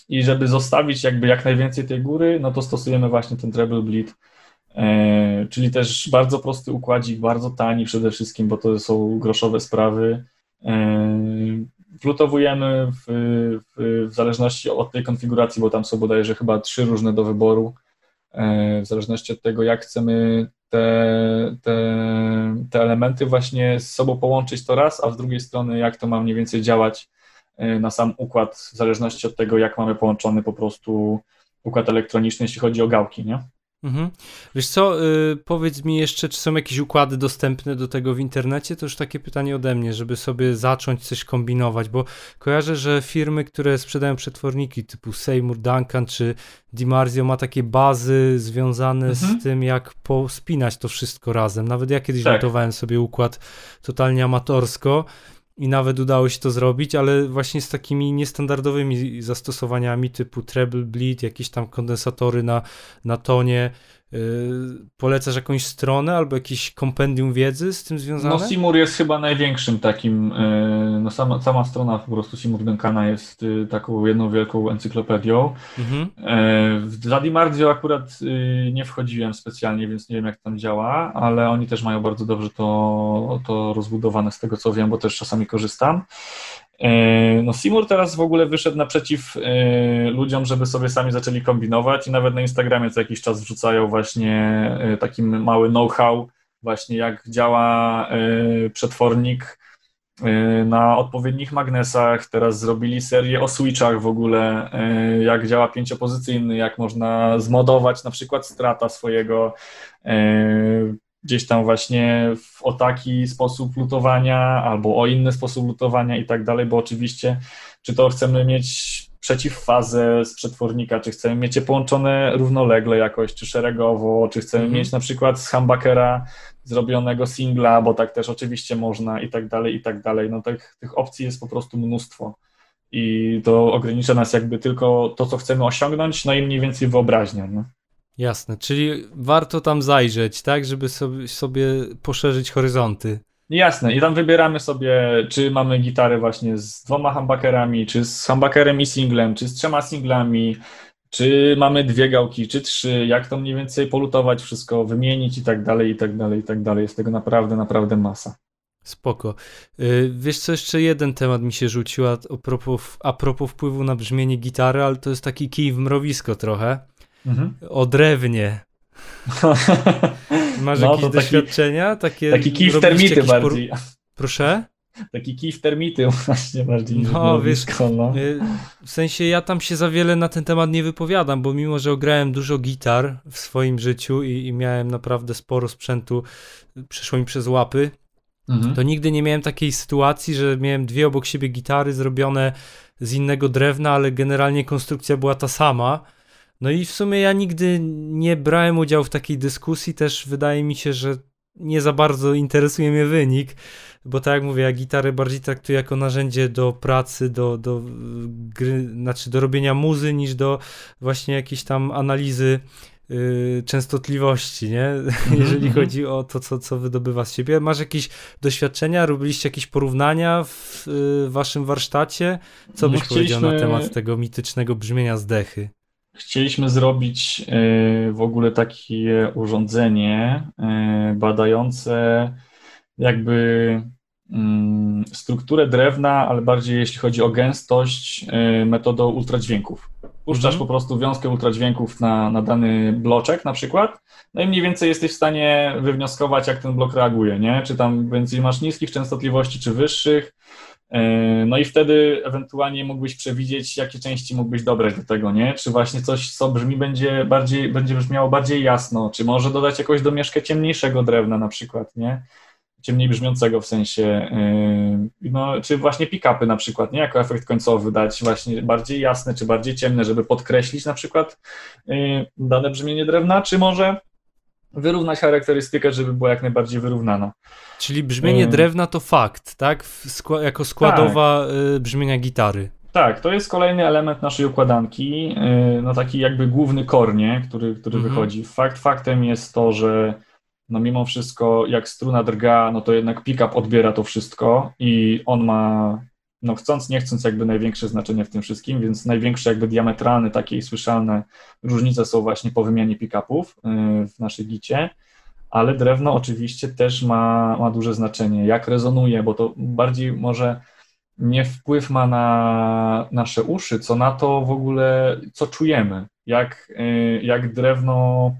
B: i żeby zostawić jakby jak najwięcej tej góry, no to stosujemy właśnie ten treble bleed, e, czyli też bardzo prosty układzik, bardzo tani przede wszystkim, bo to są groszowe sprawy. E, Flutowujemy w, w, w zależności od tej konfiguracji, bo tam są bodajże chyba trzy różne do wyboru w zależności od tego, jak chcemy te, te, te elementy właśnie z sobą połączyć to raz, a z drugiej strony, jak to ma mniej więcej działać e, na sam układ, w zależności od tego, jak mamy połączony po prostu układ elektroniczny, jeśli chodzi o gałki, nie?
A: Mhm. Wiesz co, yy, powiedz mi jeszcze, czy są jakieś układy dostępne do tego w internecie? To już takie pytanie ode mnie, żeby sobie zacząć coś kombinować, bo kojarzę, że firmy, które sprzedają przetworniki typu Seymour Duncan czy DiMarzio ma takie bazy związane mhm. z tym, jak pospinać to wszystko razem. Nawet ja kiedyś tak. sobie układ totalnie amatorsko i nawet udało się to zrobić, ale właśnie z takimi niestandardowymi zastosowaniami typu treble bleed, jakieś tam kondensatory na, na tonie. Yy, polecasz jakąś stronę albo jakiś kompendium wiedzy z tym związane?
B: No Simur jest chyba największym takim, yy, no sama, sama strona po prostu Simur Duncana jest yy, taką jedną wielką encyklopedią. Mhm. W Zadimardio akurat nie wchodziłem specjalnie, więc nie wiem jak tam działa, ale oni też mają bardzo dobrze to, to rozbudowane z tego co wiem, bo też czasami korzystam. E, no Simur teraz w ogóle wyszedł naprzeciw e, ludziom, żeby sobie sami zaczęli kombinować i nawet na Instagramie co jakiś czas wrzucają właśnie e, taki mały know-how, właśnie jak działa przetwornik na odpowiednich magnesach. Teraz zrobili serię o switchach w ogóle, jak działa pięciopozycyjny, jak można zmodować na przykład strata swojego gdzieś tam właśnie w, o taki sposób lutowania albo o inny sposób lutowania i tak dalej, bo oczywiście czy to chcemy mieć przeciwfazę z przetwornika, czy chcemy mieć je połączone równolegle jakoś, czy szeregowo, czy chcemy mhm. mieć na przykład z humbuckera zrobionego singla, bo tak też oczywiście można i tak dalej, i tak dalej. No tak, tych opcji jest po prostu mnóstwo i to ogranicza nas jakby tylko to, co chcemy osiągnąć, no i mniej więcej wyobraźnia. No.
A: Jasne, czyli warto tam zajrzeć, tak, żeby sobie, sobie poszerzyć horyzonty.
B: Jasne, i tam wybieramy sobie, czy mamy gitarę właśnie z dwoma humbuckerami, czy z humbuckerem i singlem, czy z trzema singlami, czy mamy dwie gałki, czy trzy, jak to mniej więcej polutować wszystko, wymienić i tak dalej, i tak dalej, i tak dalej. Jest tego naprawdę, naprawdę masa.
A: Spoko. Y, wiesz co, jeszcze jeden temat mi się rzucił a, a, propos, a propos wpływu na brzmienie gitary, ale to jest taki kij w mrowisko trochę. Mhm. O drewnie. Masz no, jakieś doświadczenia? Takie,
B: taki kij w termity bardziej. Por...
A: Proszę?
B: Taki kij w termity właśnie bardziej
A: no, wiesz, no. Y, w sensie ja tam się za wiele na ten temat nie wypowiadam, bo mimo, że ograłem dużo gitar w swoim życiu i, i miałem naprawdę sporo sprzętu, przeszło mi przez łapy, mhm. to nigdy nie miałem takiej sytuacji, że miałem dwie obok siebie gitary zrobione z innego drewna, ale generalnie konstrukcja była ta sama. No i w sumie ja nigdy nie brałem udziału w takiej dyskusji, też wydaje mi się, że nie za bardzo interesuje mnie wynik, bo tak jak mówię, ja gitarę bardziej traktuję jako narzędzie do pracy, do, do gry, znaczy do robienia muzy, niż do właśnie jakiejś tam analizy yy, częstotliwości, nie? Mhm, Jeżeli mhm. chodzi o to, co, co wydobywa z siebie. Masz jakieś doświadczenia? Robiliście jakieś porównania w yy, waszym warsztacie? Co no, byś chcieliśmy... powiedział na temat tego mitycznego brzmienia zdechy?
B: Chcieliśmy zrobić yy, w ogóle takie urządzenie yy, badające jakby Mm, strukturę drewna, ale bardziej jeśli chodzi o gęstość, y, metodą ultradźwięków. Puszczasz mhm. po prostu wiązkę ultradźwięków na, na dany bloczek na przykład, no i mniej więcej jesteś w stanie wywnioskować, jak ten blok reaguje, nie? Czy tam więcej masz niskich częstotliwości, czy wyższych. Y, no i wtedy ewentualnie mógłbyś przewidzieć, jakie części mógłbyś dobrać do tego, nie? Czy właśnie coś, co brzmi, będzie bardziej, będzie brzmiało bardziej jasno, czy może dodać jakąś domieszkę ciemniejszego drewna na przykład, nie? ciemniej brzmiącego w sensie, yy, no, czy właśnie pick-upy na przykład, nie? Jako efekt końcowy dać właśnie bardziej jasne, czy bardziej ciemne, żeby podkreślić na przykład yy, dane brzmienie drewna, czy może wyrównać charakterystykę, żeby była jak najbardziej wyrównana.
A: Czyli brzmienie drewna to fakt, tak? Skła jako składowa tak. brzmienia gitary.
B: Tak, to jest kolejny element naszej układanki, no taki jakby główny kornie, który, który mhm. wychodzi. Fakt faktem jest to, że no mimo wszystko jak struna drga, no to jednak pick-up odbiera to wszystko i on ma, no chcąc, nie chcąc jakby największe znaczenie w tym wszystkim, więc największe jakby diametralne takie słyszalne różnice są właśnie po wymianie pick-upów y, w naszej gicie, ale drewno oczywiście też ma, ma duże znaczenie, jak rezonuje, bo to bardziej może nie wpływ ma na nasze uszy, co na to w ogóle, co czujemy, jak, y, jak drewno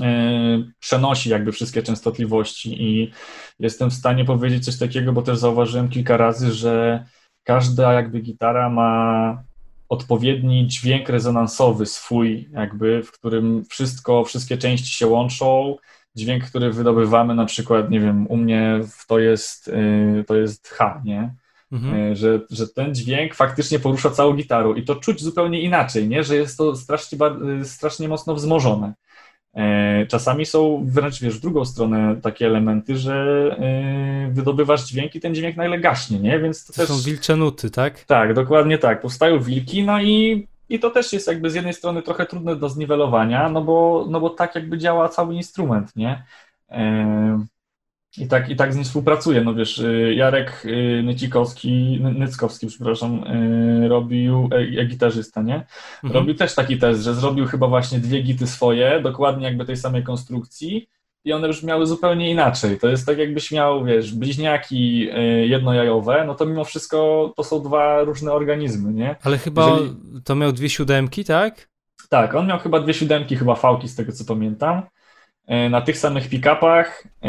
B: E, przenosi jakby wszystkie częstotliwości i jestem w stanie powiedzieć coś takiego, bo też zauważyłem kilka razy, że każda jakby gitara ma odpowiedni dźwięk rezonansowy swój, jakby, w którym wszystko, wszystkie części się łączą. Dźwięk, który wydobywamy, na przykład, nie wiem, u mnie to jest, e, to jest H, nie? Mhm. E, że, że ten dźwięk faktycznie porusza całą gitarą i to czuć zupełnie inaczej, nie? Że jest to strasznie, strasznie mocno wzmożone. E, czasami są wręcz, wiesz, w drugą stronę takie elementy, że e, wydobywasz dźwięk i ten dźwięk nagle gaśnie, nie? Więc
A: to, to też... są wilcze nuty, tak?
B: Tak, dokładnie tak. Powstają wilki, no i, i to też jest jakby z jednej strony trochę trudne do zniwelowania, no bo, no bo tak jakby działa cały instrument, nie? I tak, I tak z nim współpracuje. No wiesz, y, Jarek y, Nycikowski, Nyckowski, przepraszam, y, robił, e, gitarzysta, nie? Mhm. Robił też taki test, że zrobił chyba właśnie dwie gity swoje, dokładnie jakby tej samej konstrukcji i one już miały zupełnie inaczej. To jest tak jakbyś miał, wiesz, bliźniaki jednojajowe, no to mimo wszystko to są dwa różne organizmy, nie?
A: Ale chyba Jeżeli... to miał dwie siódemki, tak?
B: Tak, on miał chyba dwie siódemki, chyba fałki z tego co pamiętam. E, na tych samych pick-upach, e,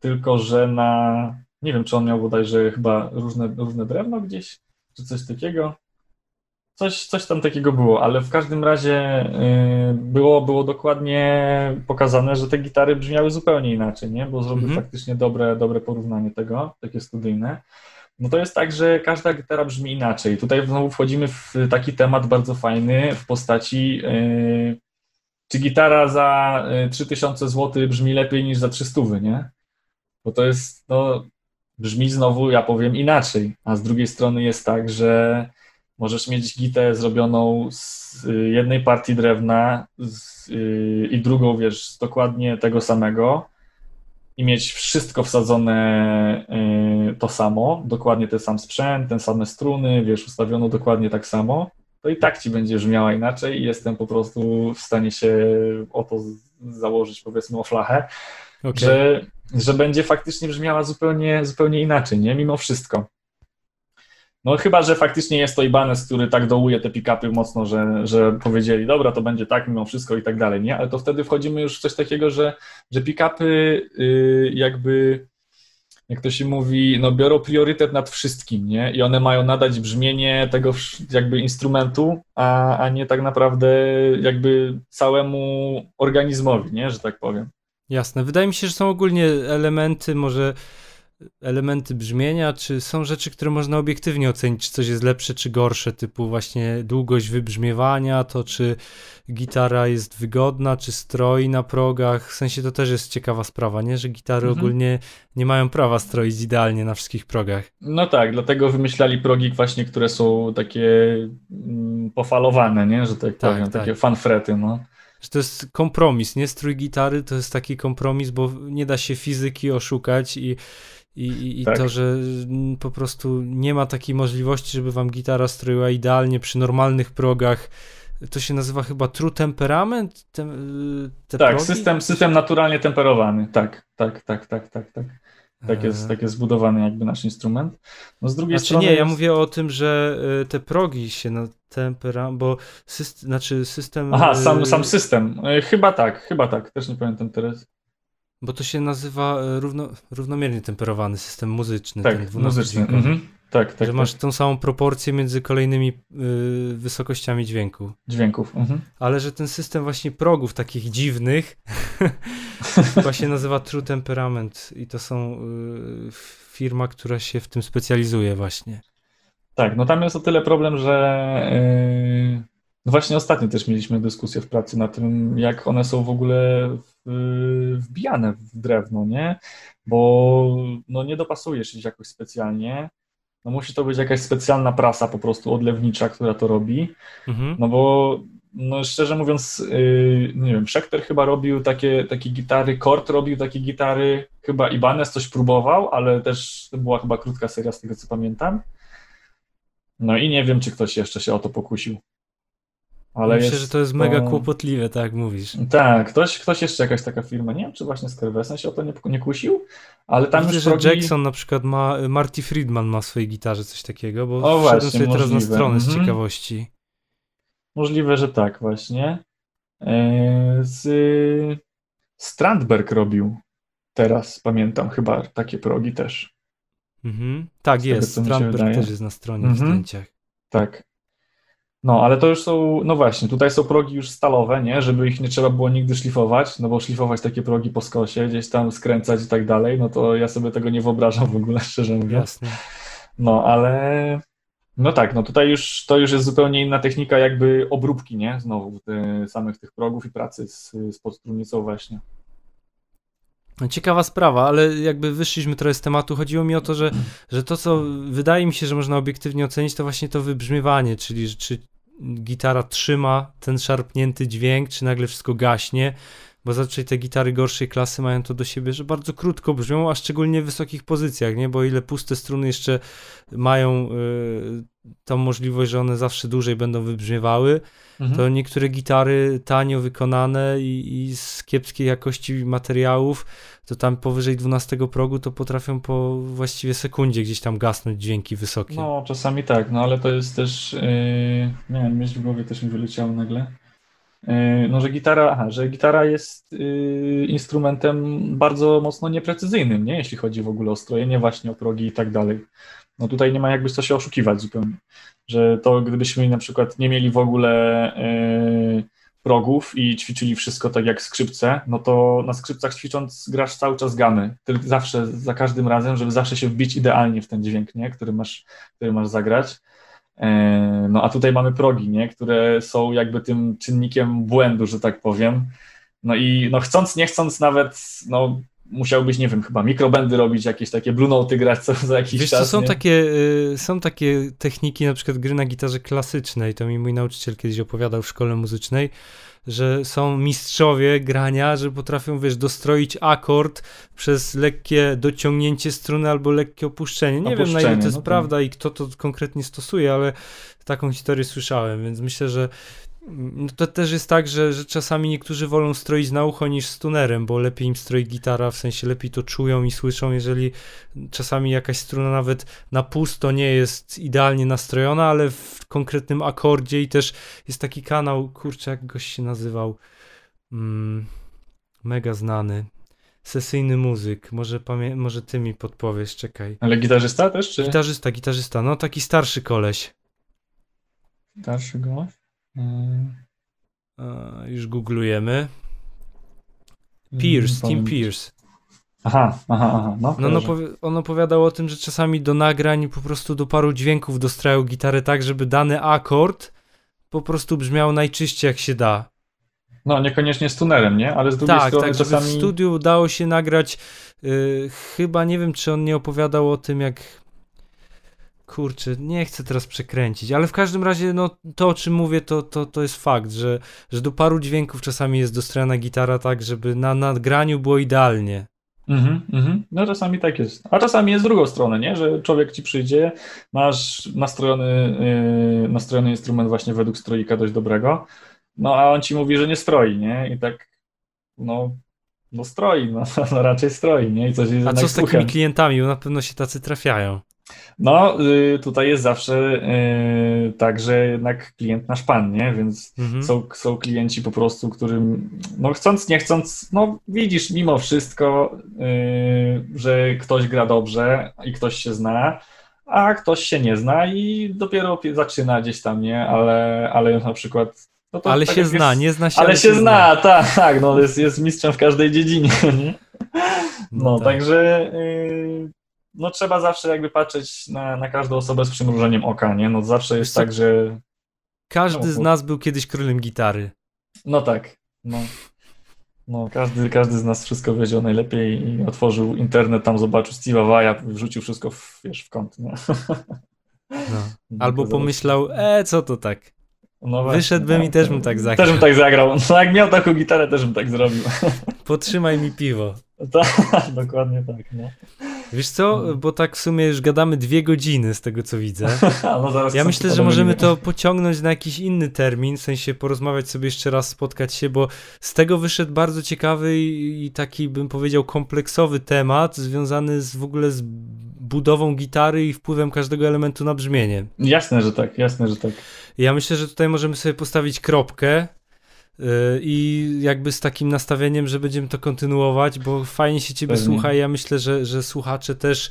B: tylko że na, nie wiem, czy on miał bodajże chyba różne, różne drewno gdzieś, czy coś takiego. Coś, coś tam takiego było, ale w każdym razie e, było, było dokładnie pokazane, że te gitary brzmiały zupełnie inaczej, nie? Bo zrobił mhm. faktycznie dobre, dobre porównanie tego, takie studyjne. No to jest tak, że każda gitara brzmi inaczej. Tutaj znowu wchodzimy w taki temat bardzo fajny w postaci czy gitara za 3000 y, zł brzmi lepiej niż za 300, nie? Bo to jest, no, brzmi znowu, ja powiem, inaczej. A z drugiej strony jest tak, że możesz mieć gitę zrobioną z y, jednej partii drewna z, yy, i drugą, wiesz, z dokładnie tego samego i mieć wszystko wsadzone yy, to samo, dokładnie ten sam sprzęt, ten same struny, wiesz, ustawiono dokładnie tak samo to i tak ci będzie brzmiała inaczej i jestem po prostu w stanie się o to założyć, powiedzmy, o flachę. okay. że, że będzie faktycznie brzmiała zupełnie, zupełnie inaczej, nie? Mimo wszystko. No chyba, że faktycznie jest to Ibanez, który tak dołuje te pick-upy mocno, że, że powiedzieli, dobra, to będzie tak mimo wszystko i tak dalej, nie? Ale to wtedy wchodzimy już w coś takiego, że, że pick-upy yy, jakby, jak to się mówi, no biorą priorytet nad wszystkim, nie? I one mają nadać brzmienie tego jakby instrumentu, a, a nie tak naprawdę jakby całemu organizmowi, nie? Że tak powiem.
A: Jasne. Wydaje mi się, że są ogólnie elementy może elementy brzmienia, czy są rzeczy, które można obiektywnie ocenić, czy coś jest lepsze, czy gorsze, typu właśnie długość wybrzmiewania, to czy gitara jest wygodna, czy stroi na progach, w sensie to też jest ciekawa sprawa, nie, że gitary mhm. ogólnie nie mają prawa stroić idealnie na wszystkich progach.
B: No tak, dlatego wymyślali progi właśnie, które są takie mm, pofalowane, nie, że tak, tak powiem, tak. takie fanfrety, no
A: że to jest kompromis, nie? Strój gitary to jest taki kompromis, bo nie da się fizyki oszukać i i, i tak. to, że po prostu nie ma takiej możliwości, żeby wam gitara stroiła idealnie przy normalnych progach. To się nazywa chyba True Temperament? Te,
B: te tak, system, system naturalnie temperowany. Tak, tak, tak, tak, tak, tak. Tak jest, tak jest zbudowany jakby nasz instrument. No z drugiej
A: znaczy
B: strony.
A: Nie,
B: jest...
A: ja mówię o tym, że y, te progi się na tempera, bo system, znaczy system.
B: Aha, sam, y, sam system. Y, chyba tak, chyba tak. Też nie pamiętam teraz.
A: Bo to się nazywa e, równo, równomiernie temperowany system muzyczny.
B: Tak, muzyczny. Mhm. Tak, tak.
A: Że masz tak. tą samą proporcję między kolejnymi y, wysokościami dźwięku.
B: Dźwięków. Mhm.
A: Ale że ten system właśnie progów takich dziwnych właśnie nazywa True Temperament i to są y, firma, która się w tym specjalizuje właśnie.
B: Tak, no tam jest o tyle problem, że yy, właśnie ostatnio też mieliśmy dyskusję w pracy na tym, jak one są w ogóle wbijane w drewno, nie? Bo no, nie dopasujesz ich jakoś specjalnie. No, musi to być jakaś specjalna prasa po prostu odlewnicza, która to robi. Mhm. No bo no, szczerze mówiąc, yy, nie wiem, Schecter chyba robił takie, takie gitary, Kort robił takie gitary, chyba Ibanez coś próbował, ale też to była chyba krótka seria z tego co pamiętam. No i nie wiem, czy ktoś jeszcze się o to pokusił.
A: Ale Myślę, że to jest mega kłopotliwe, tak jak mówisz.
B: Tak, ktoś, ktoś jeszcze, jakaś taka firma, nie wiem, czy właśnie Skerwesen się o to nie, nie kusił, ale tam
A: Widzę,
B: już
A: że progi... Jackson na przykład ma, Marty Friedman ma w swojej gitarze coś takiego, bo o, właśnie, sobie możliwe. teraz na stronę mhm. z ciekawości.
B: Możliwe, że tak właśnie. E, z Strandberg robił teraz, pamiętam, chyba takie progi też.
A: Mhm. Tak, z jest. Tego, Strandberg też jest na stronie mhm. w zdjęciach.
B: Tak. No, ale to już są, no właśnie, tutaj są progi już stalowe, nie, żeby ich nie trzeba było nigdy szlifować, no bo szlifować takie progi po skosie, gdzieś tam skręcać i tak dalej, no to ja sobie tego nie wyobrażam w ogóle, szczerze mówiąc.
A: Jasne.
B: No, ale no tak, no tutaj już to już jest zupełnie inna technika jakby obróbki, nie, znowu ty, samych tych progów i pracy z, z podstrunnicą właśnie.
A: Ciekawa sprawa, ale jakby wyszliśmy trochę z tematu. Chodziło mi o to, że, że to, co wydaje mi się, że można obiektywnie ocenić, to właśnie to wybrzmiewanie, czyli czy gitara trzyma ten szarpnięty dźwięk, czy nagle wszystko gaśnie, bo zazwyczaj te gitary gorszej klasy mają to do siebie, że bardzo krótko brzmią, a szczególnie w wysokich pozycjach, nie? Bo ile puste struny jeszcze mają y, tą możliwość, że one zawsze dłużej będą wybrzmiewały, mhm. to niektóre gitary tanio wykonane i, i, z kiepskiej jakości materiałów, to tam powyżej 12 progu to potrafią po właściwie sekundzie gdzieś tam gasnąć dźwięki wysokie.
B: No, czasami tak, no ale to jest też, yy, nie wiem, myśl w głowie też mi wyleciało nagle. Yy, no, że gitara, aha, że gitara jest yy, instrumentem bardzo mocno nieprecyzyjnym, nie? Jeśli chodzi w ogóle o strojenie, właśnie o progi i tak dalej. No tutaj nie ma jakby co się oszukiwać zupełnie. Że to gdybyśmy na przykład nie mieli w ogóle yy, progów i ćwiczyli wszystko tak jak skrzypce, no to na skrzypcach ćwicząc grasz cały czas gamy. Tylko zawsze, za każdym razem, żeby zawsze się wbić idealnie w ten dźwięk, nie? Który, masz, który masz zagrać. E, no a tutaj mamy progi, nie? które są jakby tym czynnikiem błędu, że tak powiem. No i no chcąc, nie chcąc nawet, no musiałbyś, nie wiem, chyba mikrobendy robić, jakieś takie blue noty grać co za jakiś
A: Wiesz,
B: czas.
A: są takie, y, są takie techniki, na przykład gry na gitarze klasycznej, to mi mój nauczyciel kiedyś opowiadał w szkole muzycznej, że są mistrzowie grania, że potrafią, wiesz, dostroić akord przez lekkie dociągnięcie struny albo lekkie opuszczenie. Nie opuszczenie, wiem, na ile to jest no prawda i kto to konkretnie stosuje, ale taką historię słyszałem, więc myślę, że No to też jest tak, że, że czasami niektórzy wolą stroić na ucho niż z tunerem, bo lepiej im stroi gitara, w sensie lepiej to czują i słyszą, jeżeli czasami jakaś struna nawet na pusto nie jest idealnie nastrojona, ale w konkretnym akordzie i też jest taki kanał, kurczę, jak goś się nazywał, mm, mega znany, sesyjny muzyk, może, pamię- może ty mi podpowiesz, czekaj.
B: Ale gitarzysta też, czy?
A: Gitarzysta, gitarzysta, no taki starszy koleś.
B: Starszy gość?
A: E, już googlujemy. Pierce, Tim Pierce.
B: Aha, aha, aha. No,
A: No, no
B: kojarzę.
A: powi- on opowiadał o tym, że czasami do nagrań po prostu do paru dźwięków dostrają gitarę tak, żeby dany akord po prostu brzmiał najczyściej jak się da.
B: no niekoniecznie z tunerem, nie? Ale z drugiej
A: Tak,
B: strony
A: tak,
B: czasami...
A: w studiu udało się nagrać. y, chyba nie wiem, czy on nie opowiadał o tym, jak. Kurczę, nie chcę teraz przekręcić, ale w każdym razie, no to o czym mówię, to, to, to jest fakt, że, że do paru dźwięków czasami jest dostrojona gitara tak, żeby na nagraniu było idealnie.
B: Mhm, mhm. No czasami tak jest. A czasami jest drugą stronę, nie? Że człowiek ci przyjdzie, masz nastrojony, yy, nastrojony instrument właśnie według stroika dość dobrego, no a on ci mówi, że nie stroi, nie? I tak, no, no stroi, no, no raczej stroi, nie? I coś
A: A co z takimi klientami? Bo na pewno się tacy trafiają.
B: No, y, tutaj jest zawsze y, tak, że jednak klient nasz pan, nie? Więc
A: Mhm.
B: są, są klienci po prostu, którym, no chcąc, nie chcąc, no widzisz mimo wszystko, y, że ktoś gra dobrze i ktoś się zna, a ktoś się nie zna i dopiero pie- zaczyna gdzieś tam, nie? Ale, ale na przykład... No
A: ale
B: tak
A: się zna,
B: jest,
A: nie zna się,
B: Ale się zna, tak, tak, no jest, jest mistrzem w każdej dziedzinie, nie? No,
A: tak.
B: także y, no trzeba zawsze jakby patrzeć na, na każdą osobę z przymrużeniem oka, nie? No zawsze jest tak, że
A: Każdy
B: no,
A: z nas był kiedyś królem gitary.
B: no tak, no. No, każdy, każdy z nas wszystko wiedział najlepiej i otworzył internet, tam zobaczył Steve'a Vai'a, wrzucił wszystko w, wiesz, w kąt?
A: No.
B: No,
A: Albo pomyślał, e, co to tak?
B: no właśnie,
A: wyszedłbym
B: no,
A: i też
B: to-
A: bym tak zagrał.
B: Też bym tak zagrał. No jak miał taką gitarę, też bym tak zrobił.
A: Potrzymaj mi piwo.
B: tak, dokładnie tak, no.
A: Wiesz co, bo tak w sumie już gadamy dwie godziny z tego co widzę.
B: no zaraz
A: Ja myślę, że możemy to pociągnąć na jakiś inny termin, w sensie porozmawiać sobie jeszcze raz, spotkać się, bo z tego wyszedł bardzo ciekawy i, taki bym powiedział kompleksowy temat związany z w ogóle z budową gitary i wpływem każdego elementu na brzmienie.
B: Jasne, że tak, jasne, że tak.
A: Ja myślę, że tutaj możemy sobie postawić kropkę i jakby z takim nastawieniem, że będziemy to kontynuować, bo fajnie się ciebie
B: Pewnie.
A: słucha i ja myślę, że, że słuchacze też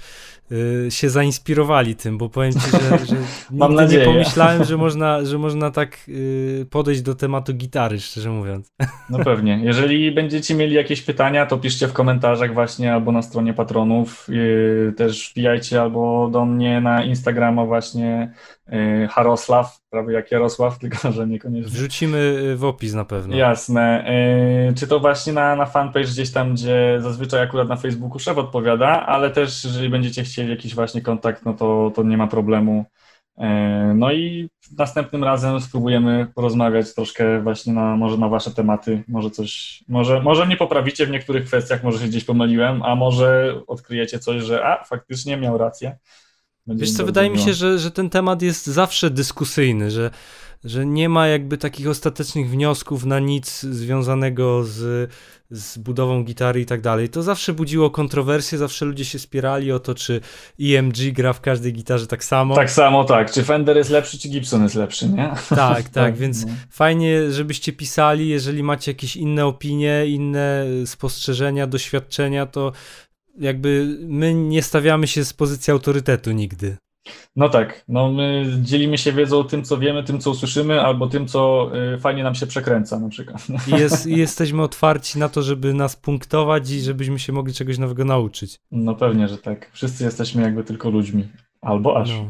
A: yy, się zainspirowali tym, bo powiem ci, że, że
B: Mam
A: nigdy nie
B: nadzieję.
A: pomyślałem, że można, że można tak yy, podejść do tematu gitary, szczerze mówiąc.
B: No pewnie. Jeżeli będziecie mieli jakieś pytania, to piszcie w komentarzach właśnie albo na stronie patronów. Też wbijajcie albo do mnie na Instagrama właśnie Harosław, prawie jak Jarosław, tylko że niekoniecznie.
A: Wrzucimy yy, w opis na pewno.
B: Jasne. Yy, czy to właśnie na, na fanpage gdzieś tam, gdzie zazwyczaj akurat na Facebooku szef odpowiada, ale też jeżeli będziecie chcieli jakiś właśnie kontakt, no to, to nie ma problemu. No i następnym razem spróbujemy porozmawiać troszkę właśnie na, może na wasze tematy, może coś, może, może mnie poprawicie w niektórych kwestiach, może się gdzieś pomyliłem, a może odkryjecie coś, że a, faktycznie miał rację.
A: Wiesz co, wydaje mi się, że, że ten temat jest zawsze dyskusyjny, że, że nie ma jakby takich ostatecznych wniosków na nic związanego z, z budową gitary i tak dalej. To zawsze budziło kontrowersje, zawsze ludzie się spierali o to, czy EMG gra w każdej gitarze tak samo.
B: Tak samo tak, czy Fender jest lepszy, czy Gibson jest lepszy, nie?
A: tak, tak, więc
B: no.
A: fajnie, żebyście pisali, jeżeli macie jakieś inne opinie, inne spostrzeżenia, doświadczenia, to jakby my nie stawiamy się z pozycji autorytetu nigdy.
B: No tak, no my dzielimy się wiedzą tym, co wiemy, tym, co usłyszymy, albo tym, co y, fajnie nam się przekręca na przykład.
A: Jest, I jesteśmy otwarci na to, żeby nas punktować i żebyśmy się mogli czegoś nowego nauczyć.
B: No pewnie, że tak. Wszyscy jesteśmy jakby tylko ludźmi. Albo aż.
A: No.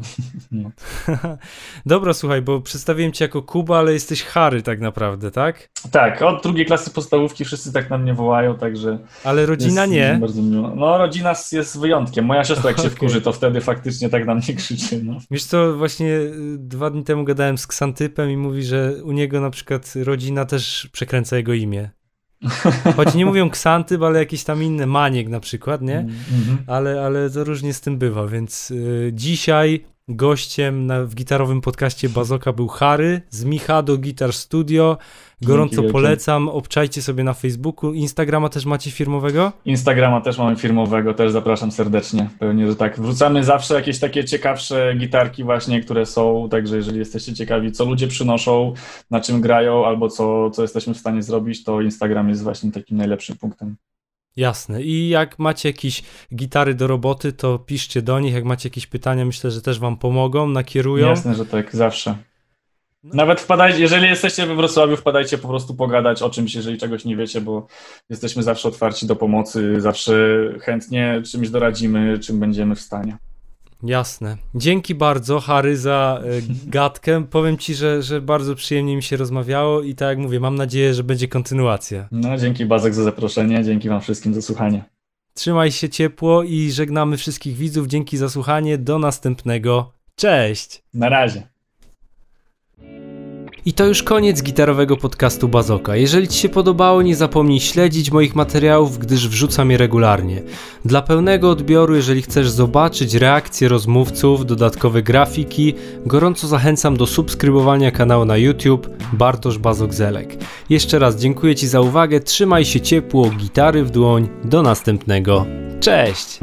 B: No.
A: Dobra, słuchaj, bo przedstawiłem cię jako Kuba, ale jesteś Harry tak naprawdę, tak?
B: Tak, od drugiej klasy podstawówki wszyscy tak na mnie wołają, także
A: Ale rodzina nie.
B: bardzo miło. No rodzina jest wyjątkiem. Moja siostra jak się wkurzy, to wtedy faktycznie tak na mnie krzyczy. No.
A: Wiesz co, właśnie y, dwa dni temu gadałem z Ksantypem i mówi, że u niego na przykład rodzina też przekręca jego imię. Choć nie mówią Ksantyp, ale jakieś tam inne, Maniek na przykład, nie?
B: Mhm.
A: Ale, ale to różnie z tym bywa, więc y, dzisiaj Gościem na, w gitarowym podcaście Bazoka był Harry z Michado Guitar Studio. Gorąco polecam, obczajcie sobie na Facebooku. Instagrama też macie firmowego?
B: Instagrama też mamy firmowego, też zapraszam serdecznie. Pewnie, że tak. Wrzucamy zawsze jakieś takie ciekawsze gitarki właśnie, które są, także jeżeli jesteście ciekawi, co ludzie przynoszą, na czym grają, albo co, co jesteśmy w stanie zrobić, to Instagram jest właśnie takim najlepszym punktem.
A: Jasne. I jak macie jakieś gitary do roboty, to piszcie do nich. Jak macie jakieś pytania, myślę, że też wam pomogą, nakierują.
B: Jasne, że tak, zawsze. No. Nawet wpadajcie, jeżeli jesteście we Wrocławiu, wpadajcie po prostu pogadać o czymś, jeżeli czegoś nie wiecie, bo jesteśmy zawsze otwarci do pomocy, zawsze chętnie czymś doradzimy, czym będziemy w stanie.
A: Jasne. Dzięki bardzo, Harry, za y, gadkę. Powiem ci, że, że bardzo przyjemnie mi się rozmawiało i tak jak mówię, mam nadzieję, że będzie kontynuacja.
B: No, dzięki Bazek za zaproszenie, dzięki wam wszystkim za słuchanie.
A: Trzymaj się ciepło i żegnamy wszystkich widzów. Dzięki za słuchanie. Do następnego. Cześć!
B: Na razie.
A: I to już koniec gitarowego podcastu Bazoka. Jeżeli Ci się podobało, nie zapomnij śledzić moich materiałów, gdyż wrzucam je regularnie. Dla pełnego odbioru, jeżeli chcesz zobaczyć reakcje rozmówców, dodatkowe grafiki, gorąco zachęcam do subskrybowania kanału na YouTube Bartosz Bazok-Zelek. Jeszcze raz dziękuję Ci za uwagę, trzymaj się ciepło, gitary w dłoń, do następnego. Cześć!